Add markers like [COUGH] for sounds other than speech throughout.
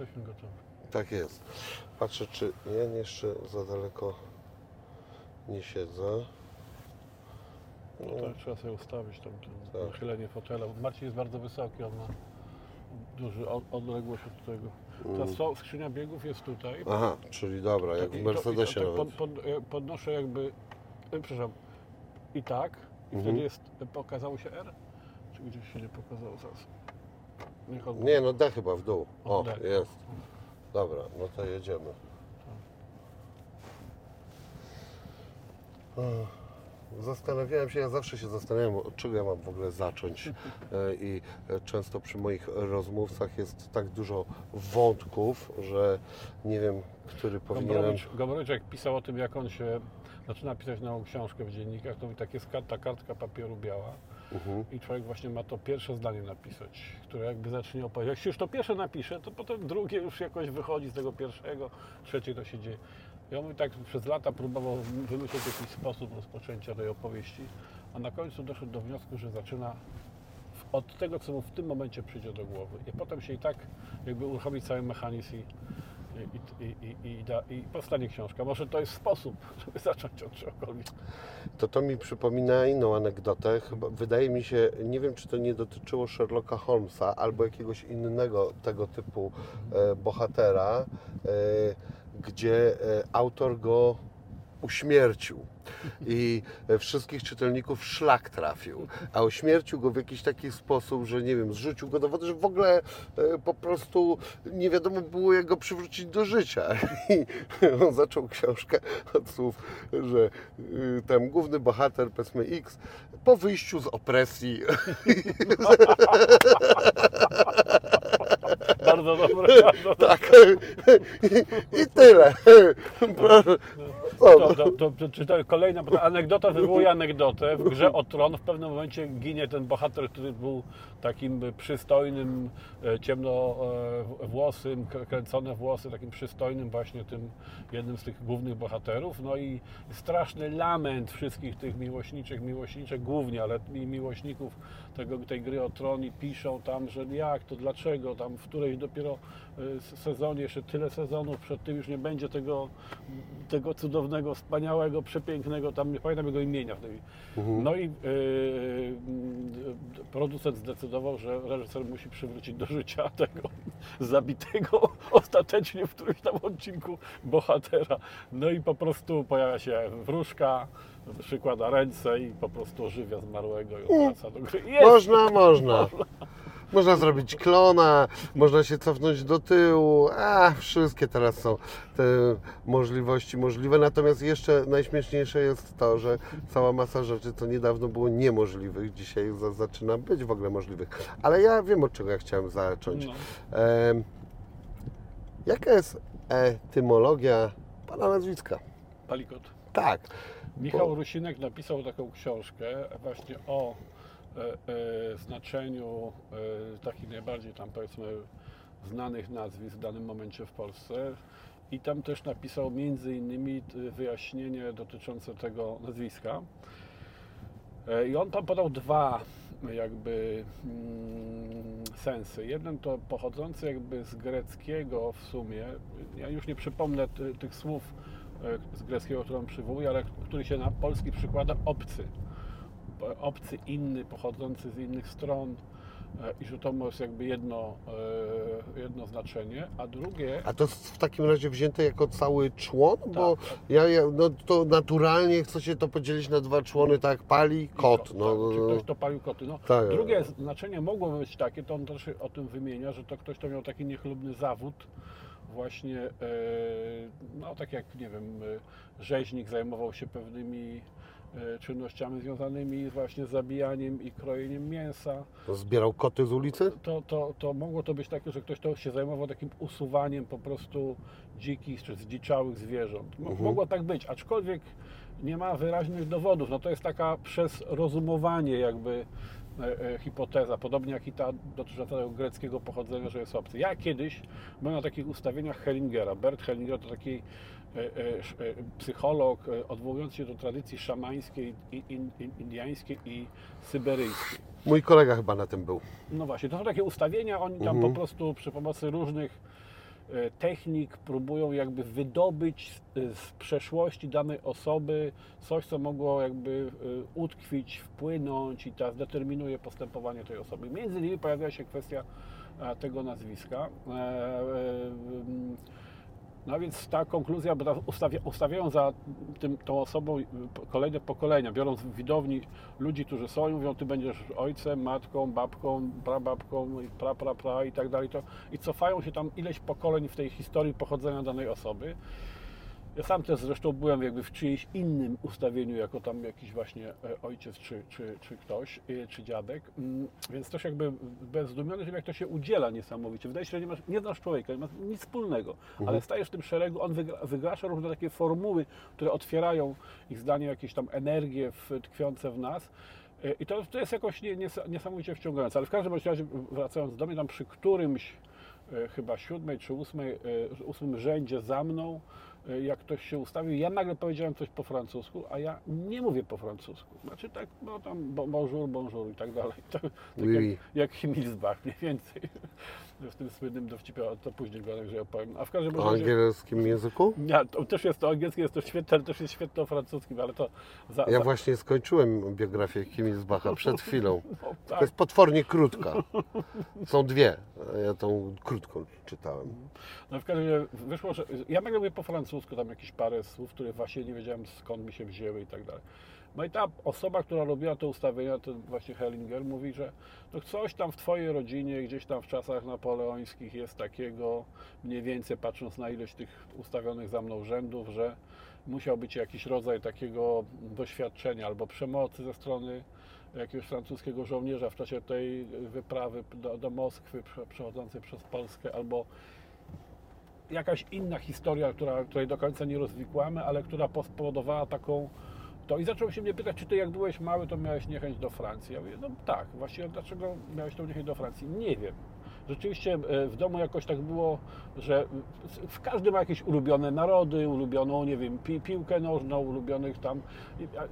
jesteśmy gotowi. Tak jest. Patrzę, czy ja jeszcze za daleko nie siedzę. No tak, trzeba sobie ustawić tam to Tak. nachylenie fotela. Marcin jest bardzo wysoki, on ma duży od- odległość od tego. Mm. Ta so- skrzynia biegów jest tutaj. Aha, czyli dobra, jak w to- Mercedesie to, tak pod, pod, e, podnoszę jakby, e, przepraszam, i tak, i Mhm. wtedy jest, e, pokazało się R? Czy gdzieś się nie pokazało zaraz? Niech. Nie, no D chyba w dół. O, D. jest. Dobra, no to jedziemy. Ech, Zastanawiałem się, ja zawsze się zastanawiam, od czego ja mam w ogóle zacząć. E, I e, często przy moich rozmówcach jest tak dużo wątków, że nie wiem, który powinienem. Gombrowicz, Gombrowicz jak pisał o tym, jak on się zaczyna pisać nową książkę w dziennikach, to mówi, tak jest karta, kartka papieru biała Mhm. i człowiek właśnie ma to pierwsze zdanie napisać, które jakby zacznie opowiadać. Jak się już to pierwsze napisze, to potem drugie już jakoś wychodzi z tego pierwszego, trzecie to się dzieje. On mówi tak przez lata próbował wymyślić jakiś sposób rozpoczęcia tej opowieści, a na końcu doszedł do wniosku, że zaczyna od tego, co mu w tym momencie przyjdzie do głowy. I potem się i tak jakby uruchomi cały mechanizm i, i, i, i, i, powstanie książka. Może to jest sposób, [LAUGHS] żeby zacząć od czegokolwiek. To to mi przypomina inną anegdotę. Chyba, wydaje mi się, nie wiem czy to nie dotyczyło Sherlocka Holmesa albo jakiegoś innego tego typu e, bohatera, e, gdzie e, autor go uśmiercił i e, wszystkich czytelników szlak trafił, a uśmiercił go w jakiś taki sposób, że nie wiem, zrzucił go do wody, że w ogóle e, po prostu nie wiadomo było jak go przywrócić do życia. I [LAUGHS] on zaczął książkę od słów, że y, tam główny bohater, powiedzmy X, po wyjściu z opresji [LAUGHS] Bardzo dobre, [LAUGHS] bardzo dobre. tak i, i tyle. To, to, to, to, to kolejna anegdota wywołuje anegdotę. W grze o tron w pewnym momencie ginie ten bohater, który był takim przystojnym, e, ciemnowłosym, k- kręcone włosy, takim przystojnym właśnie tym jednym z tych głównych bohaterów. No i straszny lament wszystkich tych miłośniczych, miłośniczek głównie, ale miłośników tego, tej gry o tron i piszą tam, że jak to, dlaczego, tam w którejś dopiero e, sezonie, jeszcze tyle sezonów przed tym już nie będzie tego, tego cudownego, wspaniałego, przepięknego, tam nie pamiętam jego imienia w tej. No i mm, producent zdecydował, że reżyser musi przywrócić do życia tego zabitego [LAUGHS] ostatecznie w którymś tam odcinku bohatera. No i po prostu pojawia się wróżka, przykłada ręce i po prostu ożywia zmarłego i wraca do gry. Jest! Można, można. [LAUGHS] Można zrobić klona, można się cofnąć do tyłu. A, wszystkie teraz są te możliwości możliwe. Natomiast jeszcze najśmieszniejsze jest to, że cała masa rzeczy, co niedawno było niemożliwych, dzisiaj za- zaczyna być w ogóle możliwych. Ale ja wiem, od czego ja chciałem zacząć. No. Em, jaka jest etymologia pana nazwiska? Palikot. Tak. Michał Rusinek napisał taką książkę właśnie o e, e, znaczeniu e, takich najbardziej tam powiedzmy znanych nazwisk w danym momencie w Polsce i tam też napisał między innymi wyjaśnienie dotyczące tego nazwiska. E, I on tam podał dwa jakby mm, sensy. Jeden to pochodzący jakby z greckiego w sumie, ja już nie przypomnę ty, tych słów e, z greckiego, które on przywołuje, ale który się na polski przykłada obcy. Obcy inny, pochodzący z innych stron e, i że to jest jakby jedno, e, jedno znaczenie, a drugie A to jest w takim razie wzięte jako cały człon? Bo Tak. ja, ja no to naturalnie chce się to podzielić na dwa człony, tak pali kot. No, tak, czy no, ktoś to palił koty. No, Tak. Drugie znaczenie mogło być takie, to on też o tym wymienia, że to ktoś, kto miał taki niechlubny zawód, właśnie, e, no tak jak, nie wiem, rzeźnik zajmował się pewnymi czynnościami związanymi właśnie z zabijaniem i krojeniem mięsa, Zbierał koty z ulicy? to, to, to mogło to być takie, że ktoś to się zajmował takim usuwaniem po prostu dzikich czy zdziczałych zwierząt. Mo- Mogło tak być, aczkolwiek nie ma wyraźnych dowodów. No to jest taka przez rozumowanie jakby e, e, hipoteza, podobnie jak i ta dotycząca tego greckiego pochodzenia, że jest obcy. Ja kiedyś byłem na takich ustawieniach Hellingera. Bert Hellinger to taki e, e, e, psycholog e, odwołujący się do tradycji szamańskiej, indiańskiej i syberyjskiej. Mój kolega chyba na tym był. No właśnie, to są takie ustawienia, oni tam po prostu przy pomocy różnych e, technik próbują jakby wydobyć z, przeszłości danej osoby coś, co mogło jakby e, utkwić, wpłynąć i to determinuje postępowanie tej osoby. Między innymi pojawia się kwestia e, tego nazwiska. No więc ta konkluzja, ustawia, ustawiają za tym, tą osobą y, kolejne pokolenia, biorąc w widowni ludzi, którzy są i mówią, ty będziesz ojcem, matką, babką, prababką, i pra, pra, pra i tak dalej. To, I cofają się tam ileś pokoleń w tej historii pochodzenia danej osoby. Ja sam też zresztą byłem jakby w czyimś innym ustawieniu, jako tam jakiś właśnie e, ojciec czy, czy, czy ktoś, e, czy dziadek, Mm, więc też jakby bez zdumiony, że jak to się udziela niesamowicie. Wydaje się, że nie, masz, nie znasz człowieka, nie masz nic wspólnego, ale stajesz w tym szeregu, on wygra, wygasza różne takie formuły, które otwierają ich zdaniem jakieś tam energie w, tkwiące w nas. E, I to, to jest jakoś nie, nies- niesamowicie wciągające, ale w każdym razie wracając do mnie, tam przy którymś chyba siódmej czy ósmej, ósmym rzędzie za mną, jak ktoś się ustawił, ja nagle powiedziałem coś po francusku, a ja nie mówię po francusku. Znaczy tak, no tam bo- bonjour, bonjour i tak dalej. Tak, tak Oui, jak, oui. jak Himmelsbach mniej więcej. [LAUGHS] W tym słynnym dowcipie, ale to później go także opowiem. A w każdym O razie... angielskim języku? Nie, to też jest to angielskie, jest to świetne, ale też jest świetne o francuskim, ale to za... Ja za, właśnie skończyłem biografię Himmelsbacha przed chwilą. [LAUGHS] no, To tak. jest potwornie krótka. [LAUGHS] Są dwie. Ja tą krótką czytałem. No w każdym razie wyszło, że ja nagle po francusku tam jakieś parę słów, które właśnie nie wiedziałem skąd mi się wzięły i tak dalej. No i ta osoba, która robiła te ustawienia, ten właśnie Hellinger, mówi, że no coś tam w Twojej rodzinie, gdzieś tam w czasach napoleońskich jest takiego, mniej więcej patrząc na ilość tych ustawionych za mną rzędów, że musiał być jakiś rodzaj takiego doświadczenia albo przemocy ze strony jakiegoś francuskiego żołnierza w czasie tej wyprawy do, do Moskwy prze- przechodzącej przez Polskę, albo jakaś inna historia, która, której do końca nie rozwikłamy, ale która spowodowała taką to i zaczął się mnie pytać, czy ty jak byłeś mały, to miałeś niechęć do Francji. Ja mówię, no tak, właściwie dlaczego miałeś tą niechęć do Francji? Nie wiem. Rzeczywiście e, w domu jakoś tak było, że każdy ma jakieś ulubione narody, ulubioną, nie wiem, pi, piłkę nożną, ulubionych tam.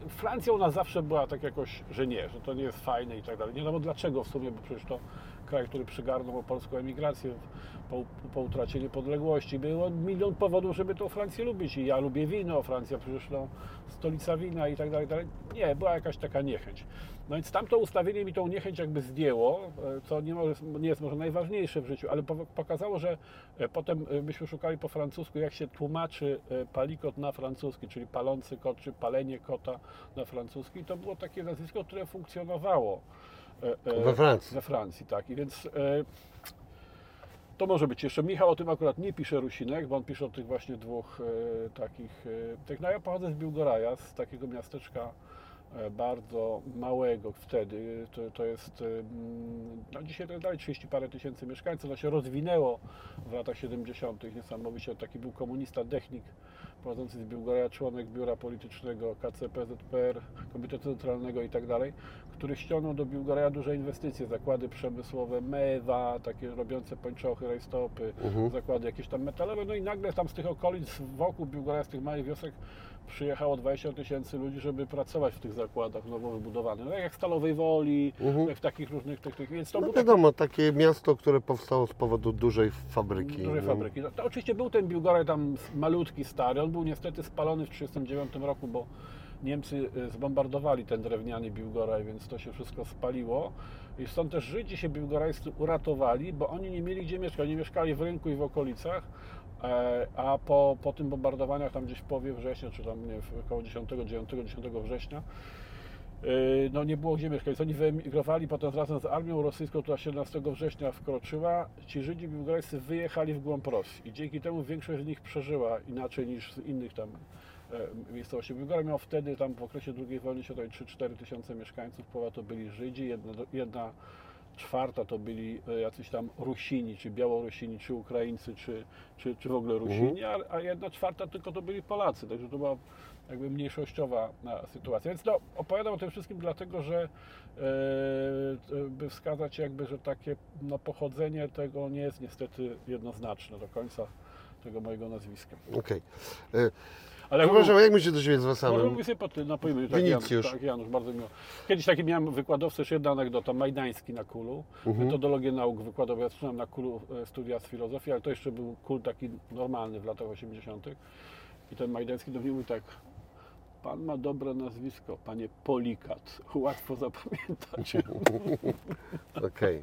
Francja u nas zawsze była tak jakoś, że nie, że to nie jest fajne i tak dalej. Nie wiadomo dlaczego w sumie, bo przecież to kraj, który przygarnął polską emigrację po, po utracie niepodległości. Było milion powodów, żeby tą Francję lubić. I ja lubię wino, Francja przecież no, stolica wina i tak dalej. Nie, była jakaś taka niechęć. No więc tamto ustawienie mi tą niechęć jakby zdjęło, e, co nie, może, nie jest może najważniejsze w życiu, ale po- pokazało, że e, potem e, myśmy szukali po francusku, jak się tłumaczy palikot na francuski, czyli palący kot, czy palenie kota na francuski. I to było takie nazwisko, które funkcjonowało We Francji. we Francji, tak. I więc to może być jeszcze. Michał o tym akurat nie pisze Rusinek, bo on pisze o tych właśnie dwóch takich. No ja pochodzę z Biłgoraja, z takiego miasteczka bardzo małego wtedy. To, to jest, e, no dzisiaj to jest dalej 30 parę tysięcy mieszkańców. To się rozwinęło w latach 70. niesamowicie. Taki był komunista, technik prowadzący z Biłgoraja, członek biura politycznego KCP, ZPR, Komitetu Centralnego i tak dalej, który ściągnął do Biłgoraja duże inwestycje, zakłady przemysłowe, mewa, takie robiące pończochy, rajstopy, Mhm. zakłady jakieś tam metalowe, no i nagle tam z tych okolic wokół Biłgoraja, z tych małych wiosek przyjechało 20 tysięcy ludzi, żeby pracować w tych zakładach nowo wybudowanych, no jak w Stalowej Woli, Mhm. jak w takich różnych tych, tych więc to No wiadomo, takie miasto, które powstało z powodu dużej fabryki. Dużej no. fabryki. No, to oczywiście był ten Biłgoraj tam malutki, stary. On był niestety spalony w 1939 roku, bo Niemcy y, zbombardowali ten drewniany Biłgoraj, więc to się wszystko spaliło. I stąd też Żydzi się biłgorajscy uratowali, bo oni nie mieli gdzie mieszkać. Oni mieszkali w rynku i w okolicach, a po, po tym bombardowaniach tam gdzieś w połowie września, czy tam nie, około 10, 9, 10 września, Yy, no nie było gdzie mieszkać. Oni wyemigrowali potem razem z armią rosyjską, która 17 września wkroczyła. Ci Żydzi biłgorajscy wyjechali w głąb Rosji i dzięki temu większość z nich przeżyła inaczej niż z innych tam e, miejscowości. Biłgoraj miał wtedy tam w okresie II wojny światowej 3-4 tysiące mieszkańców, połowa to byli Żydzi, jedna, jedna czwarta to byli e, jacyś tam Rusini, czy Białorusini, czy Ukraińcy, czy, czy, czy w ogóle Rusini, a, a jedna czwarta tylko to byli Polacy, także to była jakby mniejszościowa e, sytuacja. Więc no, opowiadam o tym wszystkim dlatego, że e, by wskazać jakby, że takie no, pochodzenie tego nie jest niestety jednoznaczne do końca tego mojego nazwiska. Okej. E, Ale Przepraszam, jak my się do siebie Może zwracamy? mówię sobie po ty, no tak, Winicjusz. Janusz, tak, Janusz, bardzo miło. Kiedyś taki miałem wykładowcę, jeszcze jedna anegdota, Majdański na Kulu, metodologię nauk wykładał, ja zaczynałem na Kulu e, studia z filozofii, ale to jeszcze był kul taki normalny w latach 80. I ten Majdański do mnie mówi tak, pan ma dobre nazwisko, panie Polikat, [LAUGHS] łatwo zapamiętać. [LAUGHS] Okej.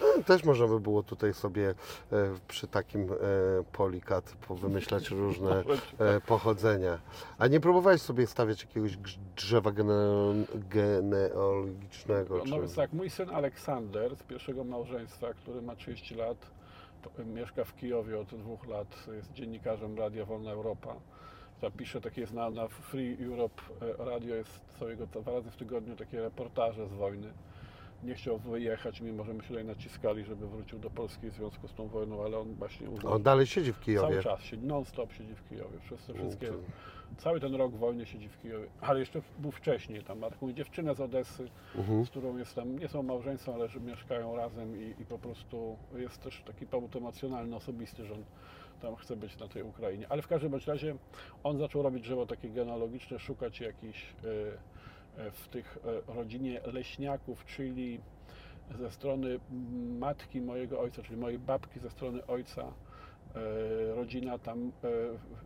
No, Też można by było tutaj sobie e, przy takim e, polikat wymyślać różne [LAUGHS] e, pochodzenia. A nie próbowałeś sobie stawiać jakiegoś drzewa gene- genealogicznego? No Czy... więc tak, mój syn Aleksander z pierwszego małżeństwa, który ma 30 lat, mieszka w Kijowie od dwóch lat, jest dziennikarzem Radia Wolna Europa. Tam pisze takie jest na, na Free Europe Radio, jest całego dwa razy w tygodniu takie reportaże z wojny. Nie chciał wyjechać, mimo że my się tutaj naciskali, żeby wrócił do Polski w związku z tą wojną, ale on właśnie uznał, On dalej siedzi w cały Kijowie. czas siedzi, non-stop siedzi w Kijowie, przez te wszystkie, cały ten rok wojny siedzi w Kijowie, ale jeszcze był wcześniej, tam ma taką dziewczynę z Odessy, Mhm. z którą jest tam, nie są małżeństwem, ale że mieszkają razem i, i po prostu jest też taki powód emocjonalny, osobisty, że on tam chce być na tej Ukrainie. Ale w każdym bądź razie on zaczął robić drzewo takie genealogiczne, szukać jakichś e, w tych e, rodzinie leśniaków, czyli ze strony matki mojego ojca, czyli mojej babki ze strony ojca, e, rodzina tam,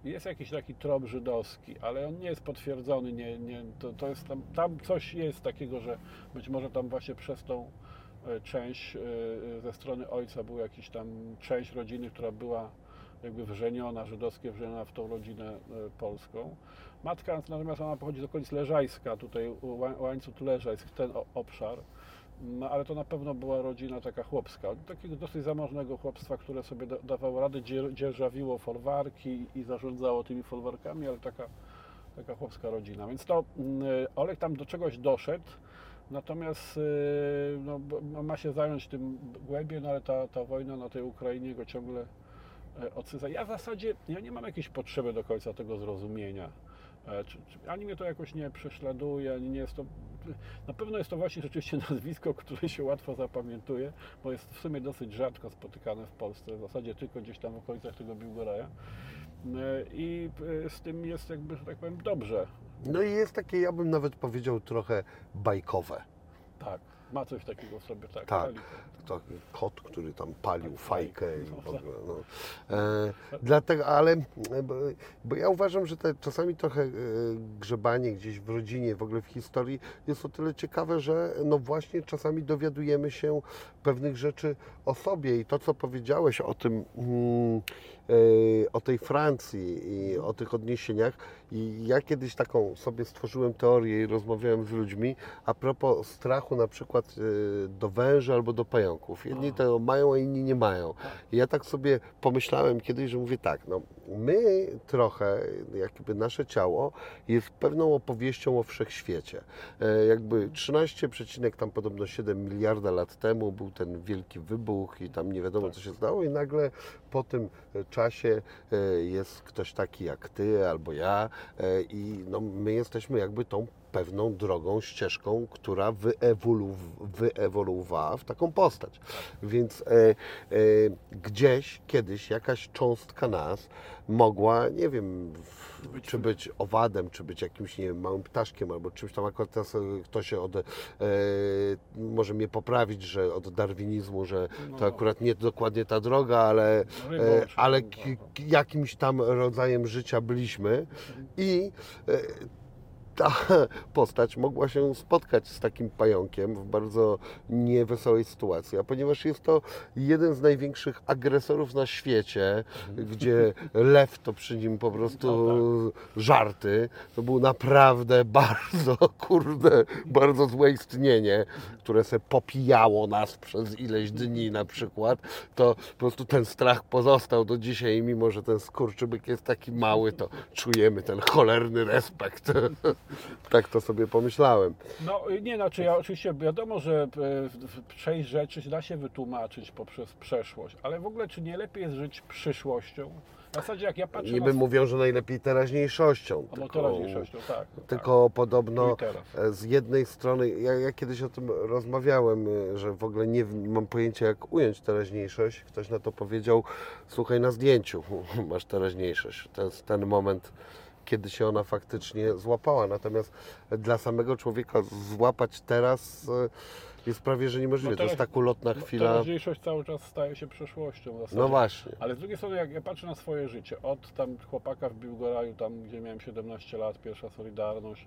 e, jest jakiś taki trop żydowski, ale on nie jest potwierdzony, nie, nie, to, to jest tam, tam coś jest takiego, że być może tam właśnie przez tą e, część e, ze strony ojca była jakiś tam część rodziny, która była jakby wrzeniona, żydowskie wrzeniona w tą rodzinę e, polską. Matka natomiast ona pochodzi z okolic Leżajska, tutaj ła- łańcuch Leżajsk, ten obszar. No ale to na pewno była rodzina taka chłopska, takiego dosyć zamożnego chłopstwa, które sobie da, dawało radę, dzie- dzierżawiło folwarki i zarządzało tymi folwarkami, ale taka, taka chłopska rodzina. Więc to mm, Olek tam do czegoś doszedł, natomiast y, no, ma się zająć tym głębiej, no ale ta, ta wojna na tej Ukrainie go ciągle e, odsysa. Ja w zasadzie ja nie mam jakiejś potrzeby do końca tego zrozumienia. E, Czy, czy, ani mnie to jakoś nie prześladuje, ani nie jest to. Na pewno jest to właśnie rzeczywiście [LAUGHS] nazwisko, które się łatwo zapamiętuje, bo jest w sumie dosyć rzadko spotykane w Polsce, w zasadzie tylko gdzieś tam w okolicach tego Biłgoraja. E, I e, z tym jest jakby, że tak powiem, dobrze. No i jest takie, ja bym nawet powiedział, trochę bajkowe. Tak, ma coś takiego w sobie, tak. Tak. Kaliko. To kot, który tam palił Tak, fajkę i w ogóle. No. E, dlatego, ale e, bo, bo ja uważam, że te, czasami trochę e, grzebanie gdzieś w rodzinie, w ogóle w historii jest o tyle ciekawe, że no właśnie czasami dowiadujemy się pewnych rzeczy o sobie i to, co powiedziałeś o tym, mm, o tej Francji i o tych odniesieniach. I ja kiedyś taką sobie stworzyłem teorię i rozmawiałem z ludźmi a propos strachu na przykład e, do węży albo do pająków. Jedni to mają, a inni nie mają. I ja tak sobie pomyślałem kiedyś, że mówię tak, no my trochę, jakby nasze ciało jest pewną opowieścią o wszechświecie. E, jakby 13, przecinek tam podobno 7 miliarda lat temu był ten wielki wybuch i tam nie wiadomo co się stało i nagle po tym e, czasie e, jest ktoś taki jak ty albo ja e, i no, my jesteśmy jakby tą pewną drogą, ścieżką, która wyewolu- wyewoluowała w taką postać. Więc e, e, gdzieś kiedyś jakaś cząstka nas mogła, nie wiem, Być- czy być owadem, czy być jakimś, nie wiem, małym ptaszkiem, albo czymś tam akurat teraz e, ktoś się od, e, może mnie poprawić, że od darwinizmu, że to No. akurat nie dokładnie ta droga, ale, Rybą, e, ale ki- ki- jakimś tam rodzajem życia byliśmy i e, ta [LAUGHS] postać mogła się spotkać z takim pająkiem w bardzo niewesołej sytuacji, a ponieważ jest to jeden z największych agresorów na świecie, gdzie lew to przy nim po prostu żarty, to był naprawdę [LAUGHS] bardzo, kurde, bardzo złe istnienie, które se popijało nas przez ileś dni na przykład, to po prostu ten strach pozostał do dzisiaj, mimo że ten skurczybyk jest taki mały, to czujemy ten cholerny respekt. [LAUGHS] [LAUGHS] tak to sobie pomyślałem. No nie, znaczy ja oczywiście wiadomo, że e, w- w- część rzeczy da się wytłumaczyć poprzez przeszłość, ale w ogóle czy nie lepiej jest żyć przyszłością? zasadzie jak ja patrzę Niby na... mówią, że najlepiej teraźniejszością. No tylko- teraźniejszością, tak. Tylko tak. podobno Tu i teraz. e, z jednej strony, ja, ja kiedyś o tym rozmawiałem, e, że w ogóle nie w- mam pojęcia jak ująć teraźniejszość. Ktoś na to powiedział, słuchaj na zdjęciu, [LAUGHS] masz teraźniejszość. To jest ten moment, kiedy się ona faktycznie złapała. Natomiast dla samego człowieka złapać teraz e, jest prawie, że niemożliwe. No to jest teraz- tak ulotna chwila. Teraźniejszość cały czas staje się przeszłością. No właśnie. Ale z drugiej strony, jak ja patrzę na swoje życie, od tam chłopaka w Biłgoraju, tam gdzie miałem 17 lat, pierwsza Solidarność,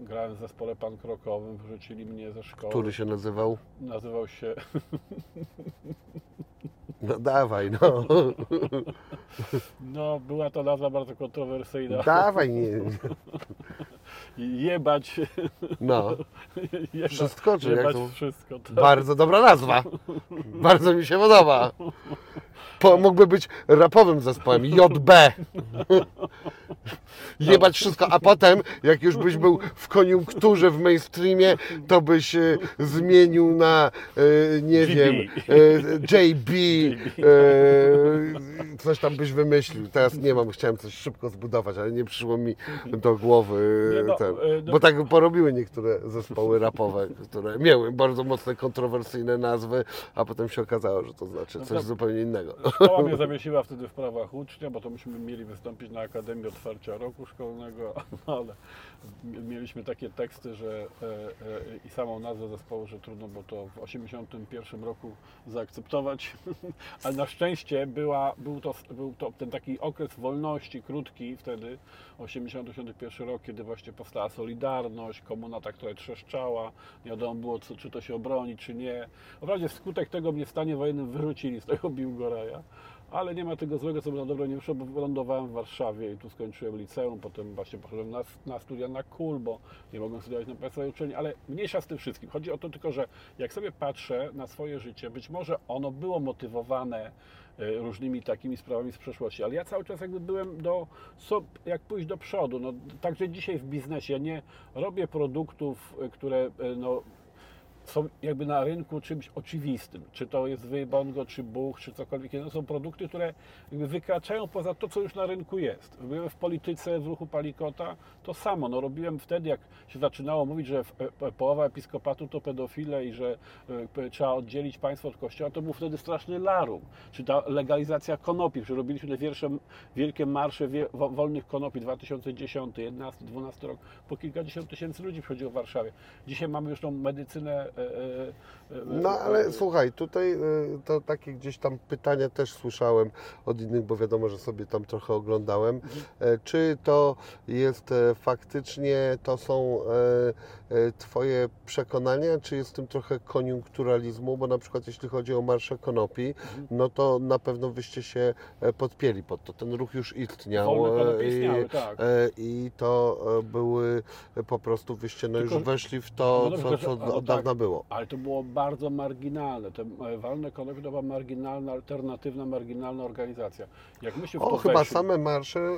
grałem w zespole pankrokowym, wyrzucili mnie ze szkoły. Który się nazywał? Nazywał się [LAUGHS] No dawaj, no. No, była to nazwa bardzo kontrowersyjna. Dawaj, nie. Jebać, No. Wszystko, czy jak jebać to? wszystko. Tak. Bardzo dobra nazwa. Bardzo mi się podoba. Po, mógłby być rapowym zespołem JB. Jebać wszystko, a potem, jak już byś był w koniunkturze, w mainstreamie, to byś e, zmienił na, e, nie wiem, e, JB, e, coś tam byś wymyślił. Teraz nie mam, chciałem coś szybko zbudować, ale nie przyszło mi do głowy Nie, no, ten, e, no- bo tak porobiły niektóre zespoły rapowe, które miały bardzo mocne, kontrowersyjne nazwy, a potem się okazało, że to znaczy No coś zupełnie innego. Szkoła mnie zawiesiła wtedy w prawach ucznia, bo to myśmy mieli wystąpić na Akademii Otwarcia Roku Szkolnego, [LAUGHS] ale mieliśmy takie teksty, że e, e, i samą nazwę zespołu, że trudno było to w 81 roku zaakceptować, [LAUGHS] ale na szczęście była, był, to, był to ten taki okres wolności krótki wtedy, 81 rok, kiedy właśnie powstała Solidarność, komuna tak trochę trzeszczała, nie wiadomo było, co, czy to się obroni, czy nie. Wprawdzie wskutek tego mnie w stanie wojennym wyrzucili z tego Biłgoraja, ale nie ma tego złego, co by na dobre nie wyszło, bo wylądowałem w Warszawie i tu skończyłem liceum, potem właśnie poszedłem na, na studia na KUL, bo nie mogłem studiować na państwowej uczelni, ale mniejsza z tym wszystkim. Chodzi o to tylko, że jak sobie patrzę na swoje życie, być może ono było motywowane e, różnymi takimi sprawami z przeszłości, ale ja cały czas jakby byłem do, jak pójść do przodu. No, także dzisiaj w biznesie nie robię produktów, e, które e, no, są jakby na rynku czymś oczywistym. Czy to jest Wybongo, czy Buch, czy cokolwiek. To są produkty, które jakby wykraczają poza to, co już na rynku jest. Byłem w polityce, w ruchu Palikota, to samo. No, robiłem wtedy, jak się zaczynało mówić, że e, połowa episkopatu to pedofile i że e, trzeba oddzielić państwo od kościoła, to był wtedy straszny larum. Czy ta legalizacja konopi, że robiliśmy te wiersze, wielkie marsze wolnych konopi 2010, 11, 12 rok. Po kilkadziesiąt tysięcy ludzi przychodziło w Warszawie. Dzisiaj mamy już tą medycynę. E, e, e, No ale słuchaj, tutaj y, to takie gdzieś tam pytania też słyszałem od innych, bo wiadomo, że sobie tam trochę oglądałem. E, Czy to jest faktycznie, to są Twoje przekonania, czy jest w tym trochę koniunkturalizmu, bo na przykład jeśli chodzi o Marsze Konopi, no to na pewno wyście się podpięli pod to. Ten ruch już istniał. Wolne istniały, i- tak. I to były po prostu, wyście no już Tylko- weszli w to, No dobrze, co, co od tak. dawna było. Ale to było bardzo marginalne. Te e, walne konopie to była marginalna, alternatywna, marginalna organizacja. Jak my się w O, to chyba weszli, same marsze, y,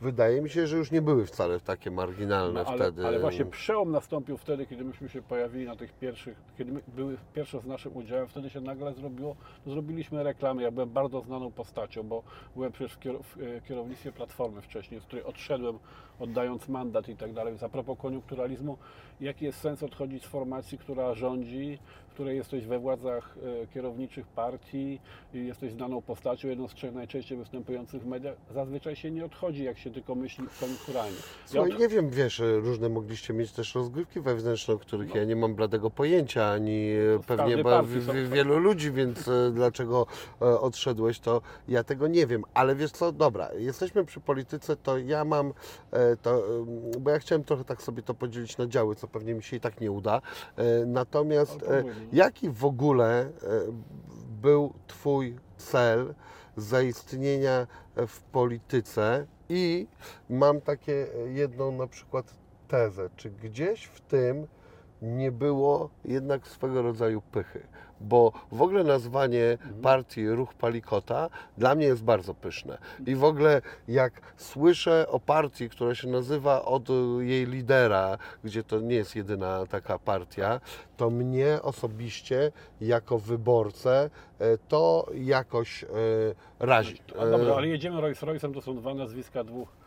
wydaje mi się, że już nie były wcale takie marginalne no, ale, wtedy. ale właśnie przełom nastąpił wtedy, kiedy myśmy się pojawili na tych pierwszych, kiedy były pierwsze z naszym udziałem, wtedy się nagle zrobiło, to zrobiliśmy reklamy. Ja byłem bardzo znaną postacią, bo byłem przecież w, e, kierownictwie Platformy wcześniej, z której odszedłem, oddając mandat i tak dalej. Więc a propos koniunkturalizmu, jaki jest sens odchodzić z formacji, która rządzi, której jesteś we władzach e, kierowniczych partii, jesteś znaną postacią, jedną z trzech najczęściej występujących w mediach, zazwyczaj się nie odchodzi, jak się tylko myśli koniunkturalnie. Ja Słuchaj, od- nie wiem, wiesz, różne mogliście mieć też rozgrywki wewnętrzne, o których ja nie mam bladego pojęcia, ani w pewnie ba, w, w, wielu ludzi, więc y, dlaczego e, odszedłeś, to ja tego nie wiem. Ale wiesz co, dobra, jesteśmy przy polityce, to ja mam, e, to, bo ja chciałem trochę tak sobie to podzielić na działy, co pewnie mi się i tak nie uda. E, Natomiast e. jaki w ogóle e, był Twój cel zaistnienia w polityce i mam takie jedną na przykład tezę, czy gdzieś w tym nie było jednak swego rodzaju pychy. Bo w ogóle nazwanie partii Ruch Palikota dla mnie jest bardzo pyszne. I w ogóle jak słyszę o partii, która się nazywa od jej lidera, gdzie to nie jest jedyna taka partia, to mnie osobiście jako wyborcę e, to jakoś e, razi. A dobra, E, ale jedziemy Rolls Royce'em, to są dwa nazwiska dwóch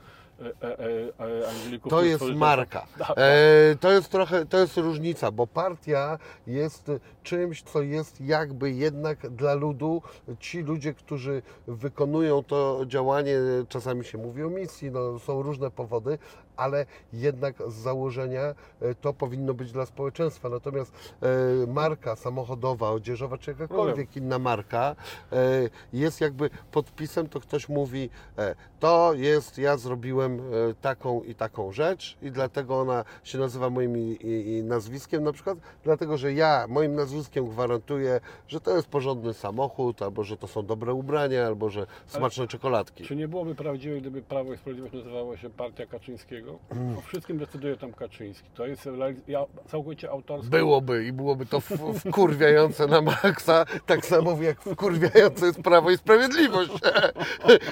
e, e, e. To jest marka. [LAUGHS] To jest trochę, to jest różnica, bo partia jest czymś, co jest jakby jednak dla ludu. Ci ludzie, którzy wykonują to działanie, czasami się mówi o misji, no, są różne powody, ale jednak z założenia e, to powinno być dla społeczeństwa. Natomiast e, marka samochodowa, odzieżowa czy jakakolwiek inna marka e, jest jakby podpisem, to ktoś mówi, to jest, ja zrobiłem taką i taką rzecz i dlatego ona się nazywa moim nazwiskiem na przykład, dlatego że ja moim nazwiskiem gwarantuję, że to jest porządny samochód, albo że to są dobre ubrania, albo że smaczne czekoladki. Czy nie byłoby prawdziwe, gdyby Prawo i Sprawiedliwość nazywało się Partia Kaczyńskiego? Mm. O wszystkim decyduje tam Kaczyński. To jest ja, całkowicie autorskie. Byłoby i byłoby to wkurwiające na maksa, tak samo jak wkurwiające jest Prawo i Sprawiedliwość.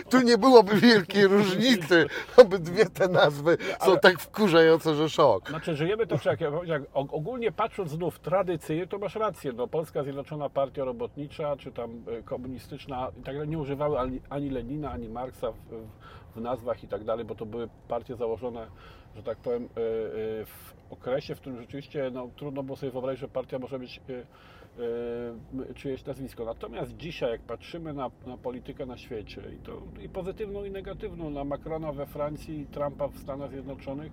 Tu nie byłoby wielkiej różnicy. Obydwie te nazwy są tak wkurzające, że szok. Znaczy, żyjemy to, jak, ja powiedziałem, ogólnie patrząc znów tradycyjnie, to masz rację, no, Polska Zjednoczona Partia Robotnicza, czy tam e, komunistyczna, i tak dalej, nie używały ani, ani Lenina, ani Marksa w, w, w nazwach i tak dalej, bo to były partie założone, że tak powiem, e, e, w okresie, w którym rzeczywiście no, trudno było sobie wyobrazić, że partia może mieć e, czyjeś nazwisko. Natomiast dzisiaj, jak patrzymy na, na politykę na świecie, i to i pozytywną, i negatywną, na Macrona we Francji, Trumpa w Stanach Zjednoczonych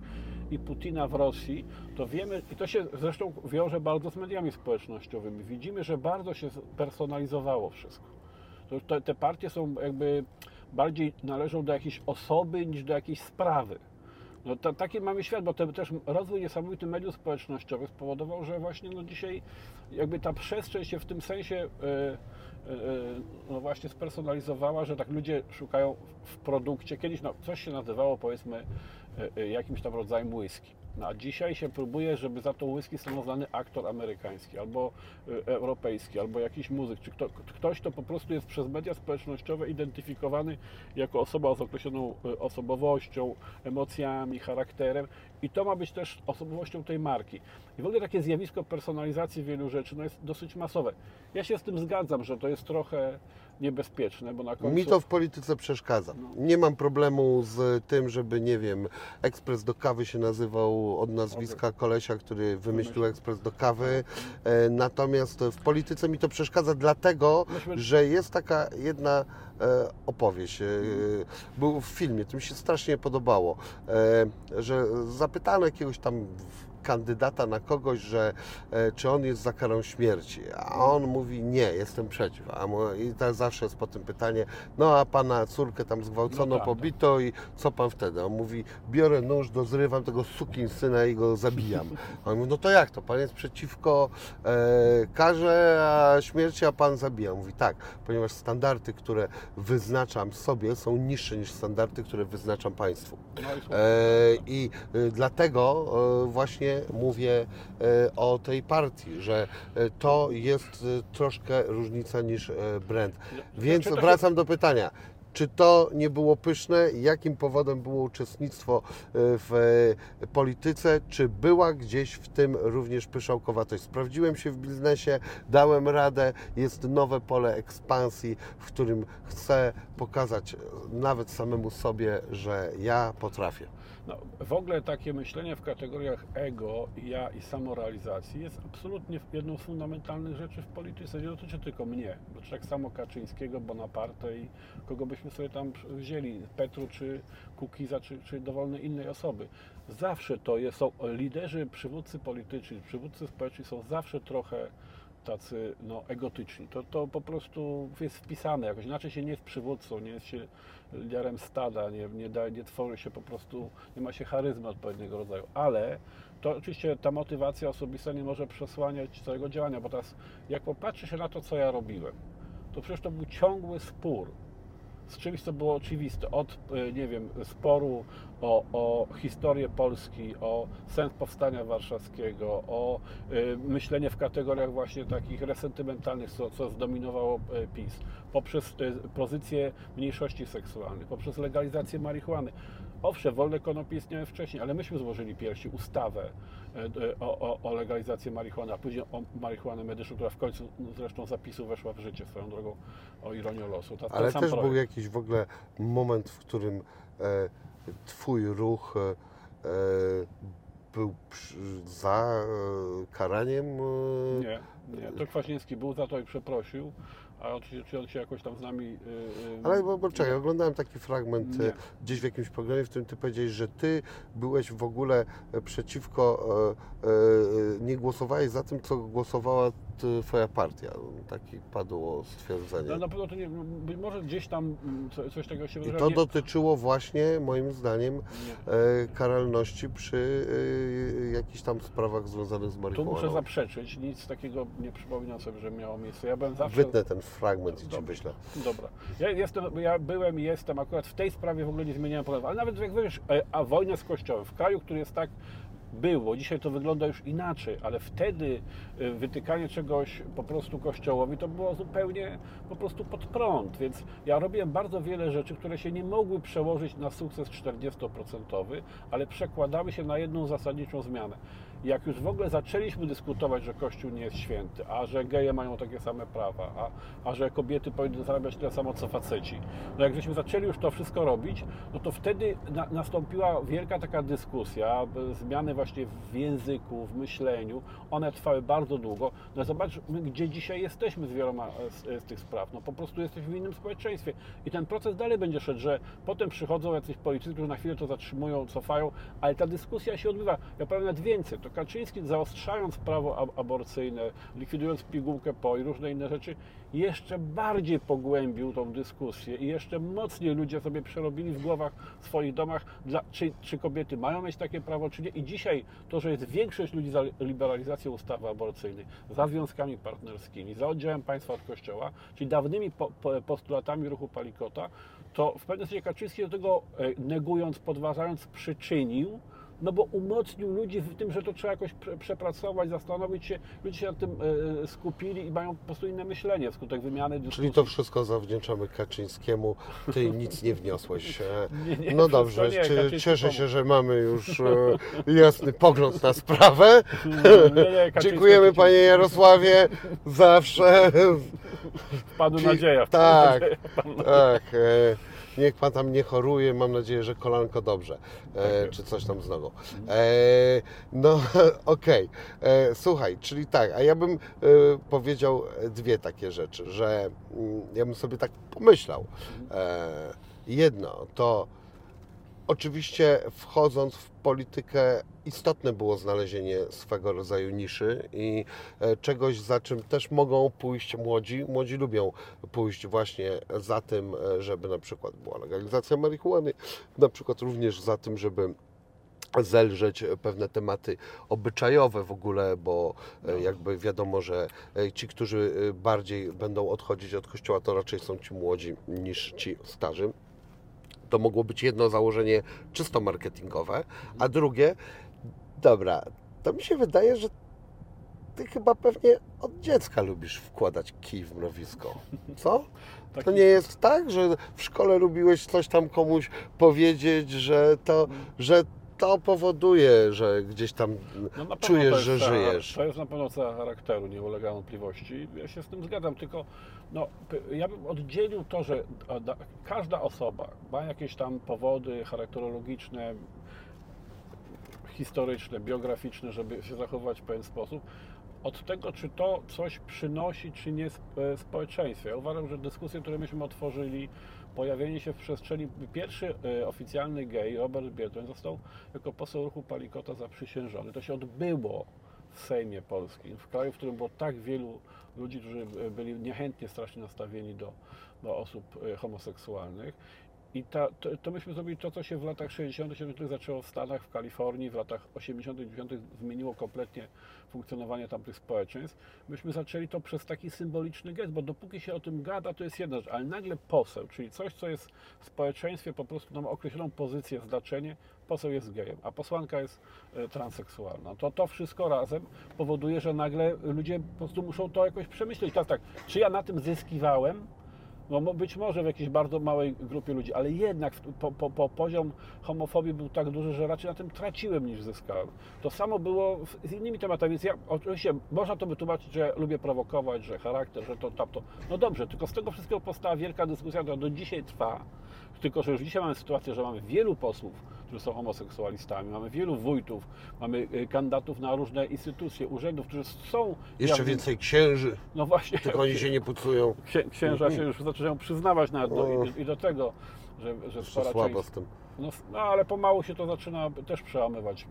i Putina w Rosji, to wiemy, i to się zresztą wiąże bardzo z mediami społecznościowymi, widzimy, że bardzo się personalizowało wszystko. To, te partie są jakby bardziej należą do jakiejś osoby niż do jakiejś sprawy. No to, taki mamy świat, bo te, też rozwój niesamowity mediów społecznościowych spowodował, że właśnie no dzisiaj jakby ta przestrzeń się w tym sensie e, e, no właśnie spersonalizowała, że tak ludzie szukają w produkcie. Kiedyś no, coś się nazywało powiedzmy e, jakimś tam rodzajem whisky. No, a dzisiaj się próbuje, żeby za to whisky stanął znany aktor amerykański, albo e, europejski, albo jakiś muzyk, czy kto, ktoś, kto po prostu jest przez media społecznościowe identyfikowany jako osoba z określoną e, osobowością, emocjami, charakterem i to ma być też osobowością tej marki. I w ogóle takie zjawisko personalizacji wielu rzeczy no jest dosyć masowe. Ja się z tym zgadzam, że to jest trochę niebezpieczne, bo na końcu... Mi to w polityce przeszkadza. Nie mam problemu z tym, żeby, nie wiem, ekspres do kawy się nazywał od nazwiska kolesia, który wymyślił ekspres do kawy. E, Natomiast w polityce mi to przeszkadza dlatego, Myśmy- że jest taka jedna opowieść. E, Był w filmie, to mi się strasznie podobało, e, że zapytano jakiegoś tam kandydata na kogoś, że e, czy on jest za karą śmierci, a on mówi nie, jestem przeciw. A mu, I tak zawsze jest po tym pytanie, no a pana córkę tam zgwałcono, No tak, pobito i co pan wtedy? On mówi, biorę nóż, dozrywam tego sukin syna i go zabijam. A [LAUGHS] on mówi, no to jak to? Pan jest przeciwko e, karze a śmierci, a pan zabija. On mówi tak, ponieważ standardy, które wyznaczam sobie są niższe niż standardy, które wyznaczam państwu. No E, I e, dlatego e, właśnie mówię e, o tej partii, że e, to jest e, troszkę różnica niż brand. Więc Znaczy, się- wracam do pytania. Czy to nie było pyszne? Jakim powodem było uczestnictwo w polityce? Czy była gdzieś w tym również pyszałkowatość? Sprawdziłem się w biznesie, dałem radę, jest nowe pole ekspansji, w którym chcę pokazać e, nawet samemu sobie, że ja potrafię. No, w ogóle takie myślenie w kategoriach ego, ja i samorealizacji jest absolutnie jedną z fundamentalnych rzeczy w polityce. Nie dotyczy tylko mnie, bo tak samo Kaczyńskiego, Bonaparte i kogo byśmy sobie tam wzięli, Petru czy Kukiza, czy, czy dowolnej innej osoby. Zawsze to jest, są liderzy, przywódcy polityczni, przywódcy społeczni są zawsze trochę tacy no, egotyczni. To, to po prostu jest wpisane jakoś. Inaczej się nie jest przywódcą, nie jest się liderem stada, nie, nie, da, nie tworzy się po prostu, nie ma się charyzmy odpowiedniego rodzaju. Ale to oczywiście ta motywacja osobista nie może przesłaniać całego działania, bo teraz jak popatrzy się na to, co ja robiłem, to przecież to był ciągły spór z czymś, co było oczywiste, od, e, nie wiem, sporu o, o historię Polski, o sens powstania warszawskiego, o e, myślenie w kategoriach właśnie takich resentymentalnych, co, co zdominowało e, PiS, poprzez pozycję mniejszości seksualnych, poprzez legalizację marihuany. Owszem, wolne konopie istniały wcześniej, ale myśmy złożyli pierwsi ustawę e, e, o, o, o legalizacji marihuany, a później o marihuanę medyczną, która w końcu zresztą zapisu weszła w życie, swoją drogą o ironię losu. Ta, Ale też był projekt. jakiś w ogóle moment, w którym e, Twój ruch e, był za e, karaniem. Nie, nie. To Kwaśniewski był za to i przeprosił, a czy, czy on się jakoś tam z nami... y, y, Ale bo, bo czekaj, oglądałem taki fragment Nie. gdzieś w jakimś programie, w którym ty powiedziałeś, że ty byłeś w ogóle e, przeciwko, e, e, nie głosowałeś za tym, co głosowała twoja partia. Takie padło stwierdzenie. No na pewno to nie, być może gdzieś tam mm, co, coś takiego się I to Nie- dotyczyło właśnie, moim zdaniem, nie. e, karalności przy e, jakichś tam sprawach związanych z Tu marihuaną. muszę zaprzeczyć, nic takiego nie przypominam sobie, że miało miejsce. Ja byłem zawsze... Wytnę ten fragment i ci wyślę. Dobra. Ja, jestem, ja byłem i jestem akurat w tej sprawie w ogóle nie zmieniałem poglądów, ale nawet jak wiesz, e, a wojnę z Kościołem w kraju, który jest tak było, dzisiaj to wygląda już inaczej, ale wtedy e, wytykanie czegoś po prostu Kościołowi to było zupełnie po prostu pod prąd, więc ja robiłem bardzo wiele rzeczy, które się nie mogły przełożyć na sukces 40%, ale przekładały się na jedną zasadniczą zmianę. Jak już w ogóle zaczęliśmy dyskutować, że Kościół nie jest święty, a że geje mają takie same prawa, a, a że kobiety powinny zarabiać tyle samo co faceci, no jak żeśmy zaczęli już to wszystko robić, no to wtedy na, nastąpiła wielka taka dyskusja, zmiany właśnie w języku, w myśleniu. One trwały bardzo długo. No zobacz, my gdzie dzisiaj jesteśmy z wieloma e, z, z tych spraw. No po prostu jesteśmy w innym społeczeństwie. I ten proces dalej będzie szedł, że potem przychodzą jacyś politycy, którzy na chwilę to zatrzymują, cofają, ale ta dyskusja się odbywa. Ja powiem nawet więcej. To Kaczyński zaostrzając prawo ab- aborcyjne, likwidując pigułkę po i różne inne rzeczy, jeszcze bardziej pogłębił tą dyskusję i jeszcze mocniej ludzie sobie przerobili w głowach, w swoich domach, dla, czy, czy kobiety mają mieć takie prawo, czy nie. I dzisiaj to, że jest większość ludzi za liberalizacją ustawy aborcyjnej, za związkami partnerskimi, za oddziałem państwa od kościoła, czyli dawnymi po, po, postulatami ruchu Palikota, to w pewnym sensie Kaczyński do tego e, negując, podważając, przyczynił, no bo umocnił ludzi w tym, że to trzeba jakoś prze- przepracować, zastanowić się. Ludzie się nad tym e, skupili i mają po prostu inne myślenie wskutek wymiany dyskusji. Czyli to wszystko zawdzięczamy Kaczyńskiemu. Ty [LAUGHS] nic nie wniosłeś. e. Nie, nie, No dobrze, nie, Kaczyński cieszę się, że mamy już e, jasny pogląd na sprawę. [LAUGHS] Nie, Dziękujemy panie Jarosławie. Zawsze. [LAUGHS] Wpadł nadzieja. Tak, nadzieja, wpadł tak. Niech pan tam nie choruje, mam nadzieję, że kolanko dobrze, Tak e, jest. czy coś tam z nogą. E, no [LAUGHS] okej, E, słuchaj, czyli tak, a ja bym e, powiedział dwie takie rzeczy, że mm, ja bym sobie tak pomyślał. E, jedno to Oczywiście wchodząc w politykę istotne było znalezienie swego rodzaju niszy i e, czegoś, za czym też mogą pójść młodzi. Młodzi lubią pójść właśnie za tym, e, żeby na przykład była legalizacja marihuany, na przykład również za tym, żeby zelżeć pewne tematy obyczajowe w ogóle, bo e, jakby wiadomo, że ci, którzy bardziej będą odchodzić od kościoła, to raczej są ci młodzi niż ci starzy. To mogło być jedno założenie czysto marketingowe, a drugie, dobra, to mi się wydaje, że ty chyba pewnie od dziecka lubisz wkładać kij w mrowisko. Co? To nie jest tak, że w szkole lubiłeś coś tam komuś powiedzieć, że to, że to powoduje, że gdzieś tam No czujesz, że żyjesz. To jest na pewno cecha charakteru, nie ulega wątpliwości. Ja się z tym zgadzam, tylko no, ja bym oddzielił to, że każda osoba ma jakieś tam powody charakterologiczne, historyczne, biograficzne, żeby się zachowywać w pewien sposób, od tego, czy to coś przynosi, czy nie sp- społeczeństwie. Ja uważam, że dyskusje, które myśmy otworzyli, pojawienie się w przestrzeni, pierwszy e, oficjalny gej, Robert Biedroń, został jako poseł ruchu Palikota zaprzysiężony. To się odbyło w Sejmie Polskim, w kraju, w którym było tak wielu ludzi, którzy e, byli niechętnie strasznie nastawieni do, do osób e, homoseksualnych. I ta, to, to myśmy zrobili to, co się w latach 60., 70. zaczęło w Stanach, w Kalifornii, w latach 80., 90. zmieniło kompletnie funkcjonowanie tamtych społeczeństw. Myśmy zaczęli to przez taki symboliczny gest, bo dopóki się o tym gada, to jest jedna rzecz, ale nagle poseł, czyli coś, co jest w społeczeństwie po prostu ma określoną pozycję, znaczenie, poseł jest gejem, a posłanka jest e, transseksualna. To to wszystko razem powoduje, że nagle ludzie po prostu muszą to jakoś przemyśleć. Teraz tak, czy ja na tym zyskiwałem? No być może w jakiejś bardzo małej grupie ludzi, ale jednak po, po, po poziom homofobii był tak duży, że raczej na tym traciłem niż zyskałem. To samo było z innymi tematami, więc ja oczywiście można to wytłumaczyć, że lubię prowokować, że charakter, że to tamto. No dobrze, tylko z tego wszystkiego powstała wielka dyskusja, która do dzisiaj trwa. Tylko, że już dzisiaj mamy sytuację, że mamy wielu posłów, którzy są homoseksualistami, mamy wielu wójtów, mamy y, kandydatów na różne instytucje, urzędów, którzy są. Jeszcze więcej księży, No właśnie. tylko oni się nie pucują. Księ, księża się już zaczynają przyznawać nawet do, i, i do tego, że, że Jeszcze spora część, z tym. No, no ale pomału się to zaczyna też przełamywać.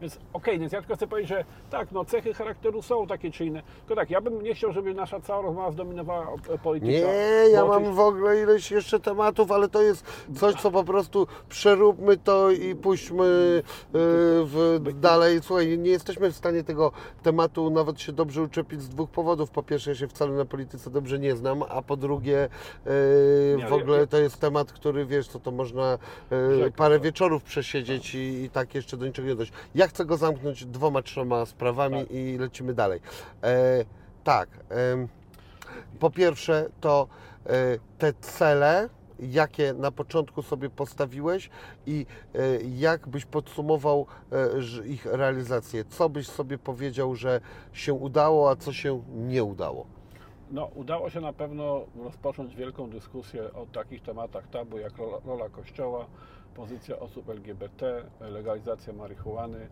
Więc okej, więc ja tylko chcę powiedzieć, że tak, no cechy charakteru są takie czy inne. Tylko tak, ja bym nie chciał, żeby nasza cała rozmowa zdominowała e, polityka. Nie, ja mam w ogóle ileś jeszcze tematów, ale to jest coś, co po prostu przeróbmy to i puśćmy y, w, dalej. Słuchaj, nie jesteśmy w stanie tego tematu nawet się dobrze uczepić z dwóch powodów. Po pierwsze, ja się wcale na polityce dobrze nie znam, a po drugie, Nie, w ogóle to jest temat, który wiesz, co to można parę wieczorów przesiedzieć i, i tak jeszcze do niczego nie dojść. Ja chcę go zamknąć dwoma, trzema sprawami Tak. i lecimy dalej. E, tak. em, po pierwsze, to e, te cele, jakie na początku sobie postawiłeś i e, jak byś podsumował e, ich realizację? Co byś sobie powiedział, że się udało, a co się nie udało? No, udało się na pewno rozpocząć wielką dyskusję o takich tematach tabu jak rola, rola Kościoła, pozycja osób LGBT, legalizacja marihuany.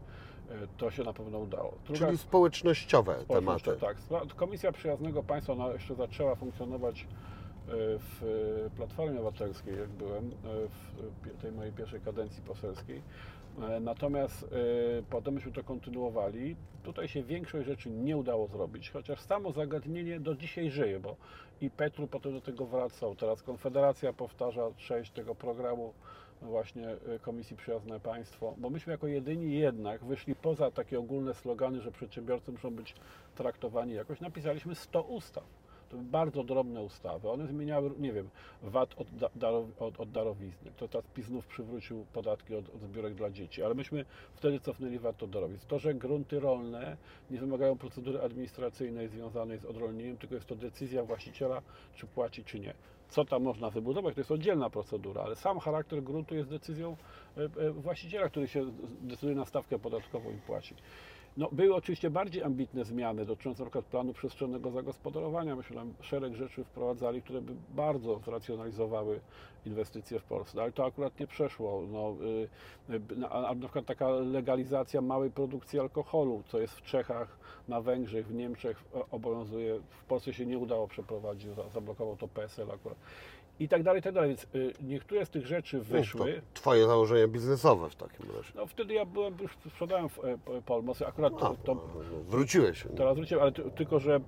E, To się na pewno udało. Druga- Czyli społecznościowe tematy. Tak. Komisja Przyjaznego Państwa ona jeszcze zaczęła funkcjonować e, w Platformie Obywatelskiej, jak byłem, e, w tej mojej pierwszej kadencji poselskiej. Natomiast potem myśmy to kontynuowali. Tutaj się większość rzeczy nie udało zrobić, chociaż samo zagadnienie do dzisiaj żyje, bo i Petru potem do tego wracał. Teraz Konfederacja powtarza część tego programu właśnie e, Komisji Przyjazne Państwo, bo myśmy jako jedyni jednak wyszli poza takie ogólne slogany, że przedsiębiorcy muszą być traktowani jakoś. Napisaliśmy 100 ustaw. To bardzo drobne ustawy. One zmieniały, nie wiem, VAT od, da, darow, od, od darowizny. To teraz PiS znów przywrócił podatki od, od zbiórek dla dzieci, ale myśmy wtedy cofnęli VAT od darowizn. To, że grunty rolne nie wymagają procedury administracyjnej związanej z odrolnieniem, tylko jest to decyzja właściciela, czy płaci, czy nie. Co tam można wybudować, to jest oddzielna procedura, ale sam charakter gruntu jest decyzją e, e, właściciela, który się decyduje na stawkę podatkową i płaci. No, były oczywiście bardziej ambitne zmiany dotyczące przykład planu przestrzennego zagospodarowania. Myśmy tam szereg rzeczy wprowadzali, które by bardzo zracjonalizowały inwestycje w Polsce, ale to akurat nie przeszło. No, y, y, na, przykład taka legalizacja małej produkcji alkoholu, co jest w Czechach, na Węgrzech, w Niemczech e, obowiązuje, w Polsce się nie udało przeprowadzić, za- zablokował to PSL akurat. I tak dalej, i tak dalej. Więc y, niektóre z tych rzeczy No, wyszły. to twoje założenia biznesowe w takim razie. No wtedy ja byłem, już sprzedałem w e, Polmos, akurat A, to, to, no, wróciłeś. teraz wróciłem, ale ty, tylko, że e,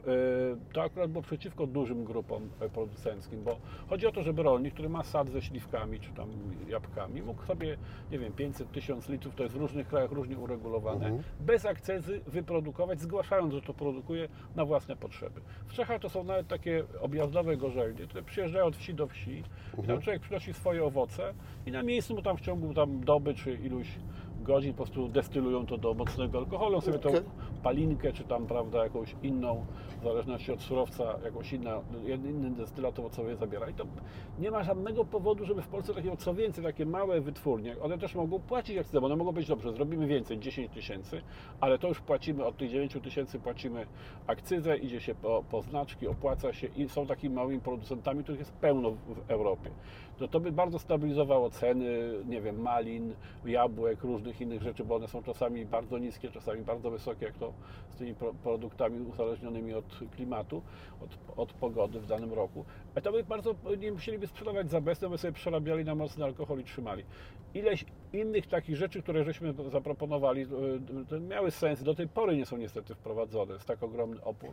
to akurat było przeciwko dużym grupom e, producenckim, bo chodzi o to, żeby rolnik, który ma sad ze śliwkami czy tam jabłkami, mógł sobie, nie wiem, 500 tysiąc litrów, to jest w różnych krajach różnie uregulowane, Mhm. bez akcezy wyprodukować, zgłaszając, że to produkuje na własne potrzeby. W Czechach to są nawet takie objazdowe gorzelnie, które przyjeżdżają od wsi do wsi i Mhm. tam człowiek przynosi swoje owoce i na miejscu mu tam w ciągu tam doby czy iluś godzin po prostu destylują to do mocnego alkoholu, sobie tą Okej. palinkę, czy tam, prawda, jakąś inną, w zależności od surowca, jakąś inna, inny destylat owocowy zabiera. I to nie ma żadnego powodu, żeby w Polsce takie, co więcej, takie małe wytwórnie, one też mogą płacić akcyzę, bo one mogą być, dobrze, zrobimy więcej, 10 tysięcy, ale to już płacimy, od tych 9 tysięcy płacimy akcyzę, idzie się po, po znaczki, opłaca się i są takimi małymi producentami, których jest pełno w Europie. To, to by bardzo stabilizowało ceny, nie wiem, malin, jabłek, różnych innych rzeczy, bo one są czasami bardzo niskie, czasami bardzo wysokie, jak to z tymi pro, produktami uzależnionymi od klimatu, od, od pogody w danym roku. A to by bardzo nie musieliby sprzedawać za bezcen, by sobie przerabiali na mocny alkohol i trzymali. Ileś innych takich rzeczy, które żeśmy zaproponowali, y, to miały sens, do tej pory nie są niestety wprowadzone, jest tak ogromny opór.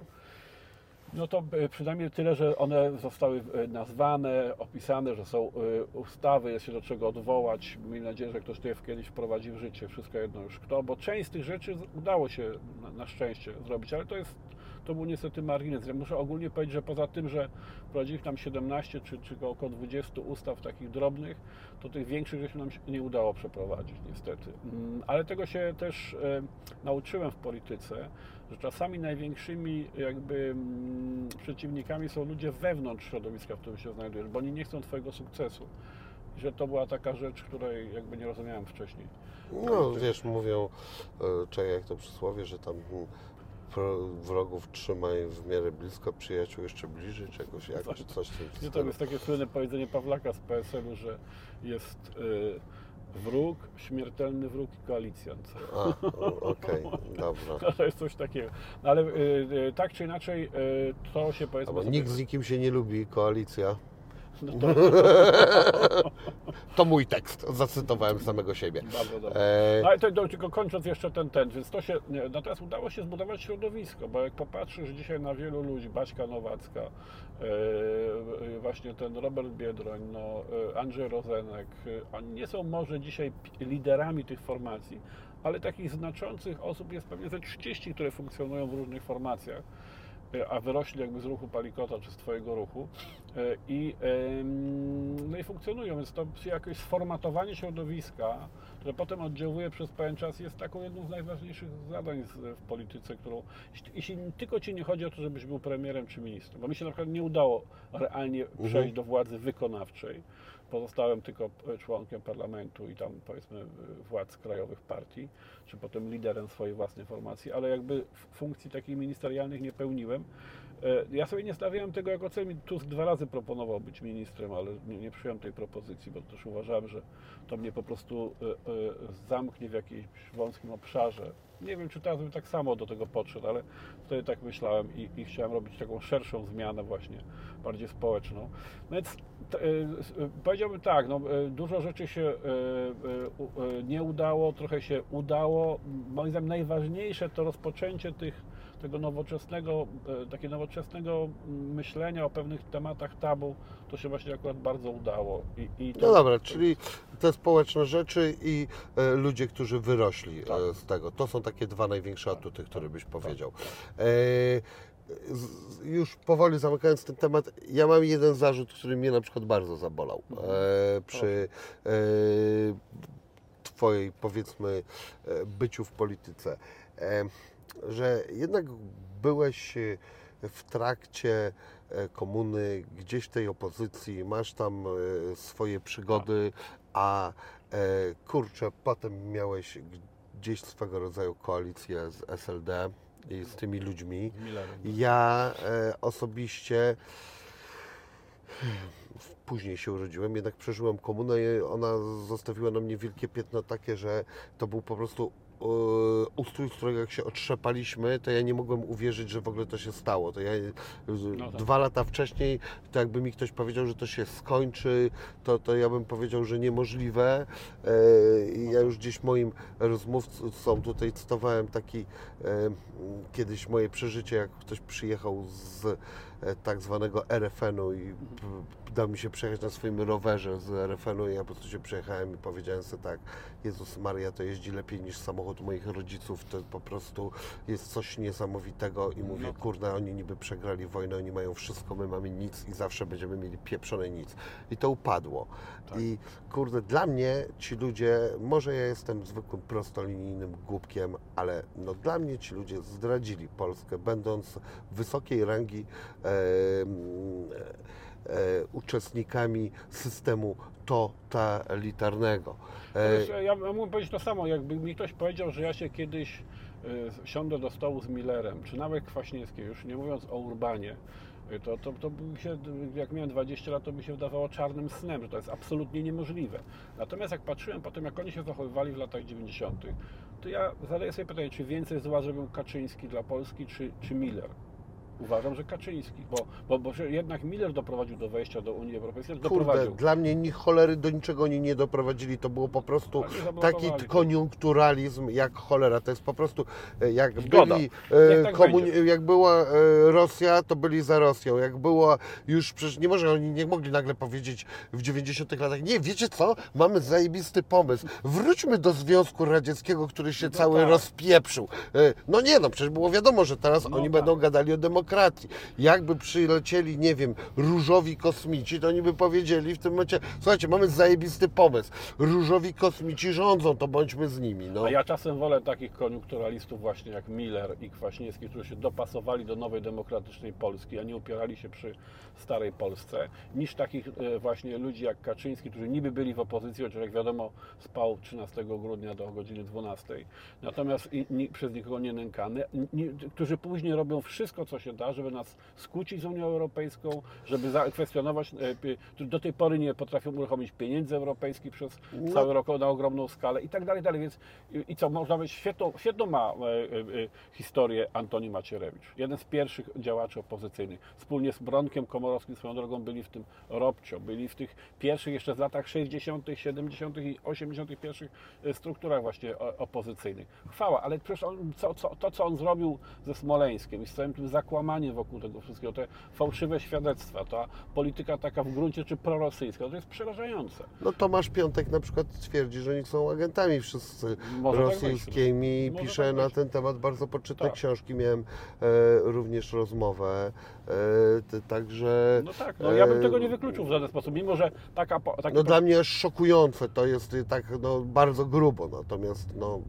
No to e, przynajmniej tyle, że one zostały e, nazwane, opisane, że są e, ustawy, jest się do czego odwołać. Miejmy nadzieję, że ktoś to kiedyś wprowadzi w życie, wszystko jedno już kto, bo część z tych rzeczy udało się na, szczęście zrobić, ale to jest, to był niestety margines. Ja muszę ogólnie powiedzieć, że poza tym, że wprowadziliśmy tam 17 czy, czy około 20 ustaw takich drobnych, to tych większych rzeczy nam się nie udało przeprowadzić niestety. Mm, Ale tego się też nauczyłem w polityce, że czasami największymi jakby mm, przeciwnikami są ludzie wewnątrz środowiska, w którym się znajdujesz, bo oni nie chcą Twojego sukcesu. Że to była taka rzecz, której jakby nie rozumiałem wcześniej. No wiesz, mówią, e, jak to przysłowie, że tam mm, wrogów trzymaj w miarę blisko, przyjaciół jeszcze bliżej, czegoś, jak, Coś- Nie, to jest takie słynne powiedzenie Pawlaka z PSL-u, że jest y, wróg, śmiertelny wróg i koalicjant. Okej, dobra. [LAUGHS] To jest coś takiego. No ale y, y, tak czy inaczej y, to się powiedzmy... Albo nikt z nikim się nie lubi, koalicja. No to To mój tekst, zacytowałem samego siebie. bardzo dobrze. E, No ale to, to tylko kończąc jeszcze ten ten, więc to się, nie, natomiast udało się zbudować środowisko, bo jak popatrzysz dzisiaj na wielu ludzi, Baśka Nowacka, e, właśnie ten Robert Biedroń, no, e, Andrzej Rozenek, oni nie są może dzisiaj liderami tych formacji, ale takich znaczących osób jest pewnie ze 30, które funkcjonują w różnych formacjach a wyrośli jakby z ruchu Palikota czy z Twojego ruchu e, i, no i funkcjonują, więc to jakoś sformatowanie środowiska, które potem oddziałuje przez pewien czas jest taką jedną z najważniejszych zadań w polityce, którą jeśli- tylko Ci nie chodzi o to, żebyś był premierem czy ministrem, bo mi się na przykład nie udało realnie przejść do władzy wykonawczej, pozostałem tylko e, członkiem parlamentu i tam powiedzmy e, władz krajowych partii, czy potem liderem swojej własnej formacji, ale jakby funkcji takich ministerialnych nie pełniłem. E, Ja sobie nie stawiałem tego jako cel. Tusk dwa razy proponował być ministrem, ale nie, nie przyjąłem tej propozycji, bo też uważałem, że to mnie po prostu zamknie w jakimś wąskim obszarze. Nie wiem, czy teraz bym tak samo do tego podszedł, ale wtedy tak myślałem i, i chciałem robić taką szerszą zmianę właśnie, bardziej społeczną. No więc t- e, e, powiedziałbym tak, no, e, dużo rzeczy się nie udało, trochę się udało. Moim zdaniem najważniejsze to rozpoczęcie tych, tego nowoczesnego, takiego nowoczesnego myślenia o pewnych tematach tabu, to się właśnie akurat bardzo udało. I, i to, No dobra, czyli te społeczne rzeczy i ludzie, którzy wyrośli Tak. z tego. To są takie dwa największe atuty, które byś powiedział. E, już powoli zamykając ten temat, ja mam jeden zarzut, który mnie na przykład bardzo zabolał e, przy e, Twojej, powiedzmy, byciu w polityce. Że jednak byłeś w trakcie komuny, gdzieś tej opozycji, masz tam swoje przygody, a kurczę, potem miałeś gdzieś swego rodzaju koalicję z SLD i z tymi ludźmi. Millerem. Ja e, osobiście później się urodziłem, jednak przeżyłem komunę i ona zostawiła na mnie wielkie piętno takie, że to był po prostu ustrój, z którego jak się otrzepaliśmy, to ja nie mogłem uwierzyć, że w ogóle to się stało. To ja e, No tak. dwa lata wcześniej, to jakby mi ktoś powiedział, że to się skończy, to, to ja bym powiedział, że niemożliwe. E, I ja już gdzieś moim rozmówcom tutaj cytowałem taki e, kiedyś moje przeżycie, jak ktoś przyjechał z e, tak zwanego RFN-u i dał mi się przejechać na swoim rowerze z RFN-u i ja po prostu się przejechałem i powiedziałem sobie tak, Jezus Maria, to jeździ lepiej niż samochód moich rodziców, to po prostu jest coś niesamowitego i mówię, No. kurde, oni niby przegrali wojnę, oni mają wszystko, my mamy nic i zawsze będziemy mieli pieprzone nic. I to upadło. Tak. I kurde, dla mnie ci ludzie, może ja jestem zwykłym prostolinijnym głupkiem, ale no dla mnie ci ludzie zdradzili Polskę, będąc wysokiej rangi e, e, uczestnikami systemu totalitarnego. E, Wiesz, Ja mógłbym powiedzieć to samo, jakby mi ktoś powiedział, że ja się kiedyś siądę do stołu z Millerem, czy nawet Kwaśniewskim, już nie mówiąc o Urbanie, to, to, to by się, jak miałem 20 lat, to mi się wydawało czarnym snem, że to jest absolutnie niemożliwe. Natomiast jak patrzyłem po tym, jak oni się zachowywali w latach 90., to ja zadaję sobie pytanie, czy więcej zła zrobił Kaczyński dla Polski, czy, czy Miller? Uważam, że Kaczyński, bo, bo, bo jednak Miller doprowadził do wejścia do Unii Europejskiej, Kurde, doprowadził. dla mnie ni cholery do niczego oni nie doprowadzili. To było po prostu taki koniunkturalizm jak cholera. To jest po prostu e, jak Zgoda. byli e, tak komuni- będzie. jak była e, Rosja, to byli za Rosją. Jak była już przecież nie może oni nie mogli nagle powiedzieć w 90 latach, nie, wiecie co? Mamy zajebisty pomysł. Wróćmy do Związku Radzieckiego, który się No cały tak. rozpieprzył. No nie, no przecież było wiadomo, że teraz No oni tak. będą gadali o demokracji. Jakby przylecieli, nie wiem, różowi kosmici, to oni by powiedzieli w tym momencie, słuchajcie, mamy zajebisty pomysł. Różowi kosmici rządzą, to bądźmy z nimi. No. A ja czasem wolę takich koniunkturalistów właśnie jak Miller i Kwaśniewski, którzy się dopasowali do nowej demokratycznej Polski, a nie upierali się przy starej Polsce, niż takich e, właśnie ludzi jak Kaczyński, którzy niby byli w opozycji, chociaż jak wiadomo spał 13 grudnia do godziny 12. Natomiast i, przez nikogo nie nękany, którzy później robią wszystko, co się da, żeby nas skłócić z Unią Europejską, żeby zakwestionować, e, do tej pory nie potrafią uruchomić pieniędzy europejskich przez No. cały rok na ogromną skalę i tak dalej, dalej. Więc i, co, można być świetną, świetną ma e, historię Antoni Macierewicz. Jeden z pierwszych działaczy opozycyjnych. Wspólnie z Bronkiem Komorowskim swoją drogą byli w tym Robcio, byli w tych pierwszych jeszcze w latach 60., 70. i 80. pierwszych e, strukturach właśnie opozycyjnych. Chwała, ale przecież on, co, co, to, co on zrobił ze Smoleńskiem i z całym tym zakłamaniem wokół tego wszystkiego, te fałszywe świadectwa, ta polityka taka w gruncie czy prorosyjska, to jest przerażające. No Tomasz Piątek na przykład twierdzi, że oni są agentami wszyscy Może tak rosyjskimi. Może Pisze tak na ten temat bardzo poczytne Tak. książki. Miałem e, również rozmowę. E, także No tak, no ja bym e, tego nie wykluczył w żaden sposób, mimo że taka... taki No dla mnie szokujące to jest tak no, bardzo grubo, natomiast no,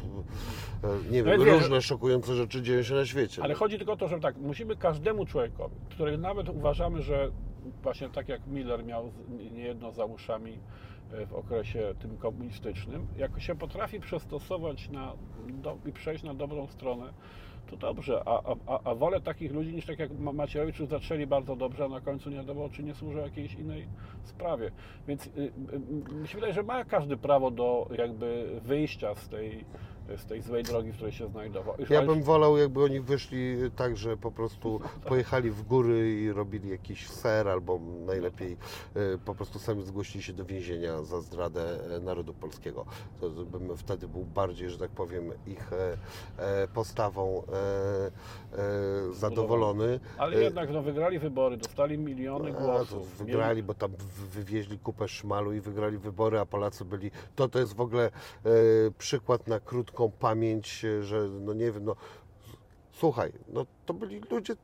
e, nie wiem, więc wiesz, różne szokujące rzeczy dzieją się na świecie. Ale no. chodzi tylko o to, że tak, musimy każdemu człowiekowi, który nawet uważamy, że właśnie tak jak Miller miał niejedno za uszami e, w okresie tym komunistycznym, jak się potrafi przestosować na, do, i przejść na dobrą stronę, to dobrze, a, a, a- wolę takich ludzi niż tak jak Ma- Macierewicz, zaczęli bardzo dobrze, a na końcu nie wiadomo, czy nie służą jakiejś innej sprawie. Więc y, y, y, mi się wydaje, że ma każdy prawo do jakby wyjścia z tej, z tej złej drogi, w której się znajdował. Ja bym wolał, jakby oni wyszli tak, że po prostu [LAUGHS] pojechali w góry i robili jakiś ser, albo najlepiej e, po prostu sami zgłosili się do więzienia za zdradę e, narodu polskiego. To bym wtedy był bardziej, że tak powiem, ich e, postawą zadowolony. Ale jednak no, wygrali wybory, dostali miliony głosów. wygrali, bo tam wywieźli kupę szmalu i wygrali wybory, a Polacy byli. To to jest w ogóle przykład na krótką pamięć, e, że no nie wiem, no słuchaj, no to byli ludzie.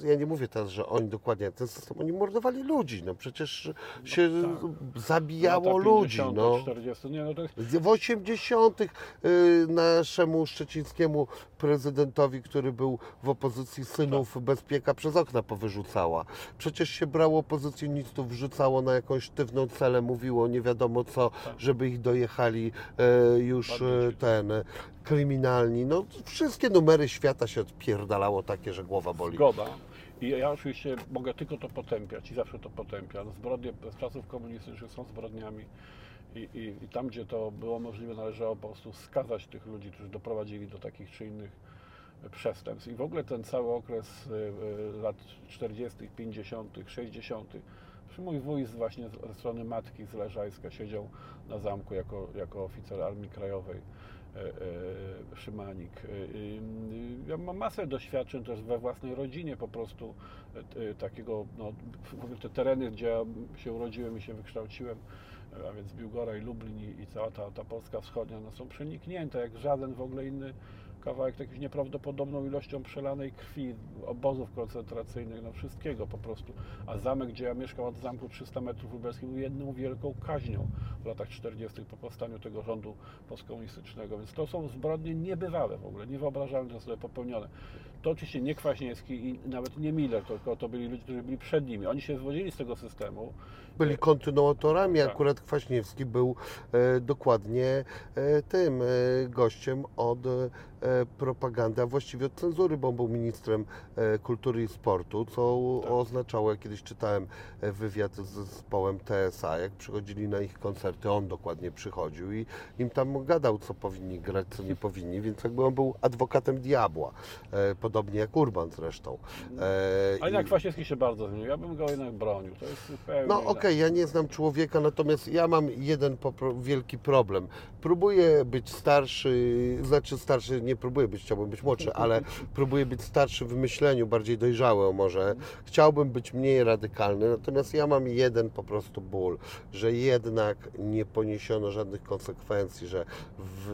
Ja nie mówię teraz, że oni dokładnie ten system, oni mordowali ludzi, no przecież się tak. zabijało Lata ludzi, 50., no. 40. Nie, no to jest, W 80. y, naszemu szczecińskiemu prezydentowi, który był w opozycji synów bezpieka, przez okna powyrzucała. Przecież się brało opozycjonistów, wrzucało na jakąś sztywną celę, mówiło nie wiadomo co, żeby ich dojechali e, już e, Bandyci. ten kryminalni. No wszystkie numery świata się odpierdalało takie, że głowa boli. zgoda. I ja oczywiście mogę tylko to potępiać i zawsze to potępiam. Zbrodnie z czasów komunistycznych są zbrodniami. I, i, I tam, gdzie to było możliwe, należało po prostu skazać tych ludzi, którzy doprowadzili do takich czy innych przestępstw. I w ogóle ten cały okres e, e, lat 40., 50., 60. Przy Mój wuj właśnie ze strony matki z Leżajska siedział na zamku jako, jako oficer Armii Krajowej. E, e, Szymanik. E, Ja mam masę doświadczeń też we własnej rodzinie po prostu takiego, no, te tereny, gdzie ja się urodziłem i się wykształciłem, a więc Biłgora i Lublin i cała ta, ta Polska wschodnia, no, są przeniknięte jak żaden w ogóle inny kawałek takiej nieprawdopodobną ilością przelanej krwi, obozów koncentracyjnych, no wszystkiego po prostu. A zamek, gdzie ja mieszkam od zamku 300 metrów lubelskich, był jedną wielką kaźnią w latach 40. po powstaniu tego rządu postkomunistycznego. Więc to są zbrodnie niebywałe w ogóle, niewyobrażalne, zostały popełnione. To oczywiście nie Kwaśniewski i nawet nie Miller, tylko to byli ludzie, którzy byli przed nimi. Oni się zwodzili z tego systemu. byli kontynuatorami. Tak. Akurat Kwaśniewski był e, dokładnie e, tym e, gościem od e, propagandy, a właściwie od cenzury, bo on był ministrem e, kultury i sportu, co Tak. oznaczało, jak kiedyś czytałem e, wywiad z zespołem TSA, jak przychodzili na ich koncerty, on dokładnie przychodził i im tam gadał, co powinni grać, co nie powinni, więc jakby on był adwokatem diabła, e, podobnie jak Urban zresztą. E, A i- jednak Kwaśniewski się bardzo zmienił. Ja bym go jednak bronił. To jest zupełnie No okej, ja nie znam człowieka, natomiast ja mam jeden wielki problem. Próbuję być starszy, znaczy starszy, nie próbuję być, chciałbym być młodszy, [LAUGHS] ale próbuję być starszy w myśleniu, bardziej dojrzały może. Chciałbym być mniej radykalny, natomiast ja mam jeden po prostu ból, że jednak nie poniesiono żadnych konsekwencji, że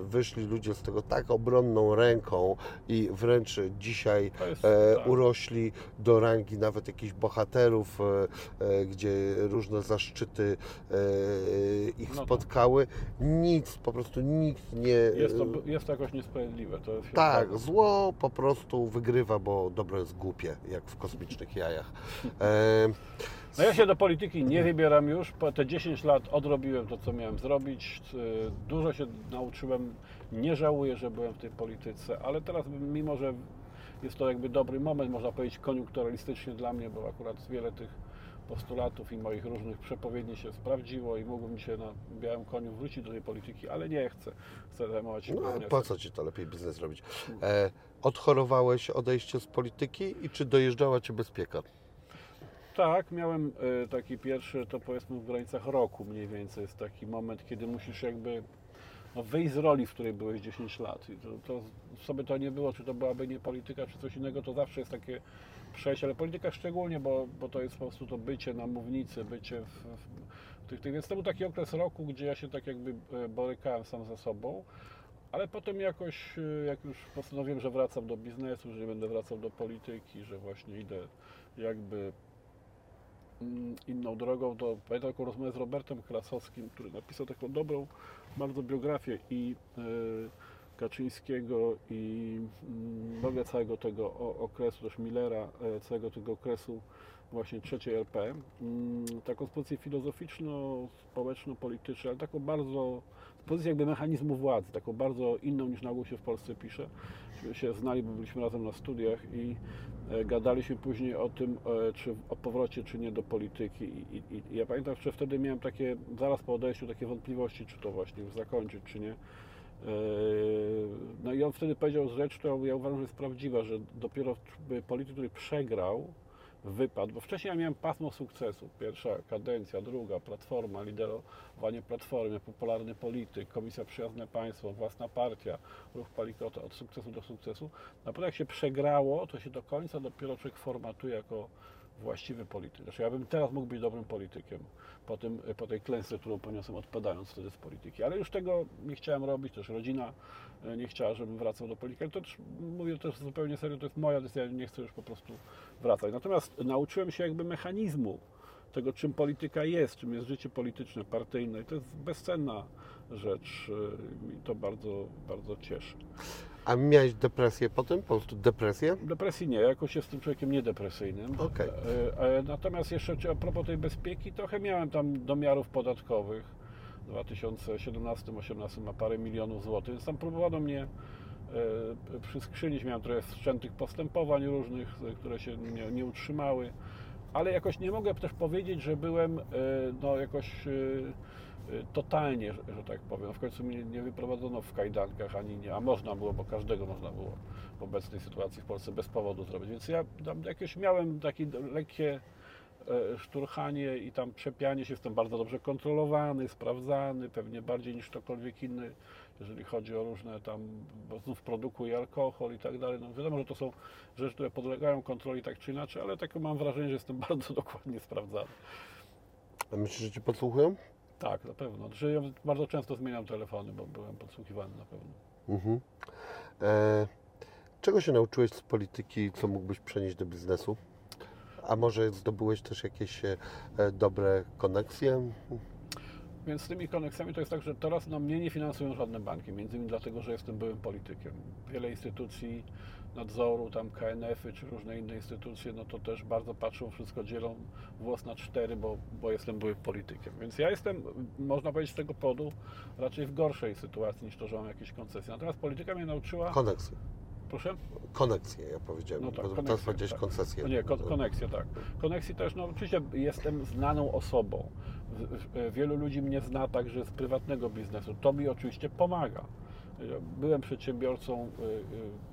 wyszli ludzie z tego tak obronną ręką i wręcz dzisiaj jest- e, tak. urośli do rangi nawet jakichś bohaterów, e, e, gdzie różne zaszczyty e, ich No tak. spotkały. Nic, po prostu nikt nie. Jest to, jest to jakoś niesprawiedliwe. To jest Tak, zło po prostu wygrywa, bo dobro jest głupie, jak w kosmicznych jajach. No ja się do polityki nie wybieram już. Po te 10 lat odrobiłem to, co miałem zrobić. Dużo się nauczyłem. Nie żałuję, że byłem w tej polityce, ale teraz, mimo że jest to jakby dobry moment, można powiedzieć koniunkturalistycznie dla mnie, bo akurat wiele tych postulatów i moich różnych przepowiedni się sprawdziło i mógłbym się na białym koniu wrócić do tej polityki, ale nie chcę. Chcę zajmować się no, po co ci to lepiej biznes robić? E, odchorowałeś odejście z polityki i czy dojeżdżała cię bezpieka? Tak, miałem y, taki pierwszy, to powiedzmy w granicach roku mniej więcej, jest taki moment, kiedy musisz jakby no, wyjść z roli, w której byłeś 10 lat. I to, to sobie to nie było, czy to byłaby nie polityka, czy coś innego, to zawsze jest takie przejście, ale polityka szczególnie, bo, bo to jest po prostu to bycie na mównicy, bycie w, w tych, tych, więc to był taki okres roku, gdzie ja się tak jakby e, borykałem sam ze sobą. Ale potem jakoś, e, jak już postanowiłem, że wracam do biznesu, że nie będę wracał do polityki, że właśnie idę jakby inną drogą, to pamiętam taką rozmowę z Robertem Krasowskim, który napisał taką dobrą bardzo biografię i e, Kaczyńskiego i mm, w całego tego okresu, też Millera, e, całego tego okresu właśnie trzeciej RP. Mm, Taką z pozycji filozoficzno-społeczno-polityczną, ale taką bardzo, z pozycji jakby mechanizmu władzy, taką bardzo inną niż na ogół się w Polsce pisze. Myśmy się znali, bo byliśmy razem na studiach i e, gadaliśmy później o tym, e, czy o powrocie, czy nie do polityki. I, i, i ja pamiętam, że wtedy miałem takie, zaraz po odejściu, takie wątpliwości, czy to właśnie zakończyć, czy nie. E, No i on wtedy powiedział rzecz, którą ja uważam, że jest prawdziwa, że dopiero polityk, który przegrał, wypadł, bo wcześniej ja miałem pasmo sukcesu. Pierwsza kadencja, druga, platforma, liderowanie platformy, popularny polityk, Komisja Przyjazne Państwo, własna partia, ruch Palikota, od sukcesu do sukcesu. Na pewno jak się przegrało, to się do końca dopiero człowiek formatuje jako właściwy polityk. Znaczy ja bym teraz mógł być dobrym politykiem po, tym, po tej klęsce, którą poniosłem odpadając wtedy z polityki. Ale już tego nie chciałem robić, też rodzina e, nie chciała, żebym wracał do polityki. Ale to też, mówię też zupełnie serio, to jest moja decyzja, nie chcę już po prostu wracać. Natomiast nauczyłem się jakby mechanizmu tego, czym polityka jest, czym jest życie polityczne, partyjne i to jest bezcenna rzecz e, i to bardzo, bardzo cieszy. A miałeś depresję potem? Po prostu depresję? Depresji nie, jakoś jestem człowiekiem niedepresyjnym. Okej. E, e, Natomiast jeszcze a propos tej bezpieki, trochę miałem tam domiarów podatkowych. W 2017-2018 ma parę milionów złotych, więc tam próbowano mnie e, przyskrzynić. Miałem trochę wszczętych postępowań różnych, które się nie, nie utrzymały. Ale jakoś nie mogę też powiedzieć, że byłem no jakoś totalnie, że, tak powiem. W końcu mnie nie wyprowadzono w kajdankach ani nie, a można było, bo każdego można było w obecnej sytuacji w Polsce bez powodu zrobić. Więc ja tam jakieś miałem takie lekkie e, szturchanie i tam przepianie się, jestem bardzo dobrze kontrolowany, sprawdzany, pewnie bardziej niż ktokolwiek inny, jeżeli chodzi o różne tam, bo znów produkuję alkohol i tak dalej. No wiadomo, że to są rzeczy, które podlegają kontroli tak czy inaczej, ale takie mam wrażenie, że jestem [LAUGHS] bardzo dokładnie sprawdzany. A myślisz, że cię podsłuchują? Tak, na pewno. Znaczy, ja bardzo często zmieniam telefony, bo byłem podsłuchiwany na pewno. Mhm. E, czego się nauczyłeś z polityki, co mógłbyś przenieść do biznesu? A może zdobyłeś też jakieś e, dobre koneksje? Więc z tymi koneksjami to jest tak, że teraz no, mnie nie finansują żadne banki, między innymi dlatego, że jestem byłym politykiem. Wiele instytucji nadzoru, tam KNF-y czy różne inne instytucje, no to też bardzo patrzą, wszystko dzielą włos na cztery, bo, bo jestem byłym politykiem. Więc ja jestem, można powiedzieć z tego powodu, raczej w gorszej sytuacji niż to, że mam jakieś koncesje. Natomiast polityka mnie nauczyła... Koneksje. Proszę? Koneksje, ja powiedziałem. No tak, bo teraz powiedziałeś tak. koncesje. No nie, ko- koneksje, tak. Koneksji też, no oczywiście jestem znaną osobą. Wielu ludzi mnie zna także z prywatnego biznesu. To mi oczywiście pomaga. Byłem przedsiębiorcą y, y,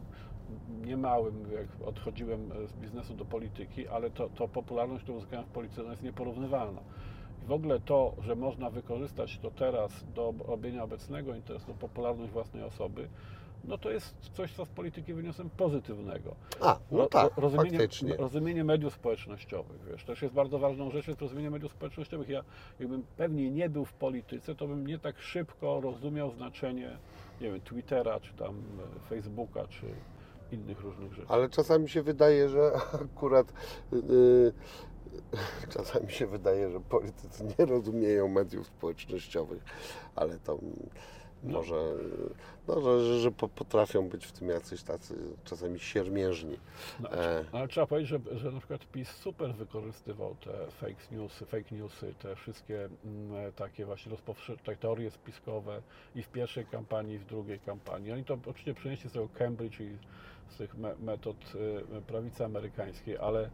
niemałym, jak odchodziłem z biznesu do polityki, ale to, to popularność, którą uzyskałem w polityce, jest nieporównywalna. I w ogóle to, że można wykorzystać to teraz do robienia obecnego interesu, popularność własnej osoby, no to jest coś, co z polityki wyniosłem pozytywnego. A, no tak, ro- rozumienie, faktycznie. rozumienie mediów społecznościowych, wiesz, też jest bardzo ważną rzeczą jest rozumienie mediów społecznościowych. Ja jakbym pewnie nie był w polityce, to bym nie tak szybko rozumiał znaczenie, nie wiem, Twittera, czy tam e, Facebooka, czy innych różnych rzeczy. Ale czasami się wydaje, że [LAUGHS] akurat yy, czasami się wydaje, że politycy nie rozumieją mediów społecznościowych, ale to No. może, no, że, że, że po- potrafią być w tym jacyś tacy czasami siermiężni. No, E, Ale trzeba powiedzieć, że, że na przykład PiS super wykorzystywał te fake newsy, fake newsy, te wszystkie mm, takie właśnie rozpowszechnione teorie spiskowe i w pierwszej kampanii, i w drugiej kampanii. Oni to oczywiście przenieśli z tego Cambridge i z tych me, metod y, prawicy amerykańskiej, ale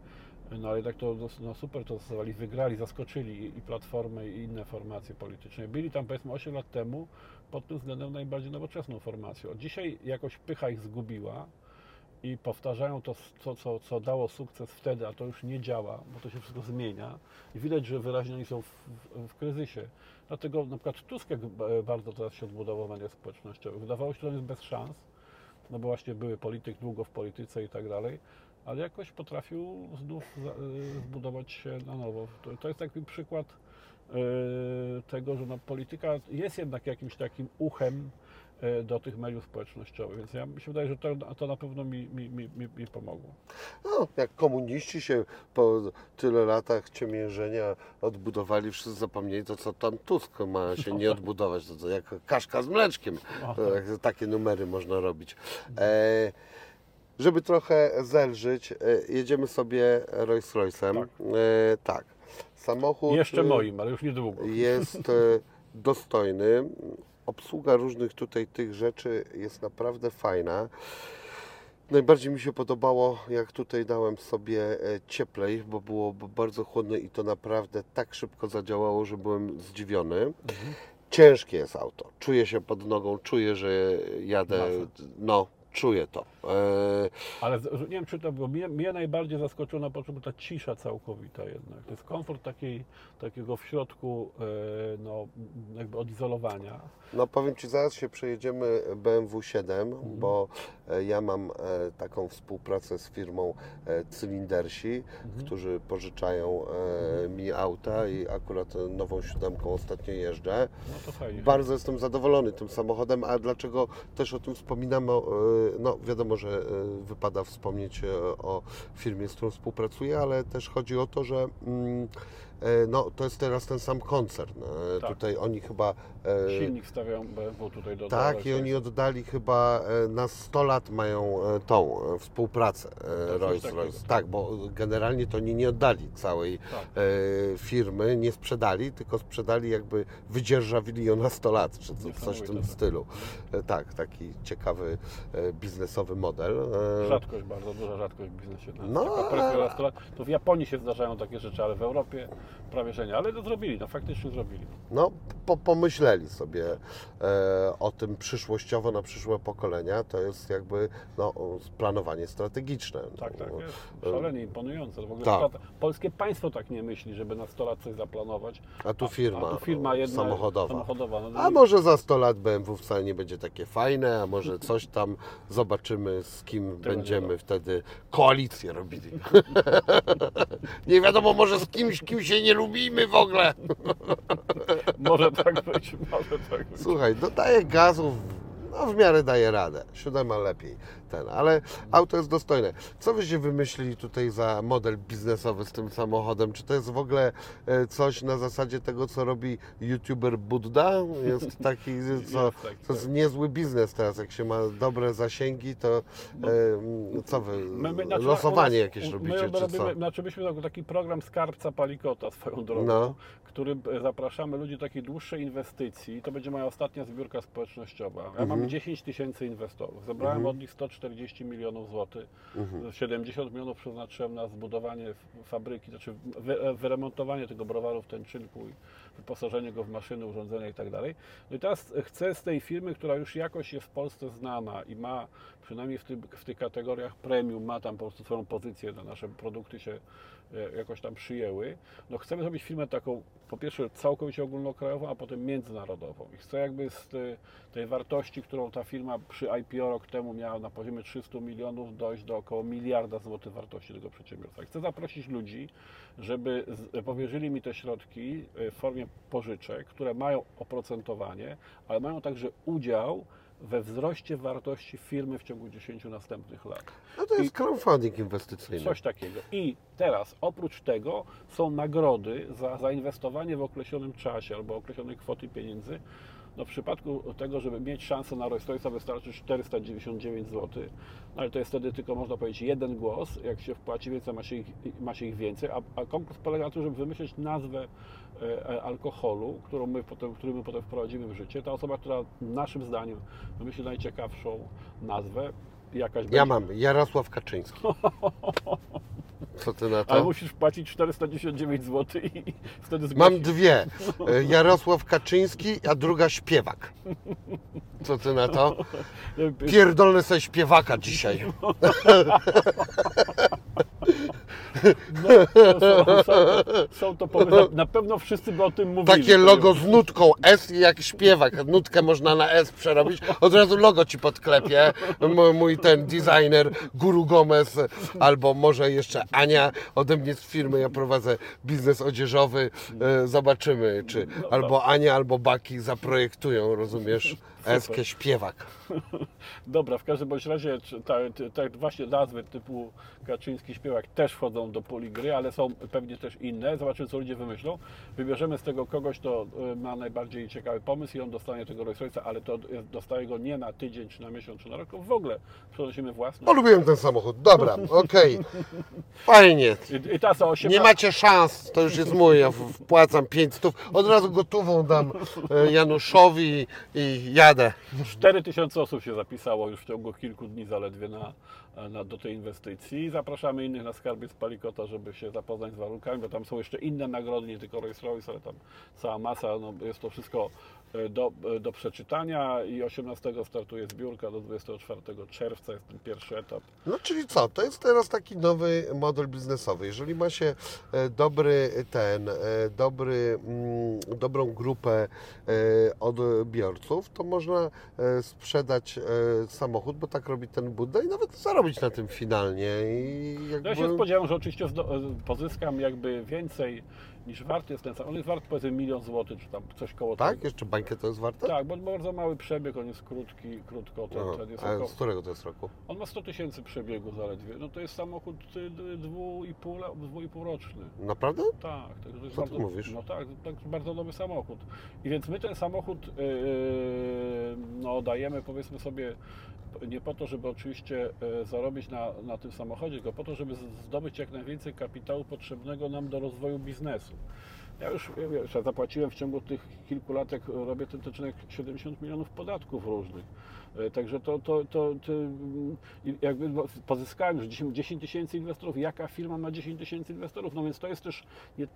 no ale jednak to no, super to stosowali, wygrali, zaskoczyli i- i Platformę i inne formacje polityczne. Byli tam powiedzmy 8 lat temu pod tym względem najbardziej nowoczesną formacją. Dzisiaj jakoś pycha ich zgubiła, i powtarzają to, co, co, co dało sukces wtedy, a to już nie działa, bo to się wszystko zmienia i widać, że wyraźnie oni są w, w, w kryzysie. Dlatego na przykład Tusk bardzo teraz się odbudował w mediach społecznościowych. Wydawało się, że on jest bez szans, no bo właśnie były polityk, długo w polityce i tak dalej, ale jakoś potrafił znów y, zbudować się na nowo. To, jest taki przykład tego, że no, polityka jest jednak jakimś takim uchem y, do tych mediów społecznościowych, więc ja mi się wydaje, że to, to na pewno mi, mi, mi, mi, pomogło. No, jak komuniści się po tyle latach ciemiężenia odbudowali, wszyscy zapomnieli, to co tam Tusk ma się nie [LAUGHS] odbudować, to, to jak kaszka z mleczkiem. Takie numery można robić. E, żeby trochę zelżyć, e, jedziemy sobie Rolls Royce'em. Tak. E, tak. Samochód Jeszcze e, moim, ale już niedługo. jest e, dostojny. Obsługa różnych tutaj tych rzeczy jest naprawdę fajna. Najbardziej mi się podobało, jak tutaj dałem sobie e, cieplej, bo było bardzo chłodno i to naprawdę tak szybko zadziałało, że byłem zdziwiony. Ciężkie jest auto. Czuję się pod nogą, czuję, że jadę. No, czuję to. E, Ale nie wiem, czy to było. Mnie, mnie najbardziej zaskoczyło na początku ta cisza całkowita jednak. To jest komfort takiej, takiego w środku e, no, jakby odizolowania. No powiem Ci, zaraz się przejedziemy BMW 7, bo e, ja mam taką współpracę z firmą Cylindersi, którzy pożyczają e, mi auta i akurat nową siódemką ostatnio jeżdżę. No to fajnie. Bardzo jestem zadowolony tym samochodem, a dlaczego też o tym wspominamy? No wiadomo, że e, wypada wspomnieć e, o firmie, z którą współpracuję, ale też chodzi o to, że mm, no, to jest teraz ten sam koncern. E, Tak. Tutaj oni chyba... e, Silnik stawiają BMW tutaj do tak, i oni oddali chyba e, na 100 lat mają e, tą e, współpracę e, coś Rolls takiego. Royce. Tak, bo generalnie to oni nie oddali całej Tak. e, firmy, nie sprzedali, tylko sprzedali jakby wydzierżawili ją na 100 lat, czy co- coś w tym tak. stylu. E, Tak, taki ciekawy e, biznesowy model. E, Rzadkość, bardzo duża rzadkość w biznesie. No, No, ale- presja na 100 lat. To w Japonii się zdarzają takie rzeczy, ale w Europie prawie że nie. Ale to zrobili, no faktycznie zrobili. No, po, pomyśleli sobie e, o tym przyszłościowo na przyszłe pokolenia. To jest jakby no, planowanie strategiczne. Tak, tak, No, jest szalenie imponujące. W ogóle Tak. świat, polskie państwo tak nie myśli, żeby na 100 lat coś zaplanować. A tu firma, A tu firma jedna samochodowa. samochodowa. No, A może za 100 lat BMW wcale nie będzie takie fajne, a może coś tam zobaczymy, z kim będziemy wtbyć koalicję robili. [LAUGHS] nie wiadomo, może z kimś, kim się nie lubimy w ogóle. [LAUGHS] Może tak być, może tak być. Słuchaj, dodaję gazów, no w miarę daje radę. Siódema lepiej ten, ale auto jest dostojne. Co wyście wymyślili tutaj za model biznesowy z tym samochodem? Czy to jest w ogóle e, coś na zasadzie tego, co robi youtuber Budda? Jest [LAUGHS] taki, co, Jest taki, to jest niezły biznes teraz. Jak się ma dobre zasięgi, to e, co wy, My- my- znaczy, losowanie nas- jakieś robicie, my czy co? robimy, Znaczy myśmy tak- taki program Skarbca Palikota swoją drogą, No. który e, zapraszamy ludzi do takiej dłuższej inwestycji. To będzie moja ostatnia zbiórka społecznościowa. Ja Mhm. mam 10 tysięcy inwestorów. Zebrałem od nich 140 milionów złotych. Mhm. 70 milionów przeznaczyłem na zbudowanie fabryki, znaczy wy, wyremontowanie tego browaru w Tęczynku i wyposażenie go w maszyny, urządzenia i tak dalej. No i teraz chcę z tej firmy, która już jakoś jest w Polsce znana i ma przynajmniej w, tym, w tych kategoriach premium, ma tam po prostu swoją pozycję, te nasze produkty się jakoś tam przyjęły. No chcemy zrobić firmę taką, po pierwsze całkowicie ogólnokrajową, a potem międzynarodową. I chcę jakby z te- tej wartości, którą ta firma przy IPO rok temu miała na poziomie 300 milionów, dojść do około miliarda złotych wartości tego przedsiębiorstwa. I chcę zaprosić ludzi, żeby z- powierzyli mi te środki e, w formie pożyczek, które mają oprocentowanie, ale mają także udział we wzroście wartości firmy w ciągu 10 następnych lat. No to jest crowdfunding inwestycyjny. Coś takiego. I teraz oprócz tego są nagrody za zainwestowanie w określonym czasie albo określonej kwoty pieniędzy. No w przypadku tego, żeby mieć szansę na Rolls Royce'a wystarczy 499 zł, no ale to jest wtedy tylko można powiedzieć jeden głos, jak się wpłaci więcej, ma się ich, ma się ich więcej, a, a konkurs polega na tym, żeby wymyśleć nazwę alkoholu, którą my potem, który my potem wprowadzimy w życie. Ta osoba, która naszym zdaniem wymyśli najciekawszą nazwę, jakaś Ja będzie- mam Jarosław Kaczyński. [LAUGHS] Co ty na Ale to? musisz płacić 499 zł i wtedy zgłosisz. Mam dwie. E, Jarosław Kaczyński, a druga śpiewak. Co ty na to? [LAUGHS] Pierdolny sobie śpiewaka dzisiaj. [LAUGHS] No, są, są, są to pomysły. Na pewno wszyscy by o tym mówili. Takie logo z nutką S i jak śpiewak. Nutkę można na S przerobić. Od razu logo ci podklepie. Mój ten designer, Guru Gomez, albo może jeszcze Ania ode mnie z firmy. Ja prowadzę biznes odzieżowy. E, Zobaczymy, czy albo Ania, albo Baki zaprojektują, rozumiesz? Eskę śpiewak. [LAUGHS] Dobra, w każdym bądź razie czy ta, właśnie nazwy typu Kaczyński śpiewak też wchodzą do puli gry, ale są pewnie też inne. Zobaczymy, co ludzie wymyślą. Wybierzemy z tego kogoś, kto y, ma najbardziej ciekawy pomysł i on dostanie tego Rolls Royce'a, ale to dostaje go nie na tydzień, czy na miesiąc, czy na rok, w ogóle przenosimy własny. Polubiłem ten samochód. Dobra, [LAUGHS] okej. Fajnie. I, I ta za 8 Nie macie szans, to już jest mój, ja wpłacam 5 stów. Od razu gotową dam e, Januszowi i jadę. 4 tysiące osób się zapisało już w ciągu kilku dni zaledwie na, na, do tej inwestycji. Zapraszamy innych na skarbiec Palikota, żeby się zapoznać z warunkami, bo tam są jeszcze inne nagrody, nie tylko Rolls Royce, ale tam cała masa. No, jest to wszystko do, do przeczytania i 18 startuje zbiórka, do 24 czerwca jest ten pierwszy etap. No czyli co, to jest teraz taki nowy model biznesowy. Jeżeli ma się e, dobry ten, e, dobry, mm, dobrą grupę e, odbiorców, to można sprzedać samochód, bo tak robi ten Budda i nawet zarobić na tym finalnie. I jakby... Ja się spodziewam, że oczywiście pozyskam jakby więcej niż wart jest ten sam. On jest wart powiedzmy milion złotych, czy tam coś koło Tak? tego. Jeszcze bańkę to jest warte? Tak, bo bardzo mały przebieg, on jest krótki, krótko, ten, No, ten jest a z którego to jest roku? on ma 100 tysięcy przebiegu zaledwie, no to jest samochód y, d- dwu i pół, la- dwu i pół roczny. Naprawdę? Tak, także to jest Co ty bardzo, mówisz? No tak, tak, bardzo nowy samochód. I więc my ten samochód yy, no, dajemy powiedzmy sobie nie po to, żeby oczywiście zarobić na, na tym samochodzie, tylko po to, żeby zdobyć jak najwięcej kapitału potrzebnego nam do rozwoju biznesu. Ja już wiesz, ja zapłaciłem w ciągu tych kilku lat, jak robię ten odcinek, 70 milionów podatków różnych. E, Także to, to, to, to jakby no, pozyskałem już 10 10 tysięcy inwestorów. Jaka firma ma 10 tysięcy inwestorów? No więc to jest też,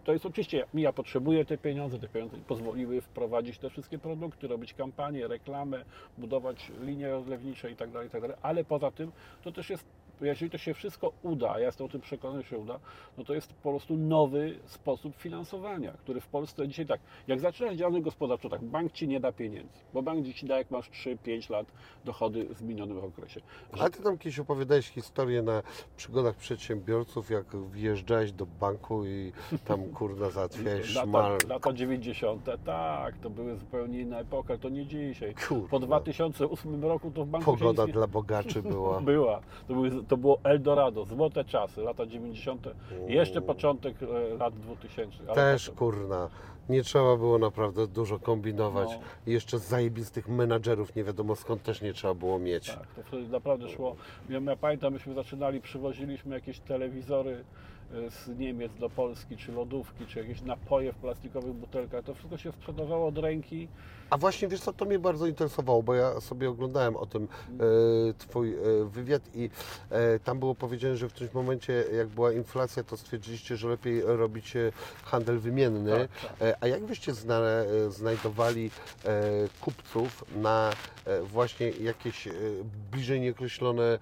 to jest oczywiście, ja potrzebuję te pieniądze, te pieniądze pozwoliły wprowadzić te wszystkie produkty, robić kampanię, reklamę, budować linie rozlewnicze i tak dalej, i tak. Ale poza tym to też jest jeżeli to się wszystko uda, ja jestem o tym przekonany, że się uda, no to jest po prostu nowy sposób finansowania, który w Polsce dzisiaj tak, jak zaczynasz działalność gospodarczą, tak, bank ci nie da pieniędzy, bo bank ci da, jak masz 3-5 lat dochody w minionym okresie. A ty tam kiedyś opowiadałeś historię na przygodach przedsiębiorców, jak wjeżdżałeś do banku i tam kurna załatwiałeś Lata, szmal. lata 90. tak, to były zupełnie inna epoka, to nie dzisiaj. Kurwa. Po 2008 roku to w banku Pogoda dla bogaczy była. [LAUGHS] Była. To, były, to było Eldorado, złote czasy, lata 90. Jeszcze początek e, lat 2000. ale Też potem- kurna. Nie trzeba było naprawdę dużo kombinować. No. I jeszcze zajebistych menadżerów nie wiadomo skąd też nie trzeba było mieć. Tak, to wtedy naprawdę szło. Ja, ja pamiętam, myśmy zaczynali, przywoziliśmy jakieś telewizory e, z Niemiec do Polski, czy lodówki, czy jakieś napoje w plastikowych butelkach. To wszystko się sprzedawało od ręki. A właśnie wiesz co, to mnie bardzo interesowało, bo ja sobie oglądałem o tym e, Twój e, wywiad i e, tam było powiedziane, że w którymś momencie jak była inflacja, to stwierdziliście, że lepiej robić e, handel wymienny. Tak, tak. E, a jak wyście zna, e, znajdowali e, kupców na e, właśnie jakieś e, bliżej nieokreślone e,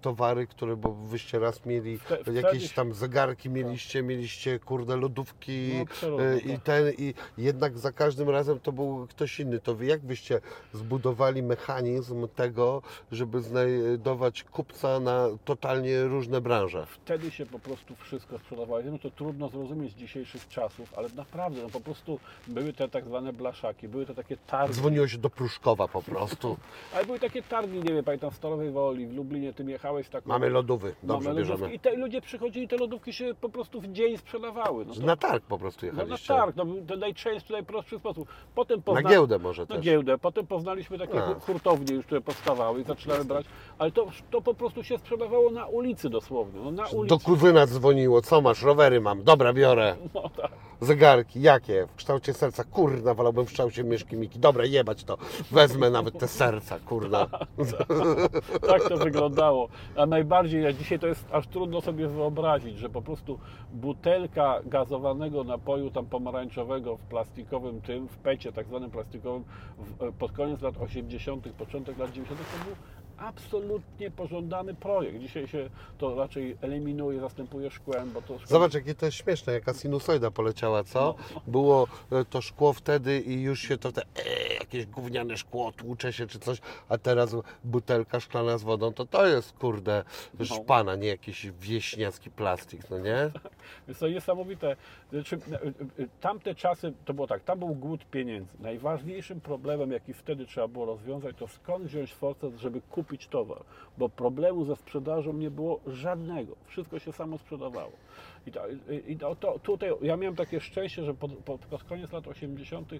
towary, które, bo wyście raz mieli Wte- jakieś tam zegarki, mieliście, mieliście kurde lodówki No, e, i tak. ten i jednak za każdym razem to był ktoś inny. To wy jak byście zbudowali mechanizm tego, żeby znajdować kupca na totalnie różne branże? Wtedy się po prostu wszystko sprzedawało. No to trudno zrozumieć z dzisiejszych czasów, ale naprawdę, no po prostu były te tak zwane blaszaki, były te takie targi. Dzwoniło się do Pruszkowa po prostu. [LAUGHS] Ale były takie targi, nie wiem, pamiętam w Stalowej Woli, w Lublinie, ty jechałeś tak. Mamy lodówy, dobrze Mamy bierzemy. I te ludzie przychodzili, te lodówki się po prostu w dzień sprzedawały. No to, Na targ po prostu no, na jechaliście. targ, no, to najczęściej, najprostszy sposób. Potem Na pozna... giełdę może Na też. giełdę. Potem poznaliśmy takie A. hurtownie już, które powstawały i zaczynały brać, ale to, to po prostu się sprzedawało na ulicy dosłownie. No, na ulicy. Do kuzyna dzwoniło, co masz, rowery mam, dobra biorę. No, tak. Zegarki, jakie? W kształcie serca, kurna, wolałbym w kształcie myszki Miki. Dobra, jebać to. Wezmę nawet te serca, kurna. [LAUGHS] tak to wyglądało. A najbardziej, a dzisiaj to jest aż trudno sobie wyobrazić, że po prostu butelka gazowanego napoju tam pomarańczowego w plastikowym tym, w pecie tak zwanym plastikowym, w, pod koniec lat 80., początek lat 90. to był absolutnie pożądany projekt. Dzisiaj się to raczej eliminuje, zastępuje szkłem, bo to szkło... Zobacz, jakie to jest śmieszne, jaka sinusoida poleciała, co? Było e, to szkło wtedy i już się to te, e, jakieś gówniane szkło, tłucze się czy coś, a teraz butelka szklana z wodą, to to jest, kurde, szpana, nie jakiś wieśniacki plastik, no nie? [LAUGHS] Jest to niesamowite. Znaczy, e, e, tamte czasy, to było tak, tam był głód pieniędzy. Najważniejszym problemem, jaki wtedy trzeba było rozwiązać, to skąd wziąć force, żeby kupić towar. Bo problemu ze sprzedażą nie było żadnego. Wszystko się samo sprzedawało. I, to, i to, tutaj ja miałem takie szczęście, że pod, pod, koniec lat 80.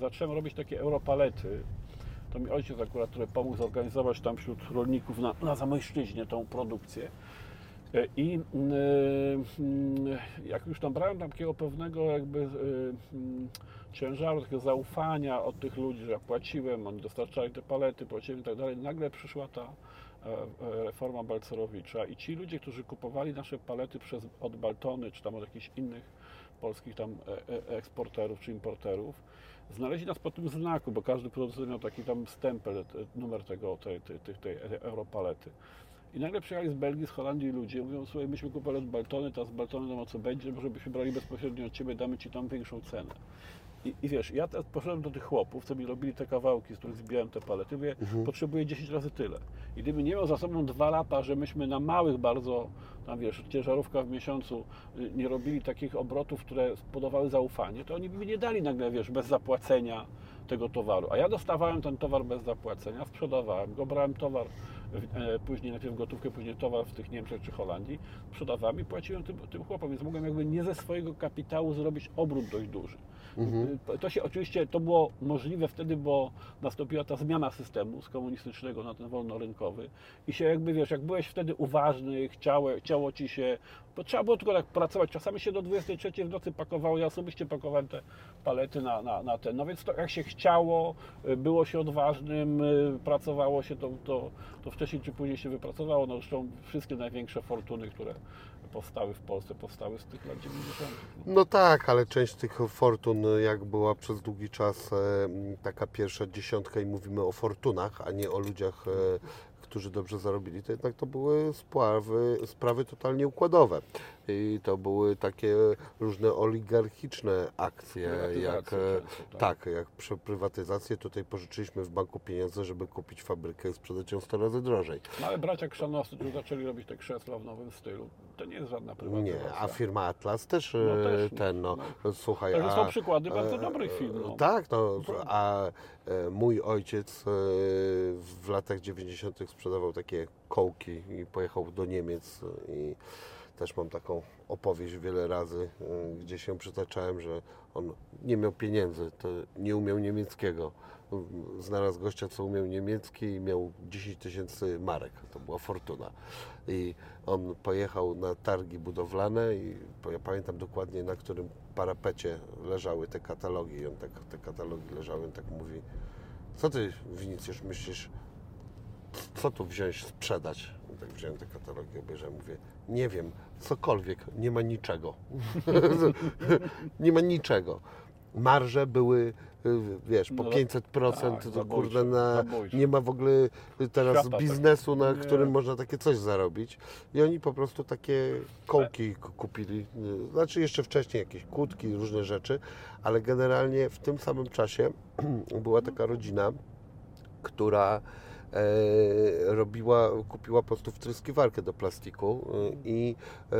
zacząłem robić takie europalety. To mi ojciec akurat, który pomógł zorganizować tam wśród rolników na, na Zamojszczyźnie tą produkcję. E, I mm, mm, jak już tam brałem takiego pewnego jakby e, mm, ciężaru, takiego zaufania od tych ludzi, że ja płaciłem, oni dostarczali te palety, płaciłem i tak dalej, nagle przyszła ta e, e, reforma Balcerowicza i ci ludzie, którzy kupowali nasze palety przez, od Baltony, czy tam od jakichś innych polskich tam e, eksporterów czy importerów, znaleźli nas po tym znaku, bo każdy producent miał taki tam stempel, te- numer tego, tej, tej, tej, tej europalety. I nagle przyjechali z Belgii, z Holandii ludzie, mówią, słuchaj, myśmy kupowali od Baltony, teraz z Baltony nam o co będzie, może byśmy brali bezpośrednio od Ciebie, damy Ci tam większą cenę. I, I wiesz, ja teraz poszedłem do tych chłopów, co mi robili te kawałki, z których zbijałem te palety, mówię, potrzebuję 10 razy tyle. I gdybym nie miał za sobą dwa lata, że myśmy na małych bardzo, tam wiesz, ciężarówka w miesiącu, y, nie robili takich obrotów, które spowodowały zaufanie, to oni by mi nie dali nagle, wiesz, bez zapłacenia tego towaru. A ja dostawałem ten towar bez zapłacenia, sprzedawałem go, brałem towar, e, później najpierw gotówkę, później towar w tych Niemczech czy Holandii, sprzedawałem i płaciłem tym, tym chłopom, więc mogłem jakby nie ze swojego kapitału zrobić obrót dość duży. Y, To się oczywiście, to było możliwe wtedy, bo nastąpiła ta zmiana systemu z komunistycznego na ten wolnorynkowy. I się jakby, wiesz, jak byłeś wtedy uważny, chciało, chciało Ci się, bo trzeba było tylko tak pracować, czasami się do 23 w nocy pakowało, ja osobiście pakowałem te palety na, na, na ten, no więc to jak się chciało, było się odważnym, pracowało się, to, to, to wcześniej czy później się wypracowało, no zresztą wszystkie największe fortuny, które powstały w Polsce, powstały z tych lat 90. No tak, ale część tych fortun, jak była przez długi czas e, taka pierwsza dziesiątka i mówimy o fortunach, a nie o ludziach, którzy dobrze zarobili, to jednak to były sprawy, sprawy totalnie układowe. I to były takie różne oligarchiczne akcje, jak, e, tak. tak, jak prywatyzację. Tutaj pożyczyliśmy w banku pieniądze, żeby kupić fabrykę i sprzedać ją 100 razy drożej. No ale bracia Krzanowscy, zaczęli robić te krzesła w nowym stylu, to nie jest żadna prywatyzacja. Nie, a firma Atlas też, No e, też, ten, no, słuchaj, Także są a, przykłady bardzo e, dobrych firm. No. Tak, no, a e, mój ojciec e, w latach 90. sprzedawał takie kołki i pojechał do Niemiec e, i też mam taką opowieść wiele razy, e, gdzie się przytaczałem, że on nie miał pieniędzy, to nie umiał niemieckiego. Znalazł gościa, co umiał niemiecki i miał 10 tysięcy marek. To była fortuna. I on pojechał na targi budowlane i ja pamiętam dokładnie na którym parapecie leżały te katalogi i on tak, te katalogi leżały, on tak mówi co ty Winicjusz myślisz, co tu wziąć, sprzedać? I tak wziąłem te katalogi, obejrzałem, mówię, nie wiem, cokolwiek, nie ma niczego. [LAUGHS] nie ma niczego. Marże były, y, wiesz, po No, 500%, tak, to zabójcze, kurde, na, nie ma w ogóle teraz Świata biznesu, na Nie. którym można takie coś zarobić. I oni po prostu takie kołki k- kupili, znaczy jeszcze wcześniej jakieś kłódki, różne rzeczy, ale generalnie w tym samym czasie [CLEARS THROAT] była taka rodzina, która e, robiła, kupiła po prostu wtryskiwarkę do plastiku e, i e,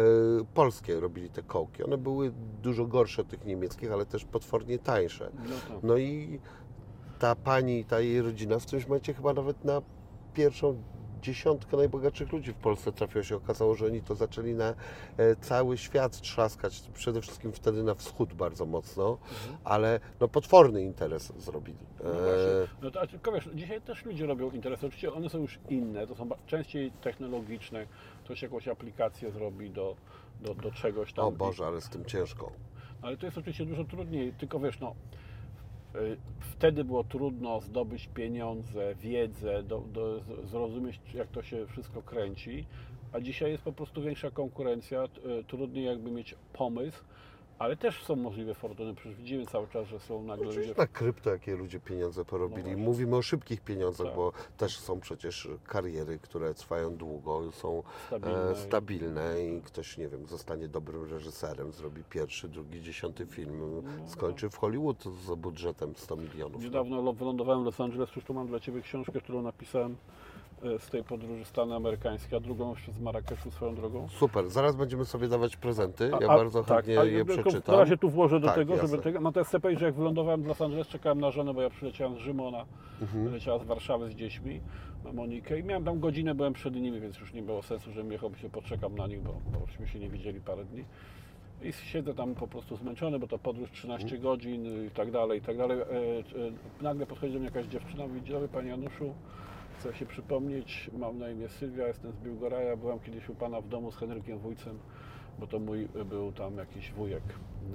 polskie robili te kołki. One były dużo gorsze od tych niemieckich, ale też potwornie tańsze. No. No i ta pani, ta jej rodzina w którymś momencie chyba nawet na pierwszą dziesiątkę najbogatszych ludzi w Polsce trafiło się. Okazało, że oni to zaczęli na e, cały świat trzaskać, przede wszystkim wtedy na wschód bardzo mocno, ale no potworny interes zrobili. No, E, właśnie. no to a tylko wiesz, dzisiaj też ludzie robią interesy. Oczywiście one są już inne, to są częściej technologiczne. Ktoś jakąś aplikację zrobi do, do, do czegoś tam. o Boże, ale z tym ciężko. Ale to jest oczywiście dużo trudniej, tylko wiesz, no, wtedy było trudno zdobyć pieniądze, wiedzę, do, do, zrozumieć, jak to się wszystko kręci, a dzisiaj jest po prostu większa konkurencja, y, trudniej jakby mieć pomysł, ale też są możliwe fortuny, przecież widzimy cały czas, że są nagle ludzie... Oczywiście na krypto, jakie ludzie pieniądze porobili. No. Mówimy o szybkich pieniądzach, Tak. bo też są przecież kariery, które trwają długo, są Stabilne e, i- stabilne i ktoś, nie wiem, zostanie dobrym reżyserem, zrobi pierwszy, drugi, dziesiąty film, skończy w Hollywood z budżetem 100 milionów. Niedawno wylądowałem w Los Angeles, zresztą mam dla Ciebie książkę, którą napisałem e, z tej podróży Stany Amerykańskie, a drugą jeszcze z Marrakeszu swoją drogą. Super, zaraz będziemy sobie dawać prezenty. Ja A- a- bardzo tak, chętnie a je przeczytam. Na razie tu włożę do Tak, tego, jasne. żeby tego. No to chcę powiedzieć, że jak wylądowałem w Los Angeles, czekałem na żonę, bo ja przyleciałem z Rzymu, ona Mhm. leciała z Warszawy z dziećmi, na Monikę i miałem tam godzinę, byłem przed nimi, więc już nie było sensu, żebym jechał, się poczekam na nich, bo, bo się nie widzieli parę dni. I siedzę tam po prostu zmęczony, bo to podróż 13 Mhm. godzin i tak dalej, i tak dalej. E, e, nagle podchodzi do mnie jakaś dziewczyna, mówi, dzień dobry Panie Januszu, chcę się przypomnieć, mam na imię Sylwia, jestem z Biłgoraja, byłam kiedyś u Pana w domu z Henrykiem Wójcem, bo to mój był tam jakiś wujek.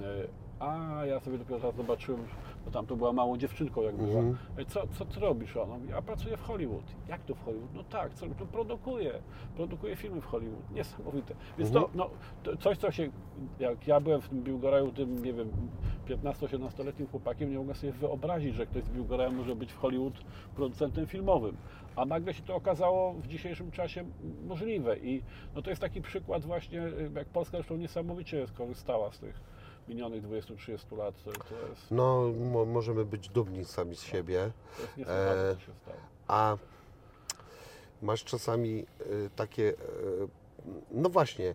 E, A ja sobie dopiero teraz zobaczyłem, bo tam to była małą dziewczynką jak była. Mhm. E, Co, co ty robisz? Ona mówi, a pracuję w Hollywood. Jak to w Hollywood? No tak, co to produkuję. Produkuję filmy w Hollywood. Niesamowite. Więc to, no, to coś, co się, jak ja byłem w tym Biłgoraju, tym, nie wiem, 15-17-letnim chłopakiem, nie mogłem sobie wyobrazić, że ktoś z Biłgoraju może być w Hollywood producentem filmowym. A nagle się to okazało w dzisiejszym czasie możliwe. I no, to jest taki przykład właśnie, y, jak Polska zresztą niesamowicie skorzystała z tych minionych 20-30 lat. To jest, No, mo- możemy być dumni sami z siebie. to jest niesamowite, E, się stało. A masz czasami y, takie, y, no właśnie,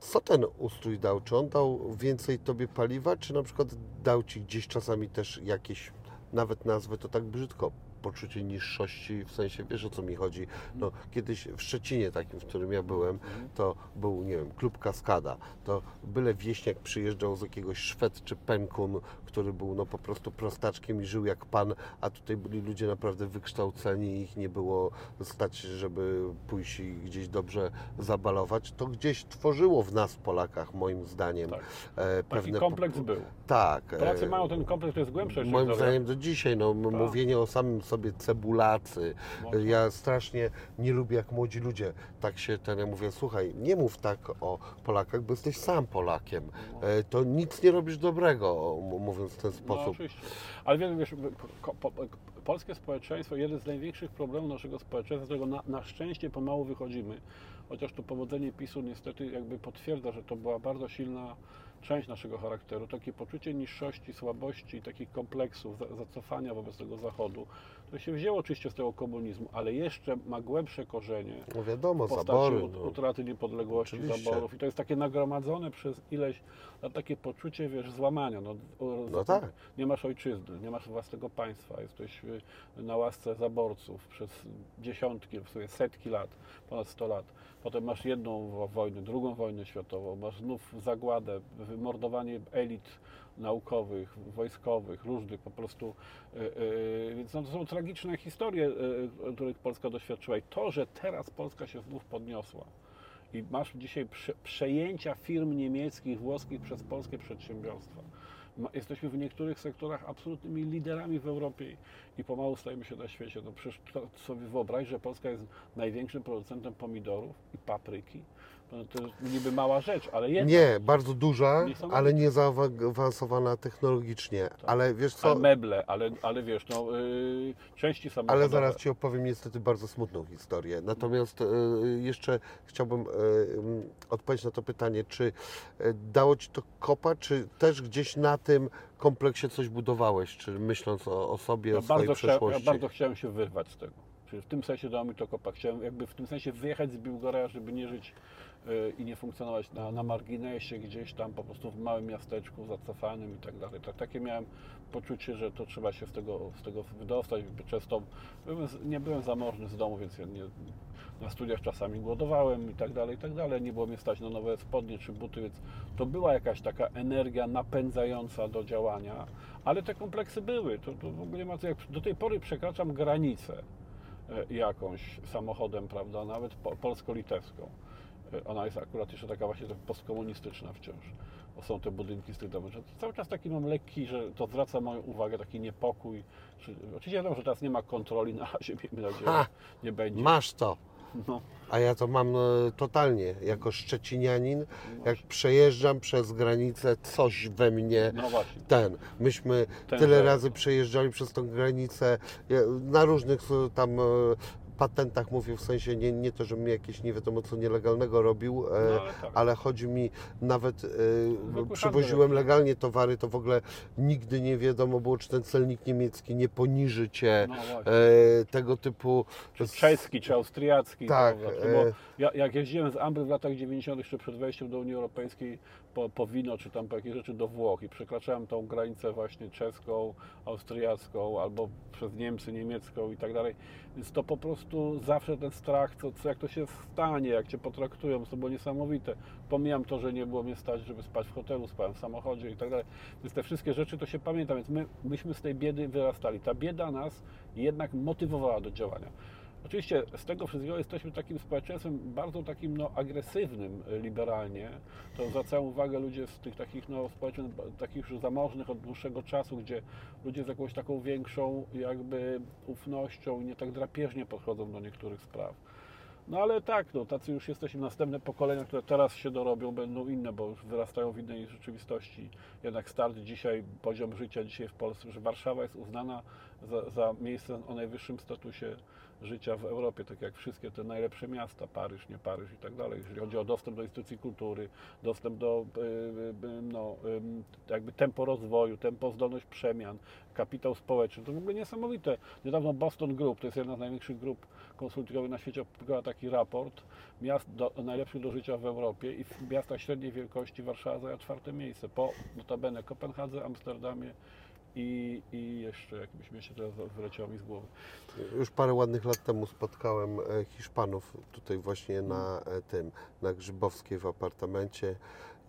co ten ustrój dał? Czy on dał więcej tobie paliwa, czy na przykład dał ci gdzieś czasami też jakieś, nawet nazwę to tak brzydko, poczucie niższości, w sensie, wiesz o co mi chodzi? No, kiedyś w Szczecinie takim, w którym ja byłem, to był, nie wiem, klub Kaskada, to byle wieśniak przyjeżdżał z jakiegoś Szwed czy Penkun, który był no po prostu prostaczkiem i żył jak pan, a tutaj byli ludzie naprawdę wykształceni ich nie było stać, żeby pójść i gdzieś dobrze zabalować, to gdzieś tworzyło w nas Polakach, moim zdaniem, Tak. e, Taki pewne... kompleks był. Tak. Polacy e, mają ten kompleks, to jest jeszcze Moim zdaniem do dzisiaj, no, Tak. mówienie o samym sobie cebulacy. Można. Ja strasznie nie lubię, jak młodzi ludzie tak się ten, ja mówię, słuchaj, nie mów tak o Polakach, bo jesteś sam Polakiem. E, To nic nie robisz dobrego, m- mówiąc w ten No, sposób. oczywiście. Ale wiesz, wiesz po, po, polskie społeczeństwo, jeden z największych problemów naszego społeczeństwa, z którego na, na szczęście pomału wychodzimy, chociaż to powodzenie PiSu niestety jakby potwierdza, że to była bardzo silna część naszego charakteru, takie poczucie niższości, słabości, takich kompleksów, za- zacofania wobec tego Zachodu, to się wzięło oczywiście z tego komunizmu, ale jeszcze ma głębsze korzenie No wiadomo, w postaci zabory. No. utraty niepodległości, Oczywiście. zaborów. I to jest takie nagromadzone przez ileś lat takie poczucie, wiesz, złamania. No, No tak. Nie masz ojczyzny, nie masz własnego państwa, jesteś y, na łasce zaborców przez dziesiątki, w sumie setki lat, ponad 100 lat. Potem masz jedną wo- wojnę, drugą wojnę światową, masz znów zagładę, wymordowanie elit naukowych, wojskowych, różnych po prostu. y, y, Więc no, to są tragiczne historie, których Polska doświadczyła. I to, że teraz Polska się znów podniosła i masz dzisiaj prze, przejęcia firm niemieckich, włoskich przez polskie przedsiębiorstwa. Jesteśmy w niektórych sektorach absolutnymi liderami w Europie i pomału stajemy się na świecie. No przecież to sobie wyobraź, że Polska jest największym producentem pomidorów i papryki. No to niby mała rzecz, ale jednak. Nie, bardzo duża, Niesamowite. ale nie zaawansowana technologicznie. Ale wiesz co, Ale meble, ale, ale wiesz, no, yy, części samochodowe. ale zaraz Ci opowiem niestety bardzo smutną historię. Natomiast e, jeszcze chciałbym e, m, odpowiedzieć na to pytanie, czy e, dało Ci to kopa, czy też gdzieś na tym kompleksie coś budowałeś, czy myśląc o, o sobie, Ja o swojej bardzo, chcia, ja przeszłości? bardzo chciałem się wyrwać z tego. W tym sensie dało mi to kopa. Chciałem jakby w tym sensie wyjechać z Biłgora, żeby nie żyć y, i nie funkcjonować na, na marginesie gdzieś tam po prostu w małym miasteczku zacofanym i tak dalej. Tak, takie miałem poczucie, że to trzeba się z tego, z tego wydostać. Często byłem, nie byłem zamożny z domu, więc ja nie, na studiach czasami głodowałem i tak dalej, i tak dalej. Nie było mnie stać na nowe spodnie czy buty, więc to była jakaś taka energia napędzająca do działania, ale te kompleksy były. To, to w ogóle ma co, jak do tej pory przekraczam granicę e, jakąś samochodem, prawda, nawet po, polsko-litewską. E, Ona jest akurat jeszcze taka właśnie postkomunistyczna wciąż. Bo są te budynki z tych domów. Cały czas taki mam lekki, że to zwraca moją uwagę, taki niepokój. Czy, oczywiście wiadomo, że teraz nie ma kontroli na [LAUGHS] razie, miejmy nadzieję, Ha! że nie będzie. Masz to. No, A ja to mam e, totalnie, jako szczecinianin, jak przejeżdżam przez granicę, coś we mnie no ten. Myśmy Ten tyle razy przejeżdżali przez tą granicę, ja na różnych e, tam e, patentach mówię, w sensie nie, nie to, żebym jakieś nie wiadomo co nielegalnego robił, e, No, ale tak. ale chodzi mi nawet, e, przywoziłem legalnie towary, to w ogóle nigdy nie wiadomo było, czy ten celnik niemiecki nie poniży Cię, No e, tego typu... czy czeski, czy austriacki. Tak, e- Bo ja, jak jeździłem z Ambry w latach 90. jeszcze przed wejściem do Unii Europejskiej po, po wino, czy tam po jakieś rzeczy do Włoch i przekraczałem tą granicę właśnie czeską, austriacką, albo przez Niemcy, niemiecką i tak dalej. Więc to po prostu zawsze ten strach, co, co jak to się stanie, jak Cię potraktują, to było niesamowite. Pomijam to, że nie było mnie stać, żeby spać w hotelu, spałem w samochodzie i tak dalej. Więc te wszystkie rzeczy to się pamięta, więc my, myśmy z tej biedy wyrastali. Ta bieda nas jednak motywowała do działania. Oczywiście z tego wszystkiego jesteśmy takim społeczeństwem bardzo takim no, agresywnym e, liberalnie. To zwracają uwagę ludzie z tych takich no, społeczeństw takich już zamożnych od dłuższego czasu, gdzie ludzie z jakąś taką większą jakby ufnością i nie tak drapieżnie podchodzą do niektórych spraw. No ale tak, no, tacy już jesteśmy. Następne pokolenia, które teraz się dorobią, będą inne, bo już wyrastają w innej rzeczywistości. Jednak start dzisiaj, poziom życia dzisiaj w Polsce, że Warszawa jest uznana za, za miejsce o najwyższym statusie życia w Europie, tak jak wszystkie te najlepsze miasta, Paryż, nie Paryż i tak dalej, jeżeli chodzi o dostęp do instytucji kultury, dostęp do y, y, no, ym, jakby tempo rozwoju, tempo zdolność przemian, kapitał społeczny, to w ogóle niesamowite. Niedawno Boston Group, to jest jedna z największych grup konsultingowych na świecie, opublikowała taki raport miast do, najlepszych do życia w Europie i w miastach średniej wielkości Warszawa zajęła czwarte miejsce, po notabene Kopenhadze, Amsterdamie i, i jeszcze jakimś mieście teraz wyleciało mi z głowy. Już parę ładnych lat temu spotkałem e, Hiszpanów tutaj właśnie na e, tym, na Grzybowskiej w apartamencie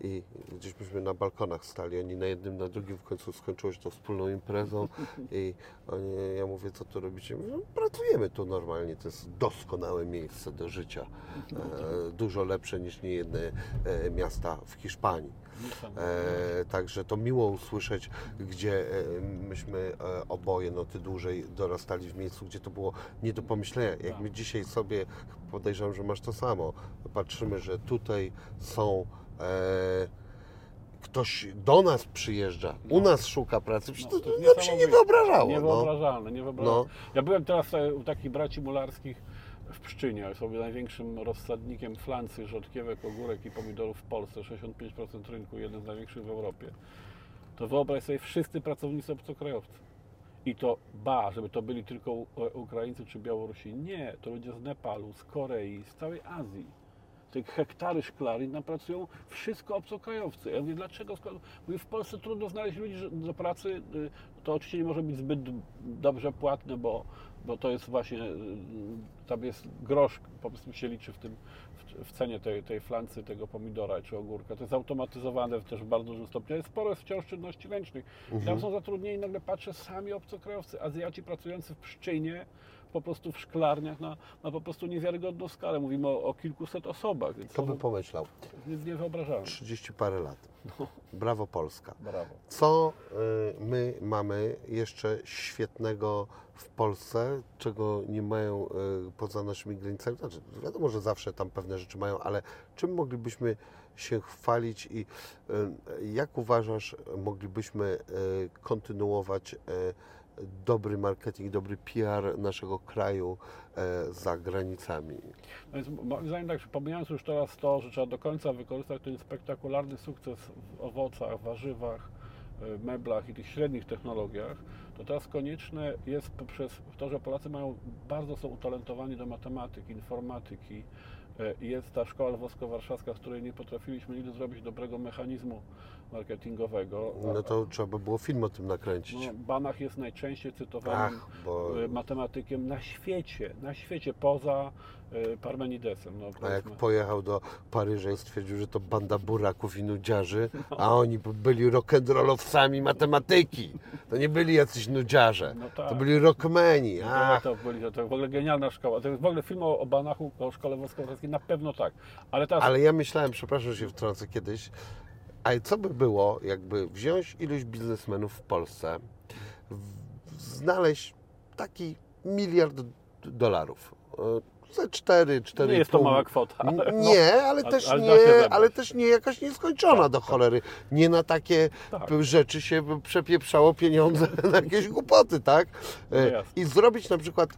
i gdzieś myśmy na balkonach stali, oni na jednym, na drugim w końcu skończyło się to wspólną imprezą [LAUGHS] i oni, ja mówię, co tu robicie? Mówią, no, pracujemy tu normalnie, to jest doskonałe miejsce do życia, e, dużo lepsze niż niejedne e, miasta w Hiszpanii. Niesamowite. E, także to miło usłyszeć, gdzie e, myśmy e, oboje, no ty dłużej dorastali w miejscu, gdzie to było nie do pomyślenia. Jak Tak. my dzisiaj sobie, podejrzewam, że masz to samo, patrzymy, że tutaj są ktoś do nas przyjeżdża, u nas szuka pracy, przecież No, to, to nam się nie wyobrażało. No. Niewyobrażalne, niewyobrażalne. No. Ja byłem teraz e, u takich braci mularskich w Pszczynie, sobie największym rozsadnikiem flancy, rzodkiewek, ogórek i pomidorów w Polsce, 65% rynku, jeden z największych w Europie. To wyobraź sobie, wszyscy pracownicy obcokrajowcy. I to ba, żeby to byli tylko U- Ukraińcy czy Białorusi. Nie, to ludzie z Nepalu, z Korei, z całej Azji. Te hektary szklarni tam pracują wszystko obcokrajowcy. Ja mówię, dlaczego? Mówię, w Polsce trudno znaleźć ludzi do pracy. y, To oczywiście nie może być zbyt dobrze płatne, bo, bo to jest właśnie, y, tam jest grosz, po prostu się liczy w tym, w- cenie tej, tej flancy, tego pomidora czy ogórka. To jest automatyzowane też w bardzo dużym stopniu. Jest sporo jest wciąż czynności ręcznych. Tam są zatrudnieni, nagle patrzę, sami obcokrajowcy, Azjaci pracujący w Pszczynie, po prostu w szklarniach na, na po prostu niewiarygodną skalę. Mówimy o, o kilkuset osobach, więc to by pomyślał? jest niewyobrażalne. 30 parę lat. No. Brawo Polska. Brawo. Co y, my mamy jeszcze świetnego w Polsce, czego nie mają y, poza naszymi granicami? Znaczy, wiadomo, że zawsze tam pewne rzeczy mają, ale czym moglibyśmy się chwalić i y, jak uważasz, moglibyśmy y, kontynuować y, dobry marketing, dobry PR naszego kraju y, za granicami? No więc moim zdaniem tak, pomijając już teraz to, że trzeba do końca wykorzystać ten spektakularny sukces w owocach, warzywach, y, meblach i tych średnich technologiach, to teraz konieczne jest poprzez to, że Polacy mają, bardzo są utalentowani do matematyki, informatyki. Y, Jest ta szkoła lwowsko-warszawska, z której nie potrafiliśmy nigdy zrobić dobrego mechanizmu marketingowego. No to trzeba by było film o tym nakręcić. No, Banach jest najczęściej cytowanym Ach, bo y, matematykiem na świecie, na świecie, poza Parmenidesem. No, A jak pojechał do Paryża i stwierdził, że to banda buraków i nudziarzy, [LAUGHS] a oni byli rock'n'rollowcami matematyki. To nie byli jacyś nudziarze, No tak. to byli rockmeni. No to, to, byli, to, to w ogóle genialna szkoła. To jest w ogóle film o, o Banachu, o szkole wojskowej, na pewno tak. Ale teraz ale ja myślałem, przepraszam, że się wtrącę kiedyś, ale co by było, jakby wziąć iluś biznesmenów w Polsce, w- znaleźć taki miliard dolarów. Ze 4, 4 nie jest to mała kwota. no, Nie, ale a- też ale nie, ale też nie jakaś nieskończona do cholery. Nie na takie Tak. rzeczy się przepieprzało pieniądze [LAUGHS] na jakieś głupoty, tak? E, No. I zrobić na przykład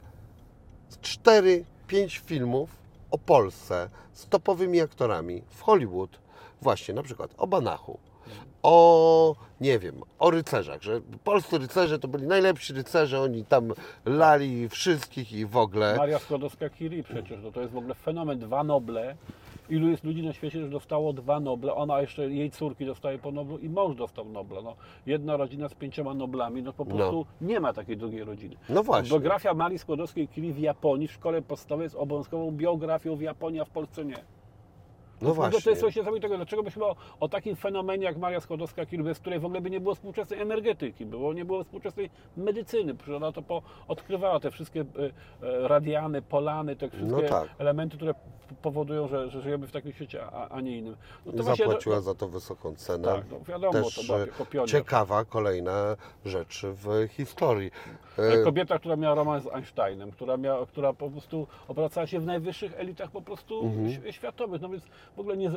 4-5 filmów o Polsce z topowymi aktorami w Hollywood, właśnie na przykład o Banachu, o, nie wiem, o rycerzach, że polscy rycerze to byli najlepsi rycerze, oni tam lali wszystkich i w ogóle. Maria Skłodowska-Curie przecież, no to jest w ogóle fenomen. Dwa Noble. Ilu jest ludzi na świecie, że dostało dwa Noble, ona jeszcze, jej córki dostaje po Noblu i mąż dostał Nobla. No, jedna rodzina z pięcioma Noblami, no po prostu nie ma takiej drugiej rodziny. No właśnie. Biografia Marii Skłodowskiej-Curie w Japonii w szkole podstawowej jest obowiązkową biografią w Japonii, a w Polsce nie. No To właśnie. jest coś niesamowitego. Dlaczego byśmy o, o takim fenomenie jak Maria Skłodowska-Curie, bez której w ogóle by nie było współczesnej energetyki, było, nie było współczesnej medycyny, ona to po, odkrywała te wszystkie e, e, radiany, polany, te wszystkie tak. elementy, które powodują, że, że żyjemy w takim świecie, a, a nie innym. No właśnie, zapłaciła no, za to wysoką cenę. Tak, no wiadomo, Też to była e, jako ciekawa kolejna rzecz w historii. E, E, Kobieta, która miała romans z Einsteinem, która, miała, która po prostu obracała się w najwyższych elitach po prostu Mhm. światowych. No więc w ogóle nie, y,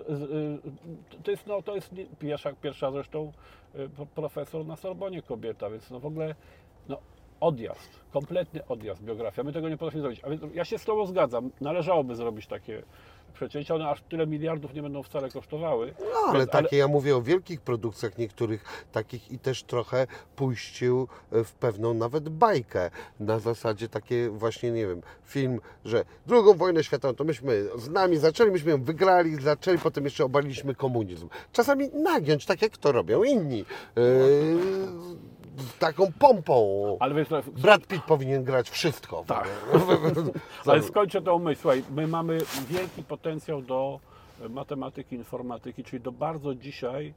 to jest, no, to jest nie, pierwsza, pierwsza zresztą profesor na Sorbonie kobieta, więc no w ogóle no, odjazd, kompletny odjazd, biografia. My tego nie potrafimy zrobić. A więc ja się z Tobą zgadzam, należałoby zrobić takie przecięcia, one aż tyle miliardów nie będą wcale kosztowały. No, ale Więc- takie, ja mówię o wielkich produkcjach niektórych takich i też trochę puścił e, w pewną nawet bajkę. Na zasadzie takie właśnie, nie wiem, film, że drugą wojnę światową to myśmy z nami zaczęli, myśmy ją wygrali, zaczęli, potem jeszcze obaliliśmy komunizm. Czasami nagiąć, tak jak to robią inni. Z taką pompą. Ale więc, Brad Pitt powinien grać wszystko. Tak. [LAUGHS] [LAUGHS] Ale skończę tą myśl. Słuchaj, my mamy wielki potencjał do matematyki, informatyki, czyli do bardzo dzisiaj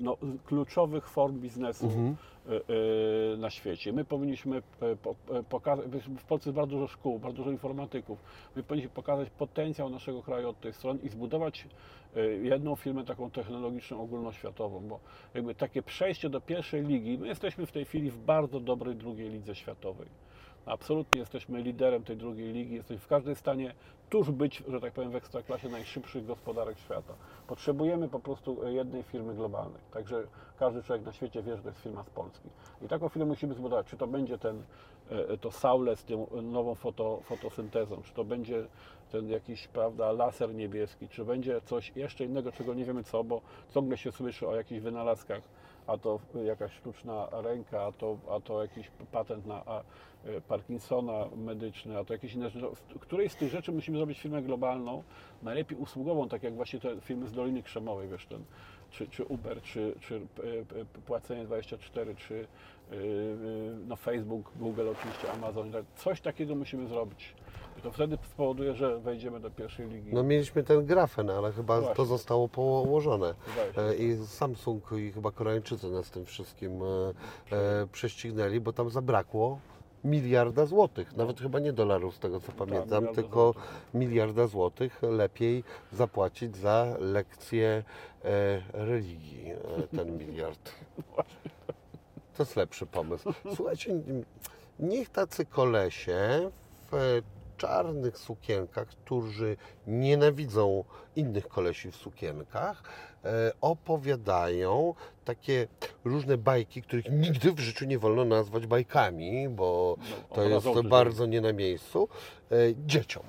no, kluczowych form biznesu e, e, na świecie. My powinniśmy po- pokazać, w Polsce jest bardzo dużo szkół, bardzo dużo informatyków. My powinniśmy pokazać potencjał naszego kraju od tej strony i zbudować jedną firmę taką technologiczną, ogólnoświatową, bo jakby takie przejście do pierwszej ligi, my jesteśmy w tej chwili w bardzo dobrej drugiej lidze światowej. Absolutnie jesteśmy liderem tej drugiej ligi. Jesteśmy w każdej stanie tuż być, że tak powiem, w ekstraklasie najszybszych gospodarek świata. Potrzebujemy po prostu jednej firmy globalnej. Także każdy człowiek na świecie wie, że to jest firma z Polski. I taką firmę musimy zbudować. Czy to będzie ten, e, to Saule z tą nową foto, fotosyntezą, czy to będzie ten jakiś, prawda, laser niebieski, czy będzie coś jeszcze innego, czego nie wiemy co, bo ciągle się słyszy o jakichś wynalazkach, a to jakaś sztuczna ręka, a to, a to jakiś patent na e, Parkinsona medyczny, a to jakieś inne rzeczy. Z której z tych rzeczy musimy zrobić firmę globalną, najlepiej usługową, tak jak właśnie te firmy z Doliny Krzemowej, wiesz, ten, czy, czy Uber, czy, czy e, e, Płacenie 24, czy e, e, no Facebook, Google oczywiście, Amazon, tak. coś takiego musimy zrobić. I to wtedy spowoduje, że wejdziemy do pierwszej ligi. No mieliśmy ten grafen, ale chyba Właśnie. to zostało położone. E, I Samsung i chyba Koreańczycy nas tym wszystkim e, e, prześcignęli, bo tam zabrakło miliarda złotych. Nawet chyba nie dolarów z tego co pamiętam. Tak, miliarda tylko złotych. miliarda złotych lepiej zapłacić za lekcję e, religii, e, ten [LAUGHS] miliard. To jest lepszy pomysł. Słuchajcie, niech tacy kolesie w czarnych sukienkach, którzy nienawidzą innych kolesi w sukienkach, e, opowiadają takie różne bajki, których nigdy w życiu nie wolno nazwać bajkami, bo to jest bardzo nie na miejscu, e, dzieciom.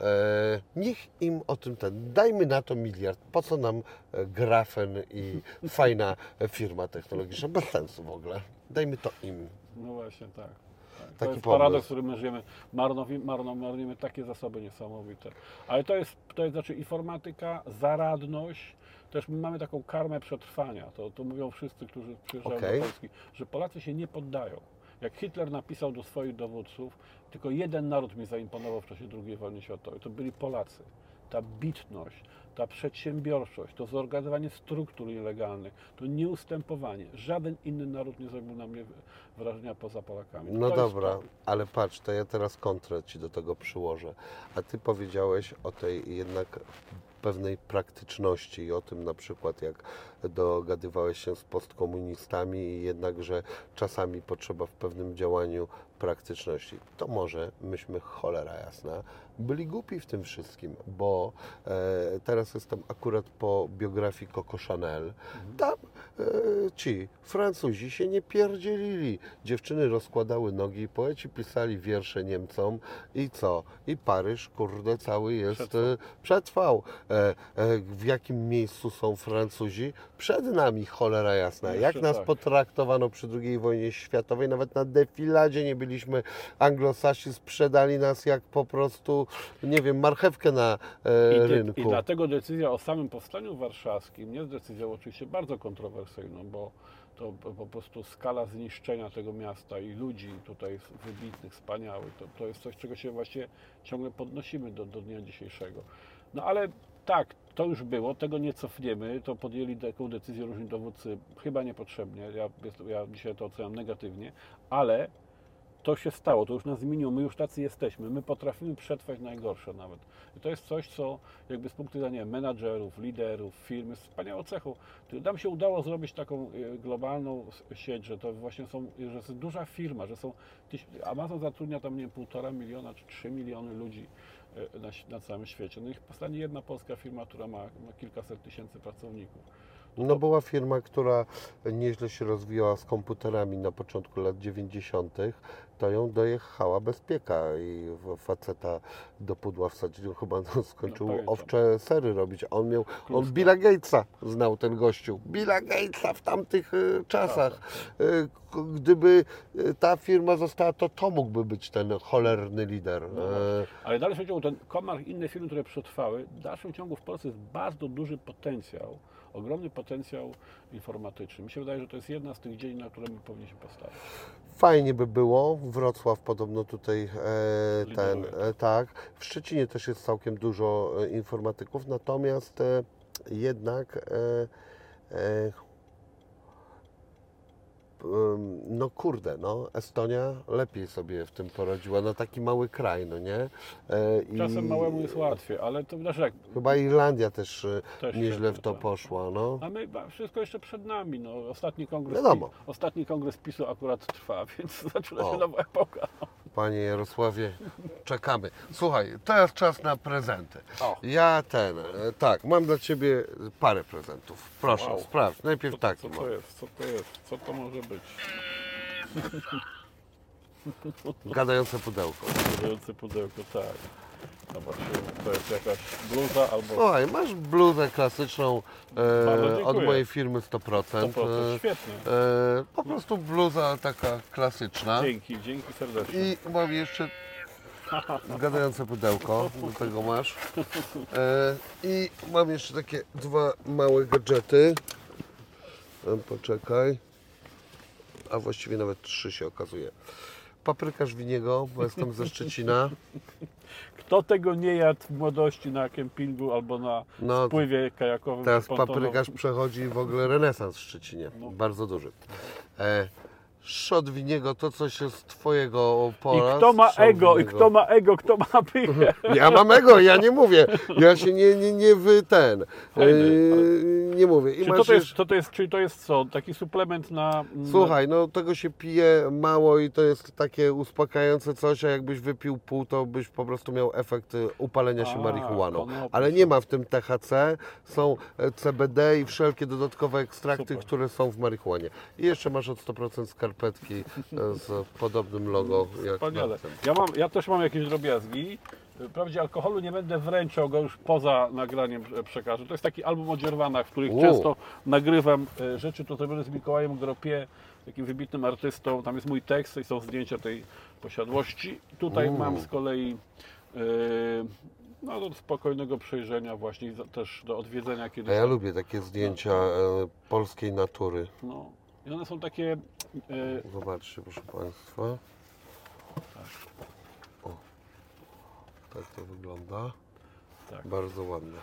E, niech im o tym ten, dajmy na to miliard, po co nam grafen i [LAUGHS] fajna firma technologiczna, bez sensu w ogóle. Dajmy to im. No właśnie, tak. Tak. Taki to jest pomysł. paradoks, w którym my żyjemy. Marnowi, marno, marnujemy takie zasoby niesamowite. Ale to jest, to jest znaczy informatyka, zaradność, też my mamy taką karmę przetrwania. To, to mówią wszyscy, którzy przyjeżdżają Okej. do Polski, że Polacy się nie poddają. Jak Hitler napisał do swoich dowódców, tylko jeden naród mi zaimponował w czasie II wojny światowej, to byli Polacy. Ta bitność, ta przedsiębiorczość, to zorganizowanie struktur nielegalnych, to nieustępowanie. Żaden inny naród nie zrobił na mnie wrażenia poza Polakami. No To dobra, to. ale patrz, to ja teraz kontrę Ci do tego przyłożę. A Ty powiedziałeś o tej jednak pewnej praktyczności i o tym na przykład jak dogadywałeś się z postkomunistami i jednak, że czasami potrzeba w pewnym działaniu praktyczności. To może myśmy cholera jasna byli głupi w tym wszystkim, bo e, teraz jestem akurat po biografii Coco Chanel. Tam ci Francuzi się nie pierdzielili. Dziewczyny rozkładały nogi, poeci pisali wiersze Niemcom i co? I Paryż, kurde, cały jest Przetrwał. e, przetrwał. E, e, w jakim miejscu są Francuzi? Przed nami, cholera jasna. Jak nas tak. potraktowano przy II wojnie światowej, nawet na defiladzie nie byliśmy. Anglosasi sprzedali nas jak po prostu, nie wiem, marchewkę na e, I, rynku. I dlatego decyzja o samym powstaniu warszawskim jest decyzją oczywiście bardzo kontrowersyjną, bo to po- prostu skala zniszczenia tego miasta i ludzi tutaj wybitnych, wspaniałych, to, to jest coś, czego się właśnie ciągle podnosimy do, do dnia dzisiejszego. No ale tak, to już było, tego nie cofniemy, to podjęli taką decyzję różni dowódcy chyba niepotrzebnie, ja, ja dzisiaj to oceniam negatywnie, ale to się stało, to już nas zmieniło, my już tacy jesteśmy, my potrafimy przetrwać najgorsze nawet. I to jest coś, co jakby z punktu widzenia menadżerów, liderów, firm jest wspaniałą cechą. Nam się udało zrobić taką e, globalną sieć, że to właśnie są, że jest duża firma, że są, Amazon zatrudnia tam nie półtora miliona czy trzy miliony ludzi e, na, na całym świecie. No i powstanie jedna polska firma, która ma, ma kilkaset tysięcy pracowników. No była firma, która nieźle się rozwijała z komputerami na początku lat 90. To ją dojechała bezpieka i faceta do pudła wsadzili. On chyba no, skończył pamiętam. owcze sery robić. On miał, on Kluska. Billa Gatesa znał ten gościu. Billa Gatesa w tamtych y, czasach. Y, k- Gdyby y, ta firma została, to to mógłby być ten cholerny lider. No E, Ale w dalszym ciągu ten Komar i inne firmy, które przetrwały, w dalszym ciągu w Polsce jest bardzo duży potencjał, ogromny potencjał informatyczny. Mi się wydaje, że to jest jedna z tych dziedzin, na które my powinniśmy postawić. Fajnie by było. Wrocław podobno tutaj e, ten, e, tak. W Szczecinie też jest całkiem dużo e, informatyków, natomiast e, jednak e, e, no kurde, no Estonia lepiej sobie w tym poradziła, no taki mały kraj, no nie? E, i Czasem małemu jest łatwiej, ale to znaczy jak, Chyba Irlandia też, e, Też nieźle w to tak. poszła, no. a my wszystko jeszcze przed nami. No, ostatni, kongres, Wiadomo. ostatni kongres PiSu akurat trwa, [LAUGHS] więc zaczyna O. się nowa epoka. Panie Jarosławie, czekamy. Słuchaj, teraz czas na prezenty. O. Ja ten, e, tak, mam dla Ciebie parę prezentów. Proszę, Wow. sprawdź. Najpierw Co, taki co mam. to jest? Co to jest? Co to może być? [LAUGHS] Gadające pudełko. Gadające pudełko, tak. Zobaczmy, to jest jakaś bluza albo Słuchaj, masz bluzę klasyczną Bardzo e, od mojej firmy 100%. 100%. E, Świetnie. e, po prostu bluza taka klasyczna. Dzięki, dzięki serdecznie. I mam jeszcze gadające pudełko, do tego masz. E, I mam jeszcze takie dwa małe gadżety. E, Poczekaj. A właściwie nawet trzy się okazuje. Paprykarz winiego, bo jestem ze Szczecina. Kto tego nie jadł w młodości na kempingu albo na No, spływie kajakowym? Teraz paprykarz przechodzi w ogóle renesans w Szczecinie. No. Bardzo duży. E, Szot winiego, to coś jest twojego pola. I kto ma ego, i kto ma ego, kto ma pychę. Ja mam ego, ja nie mówię. Ja się nie, nie, nie wy ten. E, nie mówię. I Czy to, to, jest, to, to jest, czyli to jest co? Taki suplement na... Słuchaj, no tego się pije mało i to jest takie uspokajające coś, a jakbyś wypił pół, to byś po prostu miał efekt y, upalenia się A, marihuaną. Ale nie ma w tym THC, są e, CBD i wszelkie dodatkowe ekstrakty, Super. które są w marihuanie. I jeszcze masz od 100% skarpetki e, z podobnym logo jak Wspaniale. Ja, mam, ja też mam jakieś drobiazgi. Wprawdzie alkoholu nie będę wręczał go już poza nagraniem przekażę. To jest taki album o dzierwanach, w których U. często nagrywam e, rzeczy. To zrobione z Mikołajem Gropie, takim wybitnym artystą. Tam jest mój tekst i są zdjęcia tej posiadłości. Tutaj U. mam z kolei e, no, do spokojnego przejrzenia właśnie też do odwiedzenia A kiedyś. ja lubię takie zdjęcia e, polskiej natury. No. I one są takie e, Zobaczcie, proszę Państwa. O, tak to wygląda. Tak. Bardzo ładne.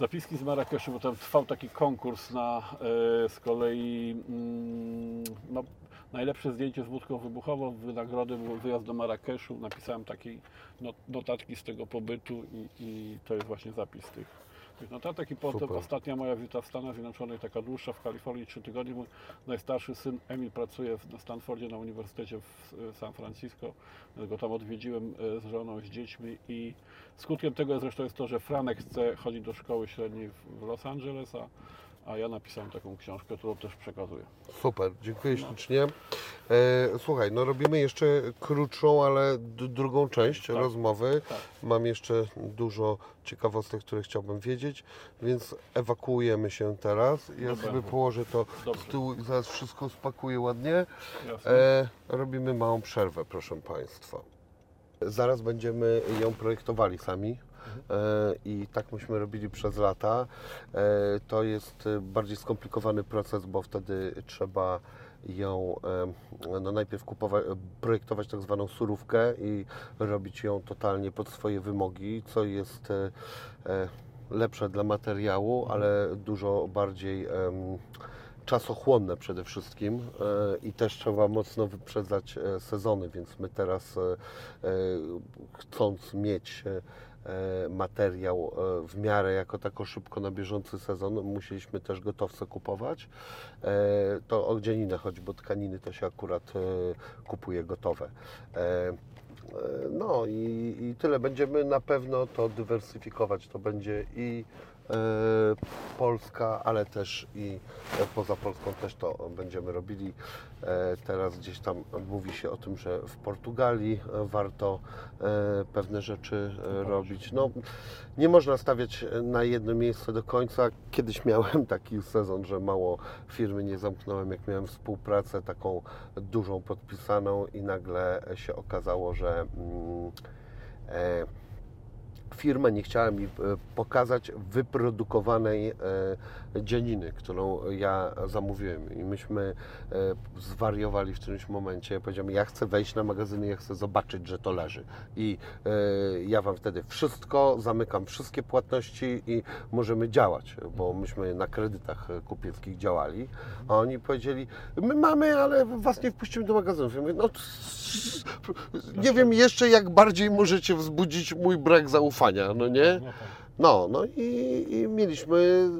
Zapiski z Marrakeszu, bo tam trwał taki konkurs na e, z kolei mm, no, najlepsze zdjęcie z wódką wybuchową. Wynagrody był wyjazd do Marrakeszu. Napisałem takiej not, notatki z tego pobytu i, i to jest właśnie zapis tych notatek. I potem Super. ostatnia moja wizyta w Stanach Zjednoczonych, taka dłuższa w Kalifornii, trzy tygodnie. Mój najstarszy syn Emil pracuje w, na Stanfordzie na Uniwersytecie w San Francisco. Go tam odwiedziłem e, z żoną, z dziećmi i skutkiem tego zresztą jest to, że Franek chce chodzić do szkoły średniej w Los Angeles, a, a ja napisałem taką książkę, którą też przekazuję. Super, dziękuję ślicznie. E, słuchaj, no robimy jeszcze krótszą, ale drugą część rozmowy. Tak. Mam jeszcze dużo ciekawostek, które chciałbym wiedzieć, więc ewakuujemy się teraz. Ja Dobra. sobie położę to Dobrze. z tyłu i zaraz wszystko spakuję ładnie. E, robimy małą przerwę, proszę Państwa. Zaraz będziemy ją projektowali sami. E, I tak myśmy robili przez lata. E, to jest e, bardziej skomplikowany proces, bo wtedy trzeba ją no najpierw kupować, projektować tak zwaną surówkę i robić ją totalnie pod swoje wymogi, co jest lepsze dla materiału, ale dużo bardziej czasochłonne przede wszystkim i też trzeba mocno wyprzedzać sezony, więc my teraz chcąc mieć materiał e, w miarę jako tako szybko na bieżący sezon, musieliśmy też gotowce kupować. E, To o dzianinę chodzi, bo tkaniny to się akurat e, kupuje gotowe. E, e, No i, i tyle. Będziemy na pewno to dywersyfikować. To będzie i e, Polska, ale też i e, poza Polską też to będziemy robili. E, Teraz gdzieś tam mówi się o tym, że w Portugalii e, warto e, pewne rzeczy e, robić. No, nie można stawiać na jedno miejsce do końca. Kiedyś miałem taki sezon, że mało firmy nie zamknąłem, jak miałem współpracę taką dużą podpisaną i nagle się okazało, że mm, e, firma nie chciała mi e, pokazać wyprodukowanej e, dzianiny, którą ja zamówiłem. I myśmy e, zwariowali w którymś momencie. Powiedziałem, ja chcę wejść na magazyny, ja chcę zobaczyć, że to leży. I ja Wam wtedy wszystko, zamykam wszystkie płatności i możemy działać, bo myśmy na kredytach kupieckich działali. A oni powiedzieli, my mamy, ale Was nie wpuścimy do magazynów. Ja mówię, no nie wiem jeszcze jak bardziej możecie wzbudzić mój brak zaufania, no nie? No tak. No, no i, i mieliśmy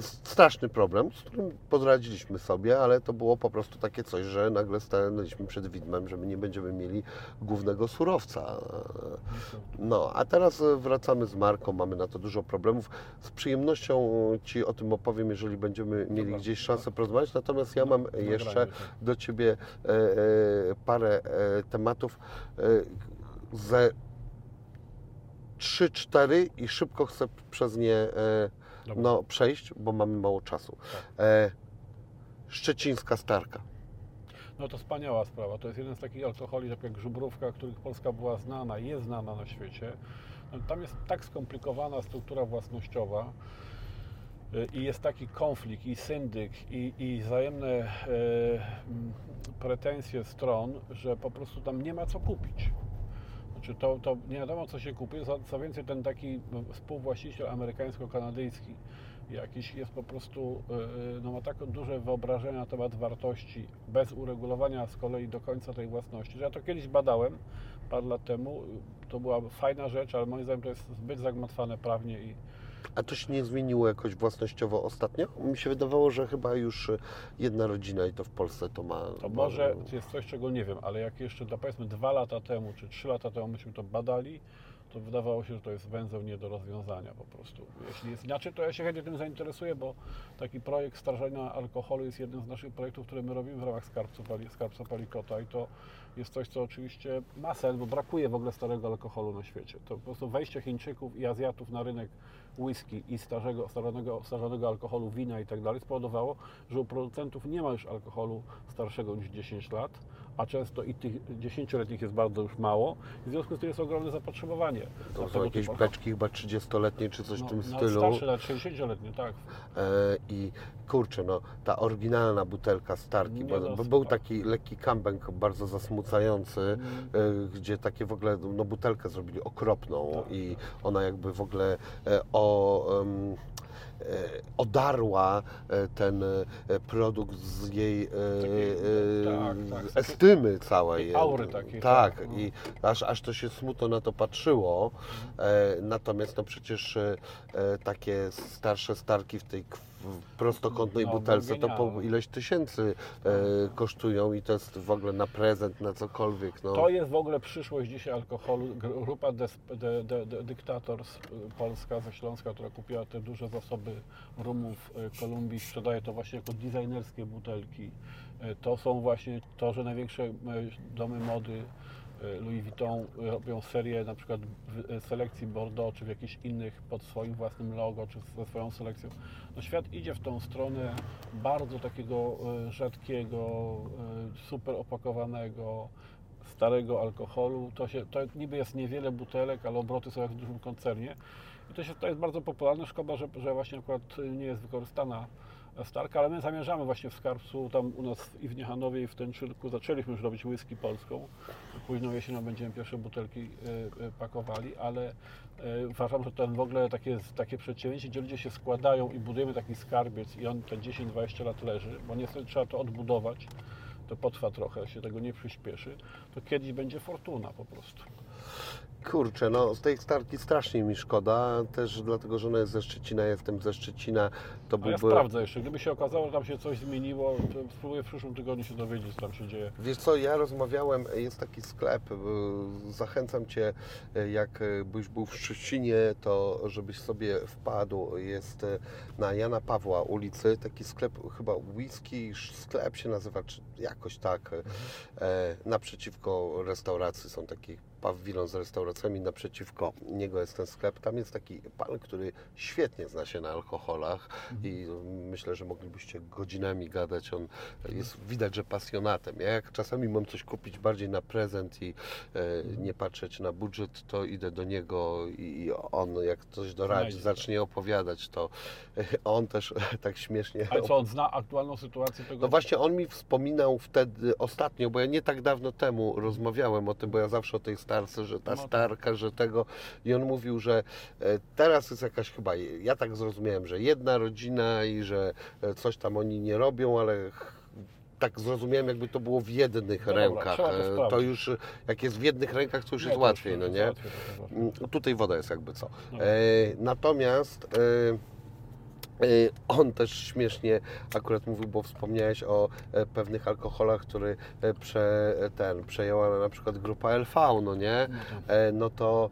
straszny problem, z którym podradziliśmy sobie, ale to było po prostu takie coś, że nagle stanęliśmy przed widmem, że my nie będziemy mieli głównego surowca. No, a teraz wracamy z marką, mamy na to dużo problemów. Z przyjemnością Ci o tym opowiem, jeżeli będziemy mieli Dobra, gdzieś tak. szansę porozmawiać. Natomiast ja mam nagranie, jeszcze tak. do Ciebie e, e, parę e, tematów e, ze 3-4 i szybko chcę przez nie e, no, przejść, bo mamy mało czasu. Tak. E, Szczecińska Starka. No to wspaniała sprawa. To jest jeden z takich alkoholi, tak jak żubrówka, których Polska była znana i jest znana na świecie. No, Tam jest tak skomplikowana struktura własnościowa y, i jest taki konflikt i syndyk i, i wzajemne e, pretensje stron, że po prostu tam nie ma co kupić. Znaczy to, to nie wiadomo co się kupuje, co, więcej ten taki współwłaściciel amerykańsko-kanadyjski jakiś jest po prostu, yy, no ma tak duże wyobrażenia na temat wartości, bez uregulowania z kolei do końca tej własności, że ja to kiedyś badałem parę lat temu, to była fajna rzecz, ale moim zdaniem to jest zbyt zagmatwane prawnie i A to się nie zmieniło jakoś własnościowo ostatnio? Mi się wydawało, że chyba już e, jedna rodzina i to w Polsce to ma. to może jest coś, czego nie wiem, ale jak jeszcze powiedzmy dwa lata temu, czy trzy lata temu myśmy to badali, to wydawało się, że to jest węzeł nie do rozwiązania po prostu. Jeśli jest inaczej, to ja się chętnie tym zainteresuję, bo taki projekt starzenia alkoholu jest jednym z naszych projektów, które my robimy w ramach Skarbca Palikota i to jest coś, co oczywiście ma sens, bo brakuje w ogóle starego alkoholu na świecie. To po prostu wejście Chińczyków i Azjatów na rynek whisky i starzego, starzonego, starzonego alkoholu, wina i tak spowodowało, że u producentów nie ma już alkoholu starszego niż 10 lat, a często i tych 10-letnich jest bardzo już mało. W związku z tym jest ogromne zapotrzebowanie. na To są jakieś typu beczki chyba 30-letnie czy coś no, w tym stylu. Starsze lat 60-letnie, tak. E, I kurczę, no ta oryginalna butelka Starki, bo, no, bo był tak. taki lekki kambęk bardzo zasmucający, Mm. e, gdzie takie w ogóle, no butelkę zrobili okropną Tak, i ona jakby w ogóle e, o... odarła e, ten e, produkt z jej e, e, tak, tak, estymy całej. aury takiej, Tak, tak, no. i aż, aż to się smutno na to patrzyło. E, natomiast no przecież e, e, takie starsze starki w tej k- w prostokątnej No, butelce to po ileś tysięcy e, kosztują i to jest w ogóle na prezent, na cokolwiek. No. To jest w ogóle przyszłość dzisiaj alkoholu. Grupa Des, de, de, de, Dictators y, Polska ze Śląska, która kupiła te duże zasoby rumów y, Kolumbii, sprzedaje to właśnie jako designerskie butelki. Y, To są właśnie to, że największe domy mody Louis Vuitton y, robią serię na przykład w y, selekcji Bordeaux, czy w jakichś innych pod swoim własnym logo, czy ze swoją selekcją. No świat idzie w tą stronę bardzo takiego y, rzadkiego, y, super opakowanego, starego alkoholu. To, się, to niby jest niewiele butelek, ale obroty są jak w dużym koncernie. I to, się, to jest bardzo popularne. Szkoda, że, że właśnie akurat nie jest wykorzystana starka, ale my zamierzamy właśnie w Skarbcu, tam u nas i w Niechanowie i w Tęczylku zaczęliśmy już robić whisky polską. Późną jesienią będziemy pierwsze butelki y, y, pakowali, ale y, uważam, że ten w ogóle takie, takie przedsięwzięcie, gdzie ludzie się składają i budujemy taki skarbiec i on te 10-20 lat leży, bo niestety trzeba to odbudować, to potrwa trochę, się tego nie przyspieszy, to kiedyś będzie fortuna po prostu. Kurczę, no z tej starki strasznie mi szkoda, też dlatego, że ona jest ze Szczecina, jestem ze Szczecina, to A ja byłby... sprawdzę jeszcze, gdyby się okazało, że tam się coś zmieniło, to spróbuję w przyszłym tygodniu się dowiedzieć, co tam się dzieje. Wiesz co, ja rozmawiałem, jest taki sklep, y, zachęcam Cię, y, jak y, byś był w Szczecinie, to żebyś sobie wpadł, jest na Jana Pawła ulicy, taki sklep, chyba whisky sklep się nazywa, czy jakoś tak, y, e, naprzeciwko restauracji są takie pawilon z restauracjami, naprzeciwko niego jest ten sklep, tam jest taki pan, który świetnie zna się na alkoholach i myślę, że moglibyście godzinami gadać, on jest widać, że pasjonatem. Ja jak czasami mam coś kupić bardziej na prezent i e, nie patrzeć na budżet, to idę do niego i on jak coś doradzi, zacznie opowiadać, to [LAUGHS] on też [LAUGHS] tak śmiesznie Ale co, on zna aktualną sytuację tego? no właśnie on mi wspominał wtedy ostatnio, bo ja nie tak dawno temu rozmawiałem o tym, bo ja zawsze o tej starce, że ta No tak. starka, że tego i on mówił, że e, teraz jest jakaś chyba, ja tak zrozumiałem, że jedna rodzina i że e, coś tam oni nie robią, ale tak zrozumiałem, jakby to było w jednych No rękach. to E, to już, jak jest w jednych rękach, to już Nie, jest to łatwiej, już no nie? łatwiej, to jest łatwiej. Mm, Tutaj woda jest jakby co. E, natomiast e, on też śmiesznie akurat mówił, bo wspomniałeś o e, pewnych alkoholach, który e, prze, ten, przejęła na przykład grupa LV, no nie? No to- E, no to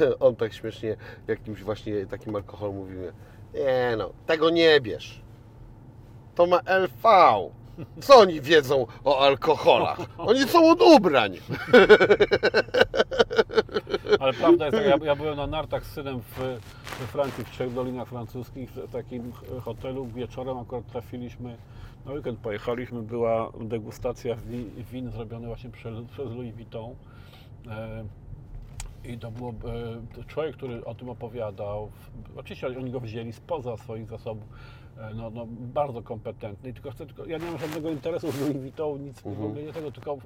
e, [LAUGHS] on tak śmiesznie jakimś właśnie takim alkoholu mówił, nie no, tego nie bierz. To ma LV. Co oni wiedzą o alkoholach? Oni są od ubrań. Ale prawda jest, ja, ja byłem na nartach z synem w, we Francji, w Trzech Dolinach Francuskich, w takim hotelu. Wieczorem akurat trafiliśmy, na weekend pojechaliśmy, była degustacja wi, win zrobione właśnie przez, przez Louis Vuitton. E, I to było e, człowiek, który o tym opowiadał. Oczywiście oni go wzięli spoza swoich zasobów. E, No, no, bardzo kompetentny. I Tylko chcę, tylko, ja nie mam żadnego interesu w Louis Vuitton, nic w ogóle nie tego, tylko e,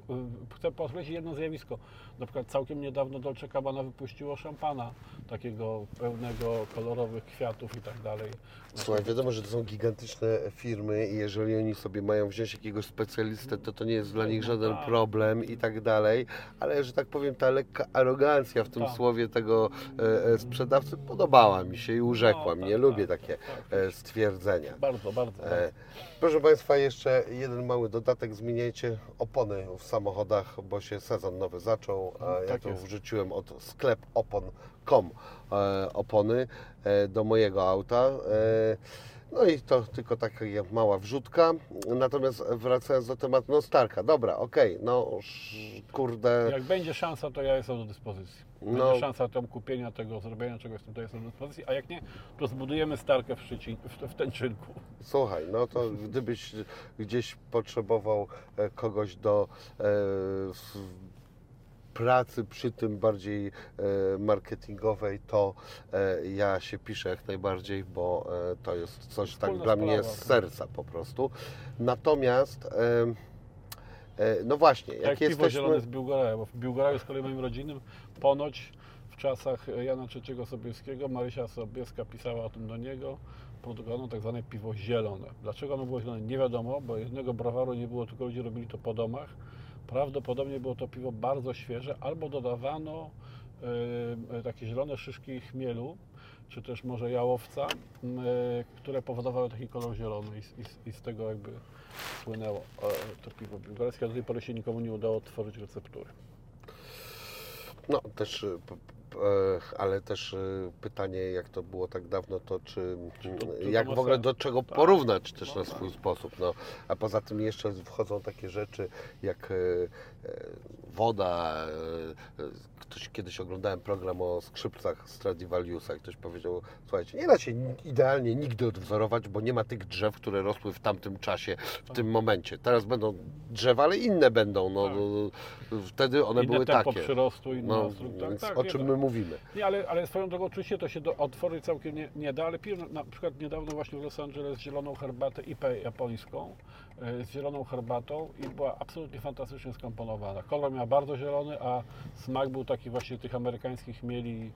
chcę podkreślić jedno zjawisko. Na przykład całkiem niedawno Dolce Gabbana wypuściło szampana, takiego pełnego kolorowych kwiatów i tak dalej. Słuchaj, wiadomo, że to są gigantyczne firmy i jeżeli oni sobie mają wziąć jakiegoś specjalistę, to to nie jest dla nich żaden tak. problem i tak dalej, ale że tak powiem, ta lekka arogancja w tym Tak. słowie tego e, e, sprzedawcy podobała mi się i urzekła No, mnie. tak, Lubię tak, takie tak, tak. Bardzo, bardzo. E, Proszę Państwa, jeszcze jeden mały dodatek. Zmieniajcie opony w samochodach, bo się sezon nowy zaczął. A ja Tak to jest. wrzuciłem od sklep opon.com e, opony e, do mojego auta. E, no i to tylko taka mała wrzutka. Natomiast wracając do tematu, no Starka, dobra, okej, no sz- kurde. Jak będzie szansa, to ja jestem do dyspozycji. Będzie No. szansa tam kupienia tego, zrobienia czegoś, to jestem do dyspozycji, a jak nie, to zbudujemy starkę w, Szczecin, w, w Tęczynku. Słuchaj, no to gdybyś gdzieś potrzebował e, kogoś do e, pracy przy tym bardziej e, marketingowej, to e, ja się piszę jak najbardziej, bo e, to jest coś tak dla mnie z serca po prostu. Natomiast no właśnie, jak, Jak, piwo zielone jesteśmy... z Biłgoraja, bo w Biłgoraju z kolei moim rodzinnym ponoć w czasach Jana III Sobieskiego Marysia Sobieska pisała o tym do niego, produkowano tak zwane piwo zielone. Dlaczego ono było zielone? Nie wiadomo, bo jednego browaru nie było, tylko ludzie robili to po domach. Prawdopodobnie było to piwo bardzo świeże, albo dodawano e, takie zielone szyszki chmielu, czy też może jałowca, e, które powodowały taki kolor zielony i, z- tego jakby słynęło e, to piwo biłgorajskie. Do tej pory się nikomu nie udało otworzyć receptury. No też, e, e, ale też e, pytanie, jak to było tak dawno, to czy, Czy to- to jak w ogóle do czego Tak. porównać też No na tak. swój sposób. No. A poza tym jeszcze wchodzą takie rzeczy jak e, woda. e, e, Ktoś kiedyś oglądałem program o skrzypcach Stradivariusa i ktoś powiedział, słuchajcie, nie da się ni- idealnie nigdy odwzorować, bo nie ma tych drzew, które rosły w tamtym czasie, w tym momencie. Teraz będą drzewa, ale inne będą. No, Tak. no, wtedy one Inne były tempo takie. przyrostu, inna No, więc Tak, o czym my mówimy? Nie, ale, ale swoją drogą oczywiście to się do, otworzyć całkiem nie, nie da, ale piłem na, na przykład niedawno właśnie w Los Angeles zieloną herbatę IPę japońską e, z zieloną herbatą i była absolutnie fantastycznie skomponowana. Kolor miał bardzo zielony, a smak był taki właśnie tych amerykańskich mieli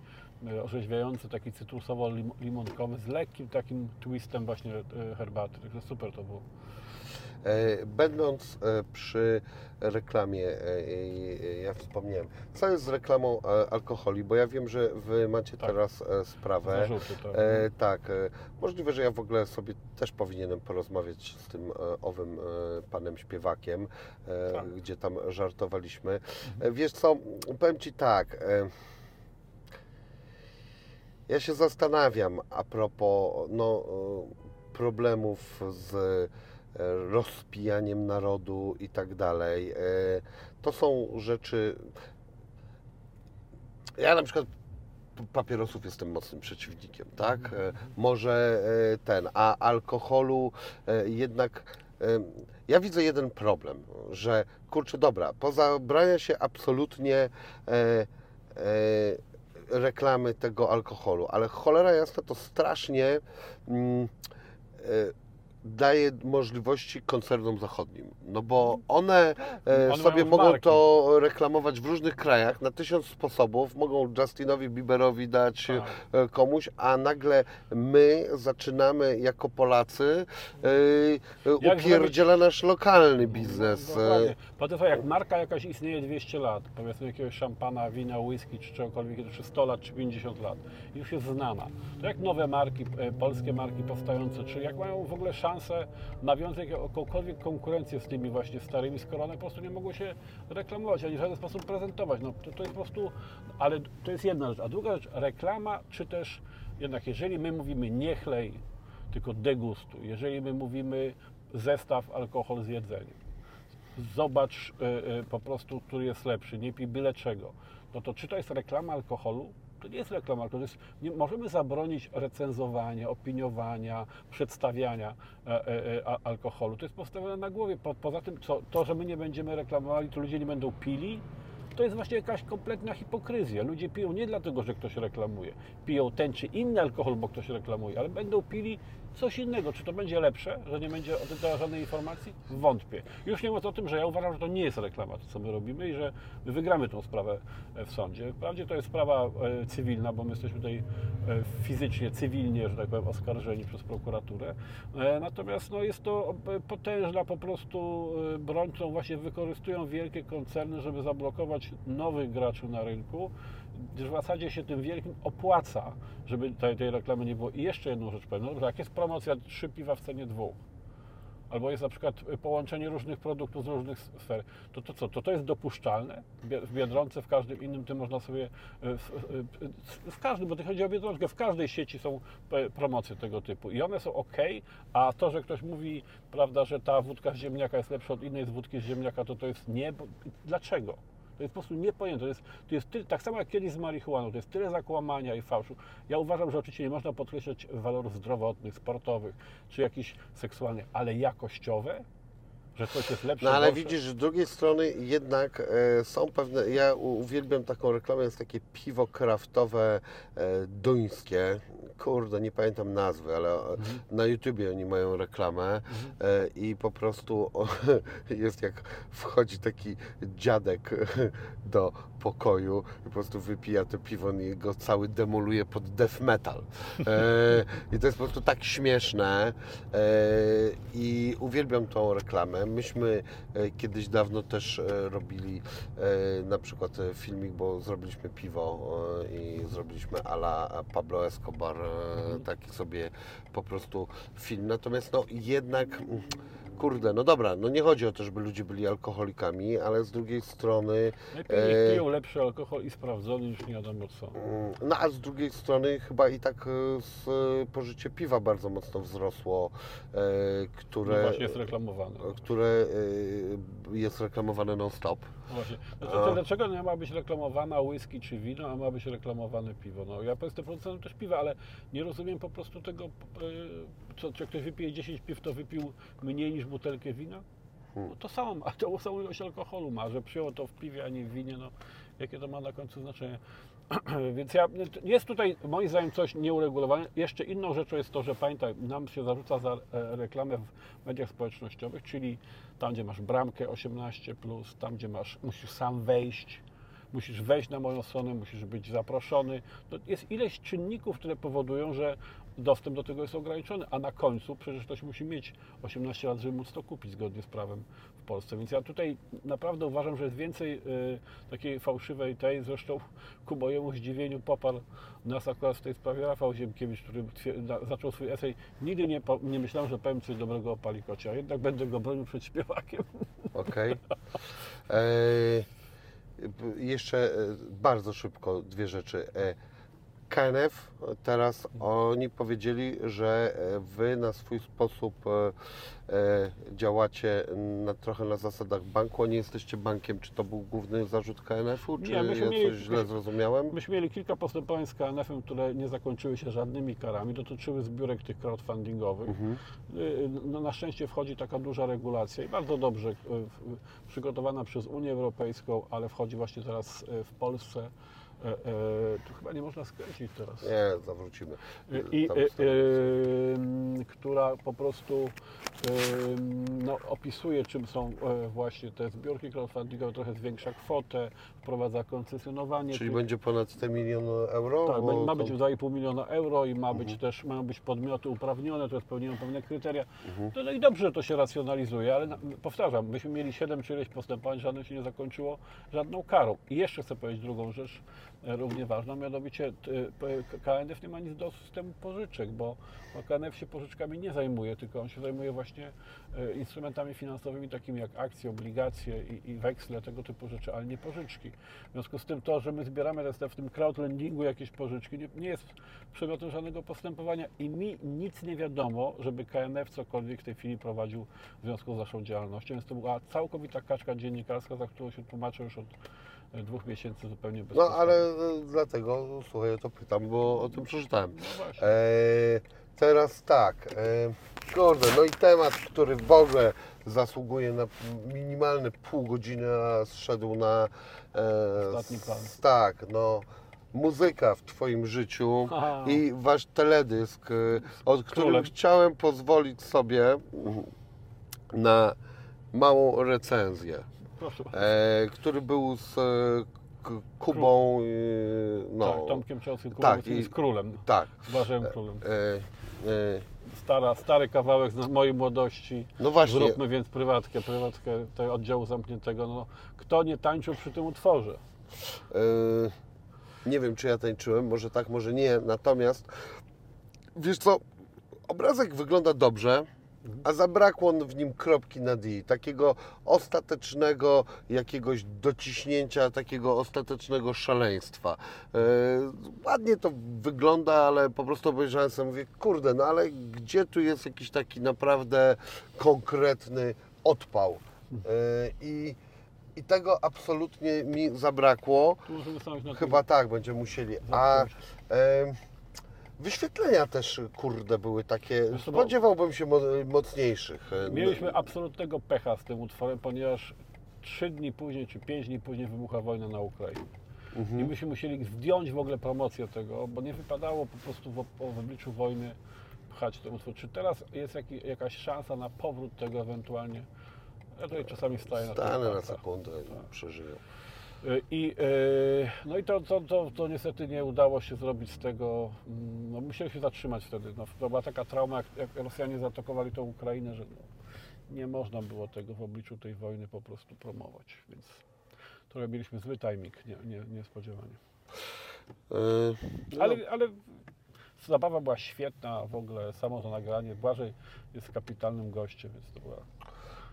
e, orzeźwiający, taki cytrusowo-limonkowy z lekkim takim twistem właśnie e, herbaty. Także super to było. E, Będąc e, przy reklamie, e, ja wspomniałem, co jest z reklamą alkoholi, bo ja wiem, że Wy macie Tak. teraz sprawę. Zarzuty, tak. Tak, możliwe, że ja w ogóle sobie też powinienem porozmawiać z tym owym panem śpiewakiem, Tak. gdzie tam żartowaliśmy. E, wiesz co, powiem Ci tak. Ja się zastanawiam a propos no, problemów z rozpijaniem narodu i tak dalej. E, To są rzeczy. Ja na przykład papierosów jestem mocnym przeciwnikiem, tak? E, Może e, ten, a alkoholu jednak. Ja widzę jeden problem, że kurczę, dobra, pozabrania się absolutnie reklamy tego alkoholu, ale cholera jasna to strasznie mm, daje możliwości koncernom zachodnim. No bo one e, One sobie mogą marki. to reklamować w różnych krajach na tysiąc sposobów. Mogą Justinowi Bieberowi dać Tak. e, komuś, a nagle my zaczynamy jako Polacy e, Jak upierdziela nasz lokalny biznes. No, dokładnie. E, jak marka jakaś istnieje 200 lat, powiedzmy jakiegoś szampana, wina, whisky czy czegokolwiek, czy 100 lat, czy 50 lat, już jest znana. To jak nowe marki, e, polskie marki powstające, czy jak mają w ogóle szansę nawiązać jakąkolwiek konkurencję z tymi właśnie starymi, skoro one po prostu nie mogą się reklamować, ani w żaden sposób prezentować. No to, to jest po prostu, ale to jest jedna rzecz. A druga rzecz, reklama, czy też jednak jeżeli my mówimy nie chlej, tylko degustuj, jeżeli my mówimy zestaw alkohol z jedzeniem, zobacz e, po prostu, który jest lepszy, nie pij byle czego. No to czy to jest reklama alkoholu? To nie jest reklama. To jest, nie, możemy zabronić recenzowania, opiniowania, przedstawiania e, e, e, a- alkoholu. To jest postawione na głowie. Po, poza tym, co, to, że my nie będziemy reklamowali, to ludzie nie będą pili, to jest właśnie jakaś kompletna hipokryzja. Ludzie piją nie dlatego, że ktoś reklamuje. Piją ten czy inny alkohol, bo ktoś reklamuje, ale będą pili coś innego. Czy to będzie lepsze, że nie będzie o tym żadnej informacji? Wątpię. Już nie mówiąc o tym, że ja uważam, że to nie jest reklama, to co my robimy i że my wygramy tą sprawę e, w sądzie. Wprawdzie to jest sprawa e, cywilna, bo my jesteśmy tutaj e, fizycznie, cywilnie, że tak powiem, oskarżeni przez prokuraturę. Natomiast no, jest to potężna po prostu broń, którą właśnie wykorzystują wielkie koncerny, żeby zablokować nowych graczy na rynku. W zasadzie się tym wielkim opłaca, żeby tej, tej reklamy nie było. I jeszcze jedną rzecz powiem, no, dobrze, jak jest promocja trzy piwa w cenie dwóch, albo jest na przykład połączenie różnych produktów z różnych sfer, to to co, to to jest dopuszczalne? W Bie- W Biedronce, w każdym innym, tym można sobie, e, w, w, w każdym, bo to chodzi o Biedronkę, w każdej sieci są e, promocje tego typu i one są ok, a to, że ktoś mówi, prawda, że ta wódka z ziemniaka jest lepsza od innej z wódki z ziemniaka, to to jest nie, dlaczego? To jest po prostu niepojęte. To jest, to jest tyle, tak samo jak kiedyś z marihuaną, to jest tyle zakłamania i fałszu. Ja uważam, że oczywiście nie można podkreślać walorów zdrowotnych, sportowych czy jakichś seksualnych, ale jakościowe, że coś jest lepsze. No ale gorsze. widzisz, z drugiej strony jednak e, są pewne, ja uwielbiam taką reklamę, jest takie piwo kraftowe e, duńskie, kurde, nie pamiętam nazwy, ale e, na YouTubie oni mają reklamę e, i po prostu o, [LAUGHS] jest jak wchodzi taki dziadek [LAUGHS] do pokoju i po prostu wypija to piwo i go cały demoluje pod death metal. E, [LAUGHS] I to jest po prostu tak śmieszne e, i uwielbiam tą reklamę. Myśmy e, kiedyś dawno też e, robili e, na przykład filmik, bo zrobiliśmy piwo i zrobiliśmy ala Pablo Escobar, e, taki sobie po prostu film. Natomiast no jednak mm, kurde, no dobra, no nie chodzi o to, żeby ludzie byli alkoholikami, ale z drugiej strony Lepiej niech e, piją lepszy alkohol i sprawdzony niż nie wiadomo co. Mm, No a z drugiej strony chyba i tak e, z, pożycie piwa bardzo mocno wzrosło, e, No które, właśnie jest reklamowane. które e, jest reklamowane non-stop. No Właśnie. Znaczy, A. dlaczego nie ma być reklamowana whisky czy wino, a ma być reklamowane piwo? No, ja jestem producentem też piwa, ale nie rozumiem po prostu tego, co, czy ktoś wypije 10 piw, to wypił mniej niż butelkę wina? No to samo ma, tą samą ilość alkoholu ma, że przyjął to w piwie, a nie w winie, no jakie to ma na końcu znaczenie? [CLEARS THROAT] Więc ja, jest tutaj moim zdaniem coś nieuregulowane. Jeszcze inną rzeczą jest to, że pamiętaj, nam się zarzuca za e, reklamę w mediach społecznościowych, czyli tam, gdzie masz bramkę 18, tam, gdzie masz, musisz sam wejść, musisz wejść na moją stronę, musisz być zaproszony. To jest ileś czynników, które powodują, że dostęp do tego jest ograniczony, a na końcu przecież ktoś musi mieć 18 lat, żeby móc to kupić zgodnie z prawem w Polsce. Więc ja tutaj naprawdę uważam, że jest więcej y, takiej fałszywej tej, zresztą ku mojemu zdziwieniu poparł nas akurat w tej sprawie Rafał Ziemkiewicz, który zaczął swój esej. Nigdy nie, nie myślałem, że powiem coś dobrego o Palikocie, a jednak będę go bronił przed śpiewakiem. Okej. [LAUGHS] E, b- Jeszcze e, bardzo szybko dwie rzeczy. E, KNF teraz oni powiedzieli, że e, wy na swój sposób e, e, działacie na, trochę na zasadach banku, a nie jesteście bankiem. Czy to był główny zarzut KNF-u, czy Nie, ja mieli- coś źle zrozumiałem? Myśmy mieli kilka postępowań z KNF-em, które nie zakończyły się żadnymi karami, dotyczyły zbiórek tych crowdfundingowych. Mhm. Y, No, na szczęście wchodzi taka duża regulacja i bardzo dobrze y, przygotowana przez Unię Europejską, ale wchodzi właśnie teraz y, w Polsce E, e, tu chyba nie można skręcić teraz. Nie, zawrócimy. I, Tam e, e, która po prostu e, no, opisuje, czym są e, właśnie te zbiorki crowdfundingowe, trochę zwiększa kwotę, wprowadza koncesjonowanie. Czyli tych- będzie ponad te milion euro? tak, Bo ma to- być 2,5 miliona euro i ma być Mhm. też, mają być podmioty uprawnione, które spełniają pewne kryteria. Mhm. No, no i dobrze, że to się racjonalizuje, ale na, powtarzam, myśmy mieli 7 czy ileś postępowań, żadne się nie zakończyło żadną karą. I jeszcze chcę powiedzieć drugą rzecz, równie ważną, mianowicie p- KNF nie ma nic do systemu pożyczek, bo, KNF się pożyczkami nie zajmuje, tylko on się zajmuje właśnie e, instrumentami finansowymi takimi jak akcje, obligacje i, i weksle, tego typu rzeczy, ale nie pożyczki. W związku z tym to, że my zbieramy teraz w tym crowdlendingu jakieś pożyczki, nie, nie jest przedmiotem żadnego postępowania i mi nic nie wiadomo, żeby KNF cokolwiek w tej chwili prowadził w związku z naszą działalnością. Więc to była całkowita kaczka dziennikarska, za którą się tłumaczę już od dwóch miesięcy zupełnie bez No ale e, dlatego, słuchaj, o to pytam, bo o tym przeczytałem. No właśnie. E, teraz tak, e, kurde, no i temat, który w ogóle zasługuje na minimalne pół godziny, a zszedł na... E, Ostatni plan. s- Tak, no muzyka w Twoim życiu [LAUGHS] Aha. i Wasz teledysk, e, od którym Królem. chciałem pozwolić sobie na małą recenzję. E, który był z e, Kubą, e, no, tak, Tomkiem Ciosym, tak, tak, i- z królem, tak, z Błażejem Królem. e, e, Stara, stary kawałek z mojej młodości. no właśnie, Zróbmy więc prywatkę, prywatkę tego oddziału zamkniętego. No, kto nie tańczył przy tym utworze? Nie wiem, czy ja tańczyłem, może tak, może nie. Natomiast wiesz co, obrazek wygląda dobrze, a zabrakło w nim kropki na D, takiego ostatecznego jakiegoś dociśnięcia, takiego ostatecznego szaleństwa. Yy, ładnie to wygląda, ale po prostu obejrzałem sobie, mówię, kurde, no ale gdzie tu jest jakiś taki naprawdę konkretny odpał? Yy, I i tego absolutnie mi zabrakło. Chyba tak, będziemy musieli. A em, wyświetlenia też, kurde, były takie. Spodziewałbym się mo- mocniejszych. E. Mieliśmy absolutnego pecha z tym utworem, ponieważ trzy dni później, czy pięć dni później wybucha wojna na Ukrainie. Mhm. I myśmy musieli zdjąć w ogóle promocję tego, bo nie wypadało po prostu w, w obliczu wojny pchać ten utwór. Czy teraz jest jaki, jakaś szansa na powrót tego ewentualnie? Ja tutaj czasami staję na Stanę na kartach. sekundę i przeżyję. Y, I, y, no i to, to, to, to niestety nie udało się zrobić z tego, mm, no musieli się zatrzymać wtedy. No, to była taka trauma, jak, jak Rosjanie zaatakowali tą Ukrainę, że no, nie można było tego w obliczu tej wojny po prostu promować, więc trochę mieliśmy zły timing, nie, nie, niespodziewanie. E, no, Ale, ale zabawa była świetna w ogóle, samo to nagranie. Błażej jest kapitalnym gościem, więc to była...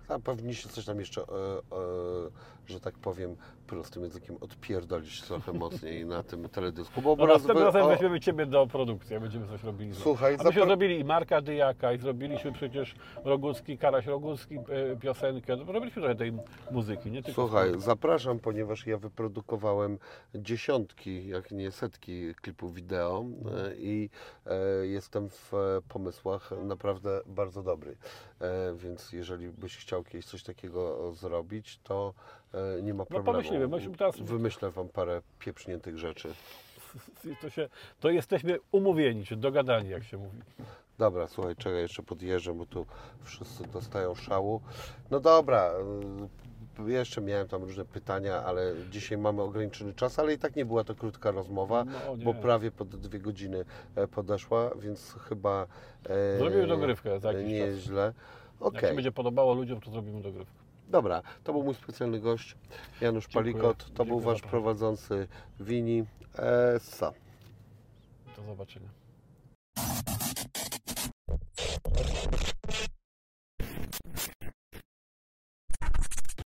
A powinniście coś tam jeszcze, e, e, że tak powiem, prostym językiem odpierdolić trochę [LAUGHS] mocniej na tym teledysku. Bo No następnym razem o- weźmiemy Ciebie do produkcji, a będziemy coś robili. Słuchaj, a myśmy zrobili i Marka Dyjaka, i zrobiliśmy przecież Rogucki, Karaś Rogucki e, piosenkę. No, Robiliśmy trochę tej muzyki, nie tylko... Słuchaj, zapraszam, ponieważ ja wyprodukowałem dziesiątki, jak nie setki klipów wideo e, i e, jestem w e, pomysłach naprawdę bardzo dobry. E, Więc jeżeli byś chciał kiedyś coś takiego zrobić, to nie ma problemu. No pomyślimy, myśmy teraz- Wymyślę Wam parę pieprzniętych rzeczy. [LAUGHS] To, się, to jesteśmy umówieni, czy dogadani, jak się mówi. Dobra, słuchaj, czekaj, jeszcze podjeżdżę, bo tu wszyscy dostają szału. No dobra, y, jeszcze miałem tam różne pytania, ale dzisiaj mamy ograniczony czas, ale i tak nie była to krótka rozmowa, No, bo prawie pod dwie godziny e, podeszła, więc chyba e, Zrobimy dogrywkę za jakiś nie czas. jest źle. Jak Okej, się będzie podobało ludziom, to zrobimy dogrywkę. Dobra, to był mój specjalny gość, Janusz Dziękuję. Palikot. To Dziękuję był Wasz prowadzący Wini. Essa. Do zobaczenia.